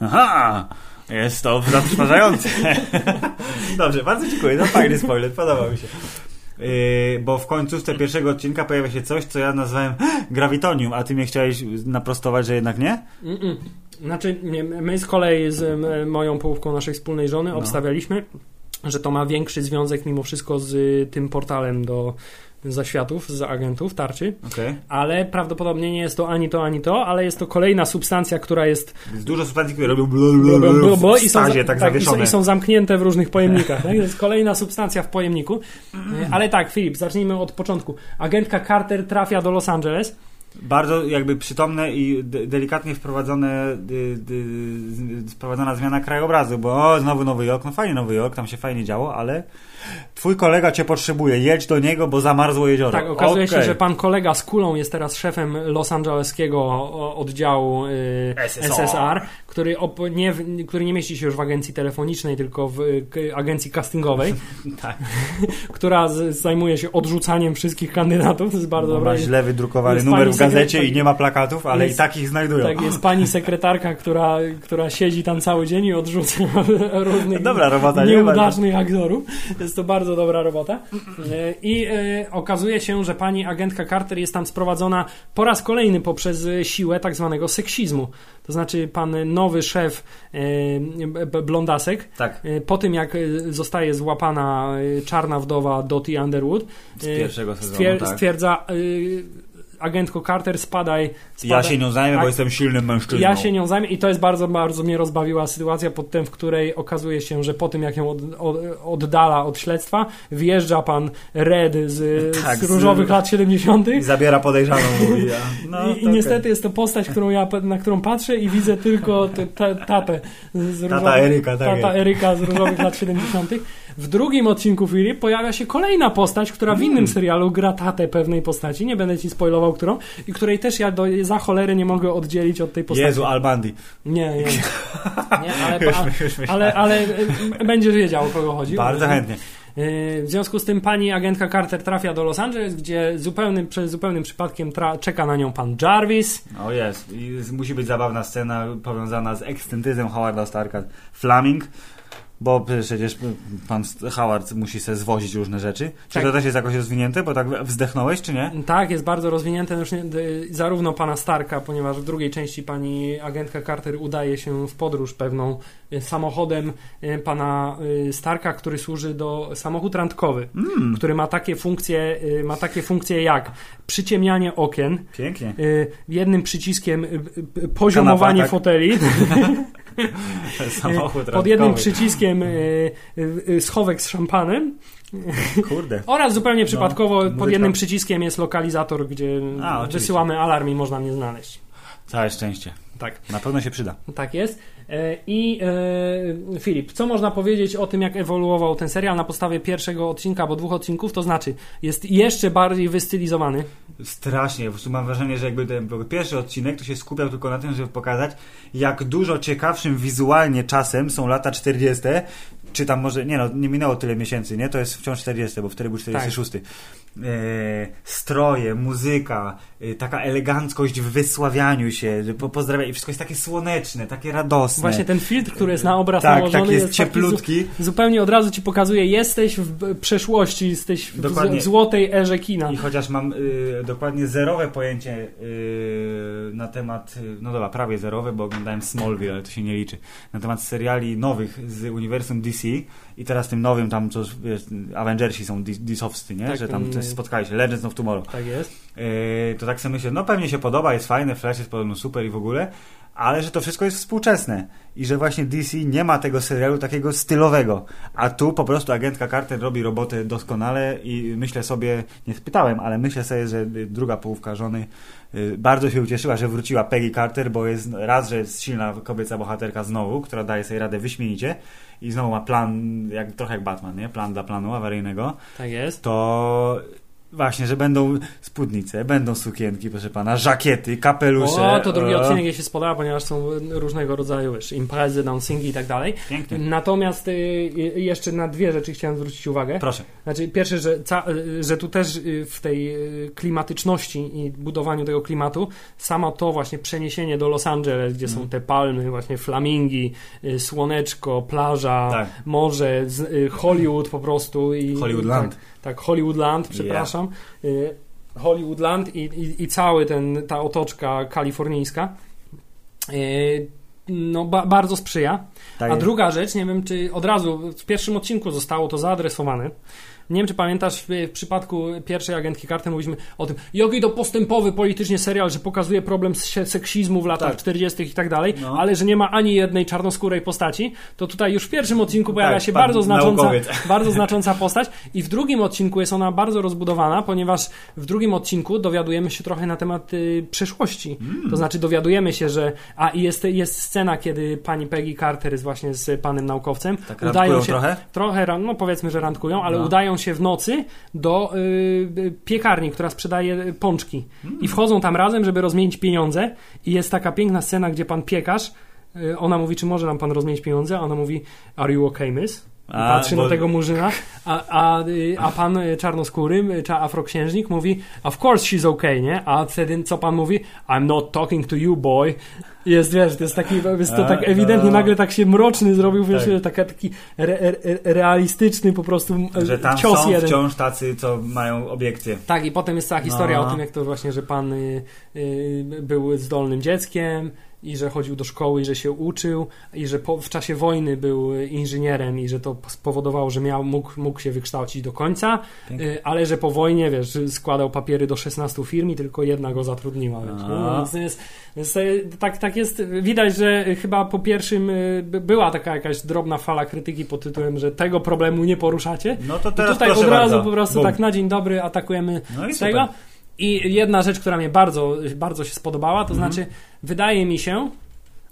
[SPEAKER 1] Aha! Jest to zatrważające. Dobrze, bardzo dziękuję. No fajny spoiler, podobał mi się. Yy, bo w końcówce pierwszego odcinka pojawia się coś, co ja nazwałem grawitonium, a ty mnie chciałeś naprostować, że jednak nie?
[SPEAKER 2] Mm-mm. Znaczy, nie, my z kolei z m, moją połówką naszej wspólnej żony
[SPEAKER 1] No.
[SPEAKER 2] obstawialiśmy, że to ma większy związek mimo wszystko z y, tym portalem do zaświatów, z agentów, tarczy,
[SPEAKER 1] Okej.
[SPEAKER 2] ale prawdopodobnie nie jest to ani to, ani to, ale jest to kolejna substancja, która jest
[SPEAKER 1] Jest dużo substancji, które robią blu,
[SPEAKER 2] i są,
[SPEAKER 1] tak,
[SPEAKER 2] tak, i, są, i są zamknięte w różnych pojemnikach. Tak? Jest kolejna substancja w pojemniku. E, Ale tak, Filip, zacznijmy od początku. Agentka Carter trafia do Los Angeles.
[SPEAKER 1] Bardzo jakby przytomne i de- delikatnie wprowadzone dy, z- wprowadzona zmiana krajobrazu, bo o, znowu Nowy Jork, no fajnie Nowy Jork, tam się fajnie działo, ale twój kolega cię potrzebuje, jedź do niego, bo zamarzło jezioro.
[SPEAKER 2] Tak, okazuje się,
[SPEAKER 1] Okej.
[SPEAKER 2] że pan kolega z kulą jest teraz szefem los angeleskiego oddziału y,
[SPEAKER 1] SSR.
[SPEAKER 2] Który, nie, który nie mieści się już w agencji telefonicznej, tylko w y, agencji castingowej,
[SPEAKER 1] Tak.
[SPEAKER 2] która z, zajmuje się odrzucaniem wszystkich kandydatów. To jest bardzo
[SPEAKER 1] Ma
[SPEAKER 2] dobre.
[SPEAKER 1] źle wydrukowany numer w gazecie i nie ma plakatów, ale
[SPEAKER 2] Jest-
[SPEAKER 1] i takich znajdują.
[SPEAKER 2] Tak, jest pani sekretarka, która, która siedzi tam cały dzień i odrzuca różnych
[SPEAKER 1] Dobra robota, nie?
[SPEAKER 2] nieudacznych aktorów. Jest to bardzo dobra robota. E, I e, okazuje się, że pani agentka Carter jest tam sprowadzona po raz kolejny poprzez siłę tak zwanego seksizmu. To znaczy pan nowy szef e, Blondasek
[SPEAKER 1] Tak,
[SPEAKER 2] e, po tym jak e, zostaje złapana czarna wdowa Dottie Underwood
[SPEAKER 1] z pierwszego sezonu,
[SPEAKER 2] stwier-
[SPEAKER 1] tak.
[SPEAKER 2] stwierdza agentko Carter spadaj,
[SPEAKER 1] Ja
[SPEAKER 2] spadaj
[SPEAKER 1] się nią zajmę, bo jestem silnym mężczyzną.
[SPEAKER 2] ja się nią zajmę i to jest bardzo, bardzo mnie rozbawiła sytuacja pod tym, w której okazuje się, że po tym jak ją od, od, oddala od śledztwa, wjeżdża pan Red z,
[SPEAKER 1] Tak,
[SPEAKER 2] z
[SPEAKER 1] z-
[SPEAKER 2] różowych lat 70.
[SPEAKER 1] I zabiera podejrzaną, mówi ja. No,
[SPEAKER 2] I, I niestety jest to postać, którą ja, na którą patrzę i widzę tylko te, tatę z
[SPEAKER 1] Tata
[SPEAKER 2] różowych,
[SPEAKER 1] Eryka, tak
[SPEAKER 2] tata. Eryka z różowych lat 70. W drugim odcinku Filip pojawia się kolejna postać, która w
[SPEAKER 1] Mm.
[SPEAKER 2] innym serialu gra tatę pewnej postaci, nie będę ci spoilował którą, i której też ja do, za cholerę nie mogę oddzielić od tej postaci.
[SPEAKER 1] Jezu, Albandi.
[SPEAKER 2] Nie, nie. nie ale,
[SPEAKER 1] Już, już
[SPEAKER 2] ale, ale e, będziesz wiedział, o kogo chodzi.
[SPEAKER 1] Bardzo
[SPEAKER 2] E,
[SPEAKER 1] chętnie.
[SPEAKER 2] W związku z tym pani agentka Carter trafia do Los Angeles, gdzie zupełnym, przez zupełnym przypadkiem tra- czeka na nią pan Jarvis.
[SPEAKER 1] O jest. I musi być zabawna scena powiązana z ekstentyzem Howarda Starka. Flaming. Bo przecież pan Howard musi sobie zwozić różne rzeczy. Czy
[SPEAKER 2] Tak.
[SPEAKER 1] to też jest jakoś rozwinięte? Bo tak wzdechnąłeś, czy nie?
[SPEAKER 2] Tak, jest bardzo rozwinięte już nie, zarówno pana Starka, ponieważ w drugiej części pani agentka Carter udaje się w podróż pewną e, samochodem e, pana e, Starka, który służy do samochód randkowy,
[SPEAKER 1] Mm,
[SPEAKER 2] który ma takie funkcje, ma takie funkcje jak przyciemnianie okien,
[SPEAKER 1] pięknie.
[SPEAKER 2] jednym przyciskiem poziomowanie
[SPEAKER 1] tak.
[SPEAKER 2] foteli,
[SPEAKER 1] Samochód
[SPEAKER 2] pod jednym przyciskiem y, y, schowek z szampanem
[SPEAKER 1] Kurde.
[SPEAKER 2] oraz zupełnie przypadkowo pod
[SPEAKER 1] muzyczka.
[SPEAKER 2] jednym przyciskiem jest lokalizator, gdzie
[SPEAKER 1] A,
[SPEAKER 2] wysyłamy alarm i można mnie znaleźć.
[SPEAKER 1] Całe szczęście.
[SPEAKER 2] Tak,
[SPEAKER 1] Na pewno się przyda.
[SPEAKER 2] tak jest. E, I e, Filip, co można powiedzieć o tym, jak ewoluował ten serial na podstawie pierwszego odcinka albo dwóch odcinków? To znaczy, jest jeszcze bardziej wystylizowany.
[SPEAKER 1] Strasznie. Po prostu mam wrażenie, że jakby ten pierwszy odcinek to się skupiał tylko na tym, żeby pokazać, jak dużo ciekawszym wizualnie czasem są lata 40. Czy tam może, nie no, nie minęło tyle miesięcy, nie? To jest wciąż 40, bo wtedy był 46.
[SPEAKER 2] Tak.
[SPEAKER 1] E, stroje, muzyka, e, taka eleganckość w wysławianiu się, po, pozdrawia i wszystko jest takie słoneczne, takie radosne.
[SPEAKER 2] Właśnie ten filtr, który jest na obraz
[SPEAKER 1] tak,
[SPEAKER 2] nałożony,
[SPEAKER 1] tak jest,
[SPEAKER 2] jest
[SPEAKER 1] cieplutki.
[SPEAKER 2] Zupełnie od razu ci pokazuje, jesteś w przeszłości, jesteś w,
[SPEAKER 1] Dokładnie.
[SPEAKER 2] złotej erze kina.
[SPEAKER 1] I chociaż mam y, dokładnie zerowe pojęcie y, na temat, no dobra, prawie zerowe, bo oglądałem Smallville, ale to się nie liczy, na temat seriali nowych z uniwersum DC i teraz tym nowym tam, co wiesz, Avengersi są DC-owscy, nie?
[SPEAKER 2] Tak,
[SPEAKER 1] że tam
[SPEAKER 2] ten-
[SPEAKER 1] coś spotkali się, Legends of Tomorrow.
[SPEAKER 2] Tak jest.
[SPEAKER 1] Yy, to tak sobie myślę, no pewnie się podoba, jest fajne, Flash jest podobno super i w ogóle, ale że to wszystko jest współczesne i że właśnie DC nie ma tego serialu takiego stylowego, a tu po prostu agentka Carter robi robotę doskonale i myślę sobie, nie spytałem, ale myślę sobie, że druga połówka żony y, bardzo się ucieszyła, że wróciła Peggy Carter, bo jest raz, że jest silna kobieca bohaterka znowu, która daje sobie radę wyśmienicie i znowu ma plan, jak, trochę jak Batman, nie? Plan dla planu awaryjnego
[SPEAKER 2] Tak jest.
[SPEAKER 1] to właśnie, że będą spódnice, będą sukienki, proszę pana, żakiety, kapelusze.
[SPEAKER 2] O, to drugi odcinek jej się spodoba, ponieważ są różnego rodzaju wiesz, imprezy, dancingi i tak dalej.
[SPEAKER 1] Pięknie.
[SPEAKER 2] Natomiast y, y, jeszcze na dwie rzeczy chciałem zwrócić uwagę.
[SPEAKER 1] Proszę.
[SPEAKER 2] Znaczy, pierwsze, że, y, że tu też y, w tej klimatyczności i budowaniu tego klimatu, samo to właśnie przeniesienie do Los Angeles, gdzie są
[SPEAKER 1] Mhm.
[SPEAKER 2] te palmy, właśnie flamingi, słoneczko, plaża,
[SPEAKER 1] Tak.
[SPEAKER 2] morze, Hollywood po prostu. I,
[SPEAKER 1] Hollywoodland.
[SPEAKER 2] Tak, tak Hollywoodland, przepraszam. Y, Hollywoodland i, i, i cały ten, ta otoczka kalifornijska. Y, no, ba, bardzo sprzyja.
[SPEAKER 1] Tak
[SPEAKER 2] A druga rzecz, nie wiem, czy od razu w pierwszym odcinku zostało to zaadresowane. Nie wiem, czy pamiętasz, w, przypadku pierwszej agentki karty mówiliśmy o tym, jaki to postępowy politycznie serial, że pokazuje problem se- seksizmu w latach
[SPEAKER 1] Tak.
[SPEAKER 2] 40. i tak dalej,
[SPEAKER 1] No.
[SPEAKER 2] ale że nie ma ani jednej czarnoskórej postaci, to tutaj już w pierwszym odcinku pojawia
[SPEAKER 1] Tak,
[SPEAKER 2] się bardzo znacząca,
[SPEAKER 1] naukowiec.
[SPEAKER 2] bardzo znacząca postać i w drugim odcinku jest ona bardzo rozbudowana, ponieważ w drugim odcinku dowiadujemy się trochę na temat y, przeszłości.
[SPEAKER 1] Mm.
[SPEAKER 2] To znaczy dowiadujemy się, że a i jest, jest scena, kiedy pani Peggy Carter jest właśnie z panem naukowcem,
[SPEAKER 1] Tak
[SPEAKER 2] udają się
[SPEAKER 1] trochę?
[SPEAKER 2] trochę, no powiedzmy, że randkują, ale
[SPEAKER 1] No.
[SPEAKER 2] udają się w nocy do y, y, piekarni, która sprzedaje pączki.
[SPEAKER 1] Mm.
[SPEAKER 2] I wchodzą tam razem, żeby rozmienić pieniądze. I jest taka piękna scena, gdzie pan piekarz y, ona mówi, czy może nam pan rozmienić pieniądze, a ona mówi, are you okay, miss? I
[SPEAKER 1] A,
[SPEAKER 2] patrzy
[SPEAKER 1] bo-
[SPEAKER 2] na tego murzyna, a, a, y, a pan czarnoskóry, y, czy afroksiężnik mówi, of course she's okay, nie? A wtedy co pan mówi? I'm not talking to you, boy. Jest, wiesz, to jest taki, jest to tak ewidentnie,
[SPEAKER 1] no.
[SPEAKER 2] nagle tak się mroczny zrobił, wiesz,
[SPEAKER 1] Tak.
[SPEAKER 2] taka, taki re, re, realistyczny po prostu
[SPEAKER 1] Że tam
[SPEAKER 2] cios
[SPEAKER 1] są
[SPEAKER 2] jeden.
[SPEAKER 1] wciąż tacy, co mają obiekcje.
[SPEAKER 2] Tak, i potem jest cała historia
[SPEAKER 1] No.
[SPEAKER 2] o tym, jak to właśnie, że pan y, y, był zdolnym dzieckiem i że chodził do szkoły i że się uczył i że po, w czasie wojny był inżynierem i że to spowodowało, że miał, mógł, mógł się wykształcić do końca,
[SPEAKER 1] Pięknie.
[SPEAKER 2] y, ale że po wojnie, wiesz, składał papiery do 16 firm i tylko jedna go zatrudniła. Wiesz, no, więc więc tak, tak jest, widać, że chyba po pierwszym y, by- była taka jakaś drobna fala krytyki pod tytułem, że tego problemu nie poruszacie,
[SPEAKER 1] No to
[SPEAKER 2] i
[SPEAKER 1] teraz
[SPEAKER 2] tutaj
[SPEAKER 1] proszę
[SPEAKER 2] od razu
[SPEAKER 1] bardzo.
[SPEAKER 2] po prostu
[SPEAKER 1] Bum.
[SPEAKER 2] tak na dzień dobry atakujemy
[SPEAKER 1] No i
[SPEAKER 2] z
[SPEAKER 1] super.
[SPEAKER 2] Tego. I jedna rzecz, która mnie bardzo, bardzo się spodobała, to
[SPEAKER 1] Mhm.
[SPEAKER 2] znaczy, wydaje mi się,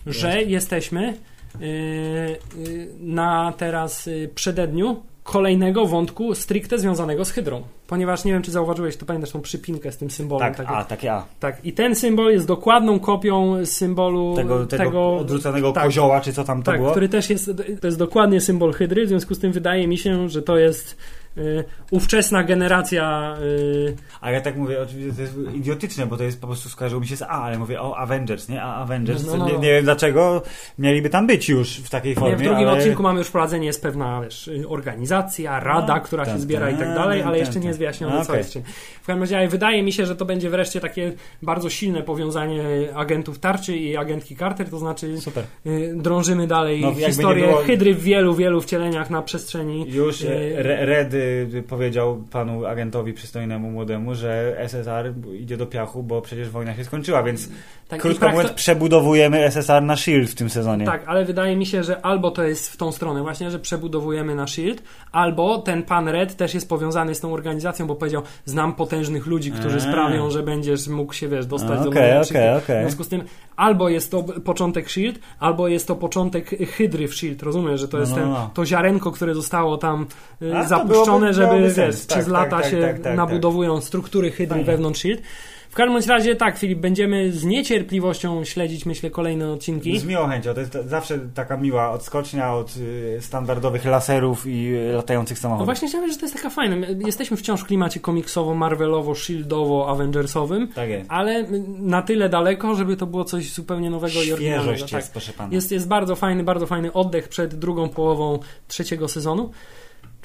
[SPEAKER 2] że jesteśmy yy, yy, na teraz yy, przededniu kolejnego wątku stricte związanego z hydrą. Ponieważ nie wiem, czy zauważyłeś, to pamiętasz tą przypinkę z tym symbolem.
[SPEAKER 1] Tak,
[SPEAKER 2] tak,
[SPEAKER 1] a, takie A.
[SPEAKER 2] tak. I ten symbol jest dokładną kopią symbolu
[SPEAKER 1] Tego, tego, odrzuconego
[SPEAKER 2] tak.
[SPEAKER 1] kozioła, czy co tam to
[SPEAKER 2] tak,
[SPEAKER 1] było?
[SPEAKER 2] który też jest, to jest dokładnie symbol hydry, w związku z tym wydaje mi się, że to jest y, ówczesna generacja y,
[SPEAKER 1] A ja tak mówię, oczywiście to jest idiotyczne, bo to jest po prostu skojarzyło mi się z A, ale mówię o Avengers, nie? A Avengers,
[SPEAKER 2] No, no,
[SPEAKER 1] Nie,
[SPEAKER 2] no.
[SPEAKER 1] nie wiem dlaczego mieliby tam być już w takiej formie,
[SPEAKER 2] Nie, w drugim
[SPEAKER 1] ale...
[SPEAKER 2] odcinku mamy już wprowadzenie, jest pewna wiesz, organizacja, rada,
[SPEAKER 1] No,
[SPEAKER 2] która się
[SPEAKER 1] ten,
[SPEAKER 2] zbiera i tak
[SPEAKER 1] ten,
[SPEAKER 2] dalej,
[SPEAKER 1] ten,
[SPEAKER 2] ale jeszcze
[SPEAKER 1] ten,
[SPEAKER 2] nie jest wyjaśnione
[SPEAKER 1] ten.
[SPEAKER 2] co jest czym. W każdym razie wydaje mi się, że to będzie wreszcie takie bardzo silne powiązanie agentów Tarczy i agentki Carter, to znaczy
[SPEAKER 1] Super.
[SPEAKER 2] y, drążymy dalej
[SPEAKER 1] No,
[SPEAKER 2] historię
[SPEAKER 1] było-
[SPEAKER 2] Hydry w wielu, wielu wcieleniach na przestrzeni
[SPEAKER 1] Już
[SPEAKER 2] y,
[SPEAKER 1] Re- Red y, powiedział panu agentowi przystojnemu młodemu, że SSR idzie do piachu, bo przecież wojna się skończyła, więc
[SPEAKER 2] tak,
[SPEAKER 1] krótko mówiąc przebudowujemy SSR na SHIELD w tym sezonie.
[SPEAKER 2] Tak, ale wydaje mi się, że albo to jest w tą stronę właśnie, że przebudowujemy na SHIELD, albo ten pan Red też jest powiązany z tą organizacją, bo powiedział, znam potężnych ludzi, którzy
[SPEAKER 1] A.
[SPEAKER 2] sprawią, że będziesz mógł się, wiesz, dostać
[SPEAKER 1] A,
[SPEAKER 2] do
[SPEAKER 1] okej,
[SPEAKER 2] najlepszych.
[SPEAKER 1] okej,
[SPEAKER 2] W związku z tym, albo jest to początek SHIELD, albo jest to początek Hydry w SHIELD, rozumiesz, że to
[SPEAKER 1] No,
[SPEAKER 2] jest
[SPEAKER 1] no,
[SPEAKER 2] ten,
[SPEAKER 1] no.
[SPEAKER 2] to ziarenko, które zostało tam y,
[SPEAKER 1] A, to
[SPEAKER 2] zapuszczone,
[SPEAKER 1] byłoby-
[SPEAKER 2] żeby, wiesz,
[SPEAKER 1] sens. Tak,
[SPEAKER 2] przez
[SPEAKER 1] tak,
[SPEAKER 2] lata
[SPEAKER 1] tak,
[SPEAKER 2] się
[SPEAKER 1] tak, tak,
[SPEAKER 2] nabudowują struktury Hydry wewnątrz SHIELD. W każdym razie tak, Filip, będziemy z niecierpliwością śledzić, myślę, kolejne odcinki.
[SPEAKER 1] Z miłą chęcią. To jest zawsze taka miła odskocznia od y, standardowych laserów i y, latających
[SPEAKER 2] No
[SPEAKER 1] samochodów.
[SPEAKER 2] właśnie chciałem że to jest taka fajna. My Jesteśmy wciąż w klimacie komiksowo, marvelowo, shieldowo, avengersowym,
[SPEAKER 1] Tak jest.
[SPEAKER 2] ale na tyle daleko, żeby to było coś zupełnie nowego i oryginalnego.
[SPEAKER 1] Świeżość
[SPEAKER 2] Tak.
[SPEAKER 1] jest, proszę pana.
[SPEAKER 2] Jest, jest bardzo fajny, bardzo fajny oddech przed drugą połową trzeciego sezonu.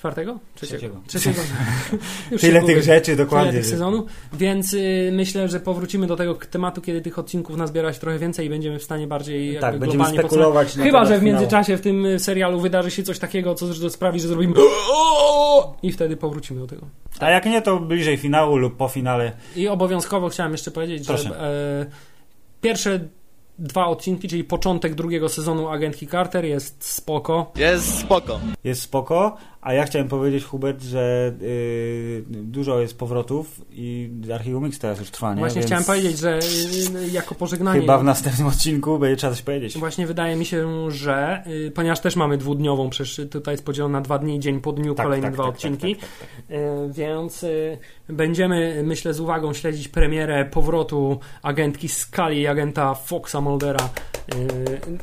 [SPEAKER 2] Czwartego?
[SPEAKER 1] Trzeciego.
[SPEAKER 2] Trzeciego. Już
[SPEAKER 1] Tyle tych rzeczy,
[SPEAKER 2] Tyle
[SPEAKER 1] dokładnie.
[SPEAKER 2] tych
[SPEAKER 1] że-
[SPEAKER 2] sezonu, więc y, myślę, że powrócimy do tego tematu, kiedy tych odcinków nazbiera się trochę więcej i będziemy w stanie bardziej
[SPEAKER 1] Tak, będziemy spekulować
[SPEAKER 2] Chyba, że w międzyczasie w tym y, serialu wydarzy się coś takiego, co że sprawi, że zrobimy i wtedy powrócimy do tego.
[SPEAKER 1] A jak nie, to bliżej finału lub po finale.
[SPEAKER 2] I obowiązkowo chciałem jeszcze powiedzieć, że
[SPEAKER 1] Proszę.
[SPEAKER 2] e, pierwsze dwa odcinki, czyli początek drugiego sezonu Agentki Carter jest spoko.
[SPEAKER 3] Jest spoko.
[SPEAKER 1] Jest spoko, a ja chciałem powiedzieć, Hubert, że y, dużo jest powrotów i Archiwum Mix teraz już trwa, nie?
[SPEAKER 2] Właśnie
[SPEAKER 1] Więc
[SPEAKER 2] chciałem powiedzieć, że y, jako pożegnanie
[SPEAKER 1] Chyba w następnym odcinku będzie trzeba coś powiedzieć.
[SPEAKER 2] Właśnie wydaje mi się, że y, ponieważ też mamy dwudniową, przecież tutaj jest podzielona na dwa dni, dzień po dniu,
[SPEAKER 1] Tak,
[SPEAKER 2] kolejne
[SPEAKER 1] tak,
[SPEAKER 2] dwa
[SPEAKER 1] tak,
[SPEAKER 2] odcinki,
[SPEAKER 1] tak, tak, tak,
[SPEAKER 2] Y, więc y, będziemy, myślę, z uwagą śledzić premierę powrotu agentki Scully i agenta Foxa Muldera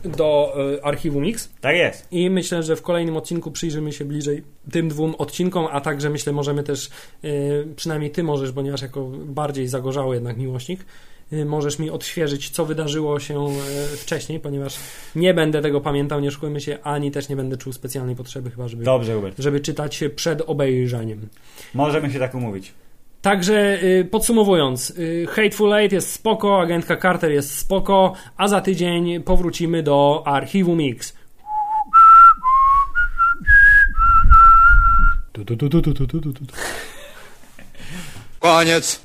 [SPEAKER 2] y, do y, archiwum Mix.
[SPEAKER 1] tak jest.
[SPEAKER 2] I myślę, że w kolejnym odcinku przyjrzymy się bliżej tym dwóm odcinkom, a także myślę, możemy też, y, przynajmniej ty możesz, ponieważ jako bardziej zagorzały jednak miłośnik, możesz mi odświeżyć, co wydarzyło się wcześniej, ponieważ nie będę tego pamiętał, nie szukujmy się, ani też nie będę czuł specjalnej potrzeby chyba, żeby,
[SPEAKER 1] Dobrze, Hubert.
[SPEAKER 2] żeby czytać przed obejrzeniem.
[SPEAKER 1] Możemy się tak umówić.
[SPEAKER 2] Także y, podsumowując, y, Hateful Eight jest spoko, agentka Carter jest spoko, a za tydzień powrócimy do archiwum Mix.
[SPEAKER 3] Koniec.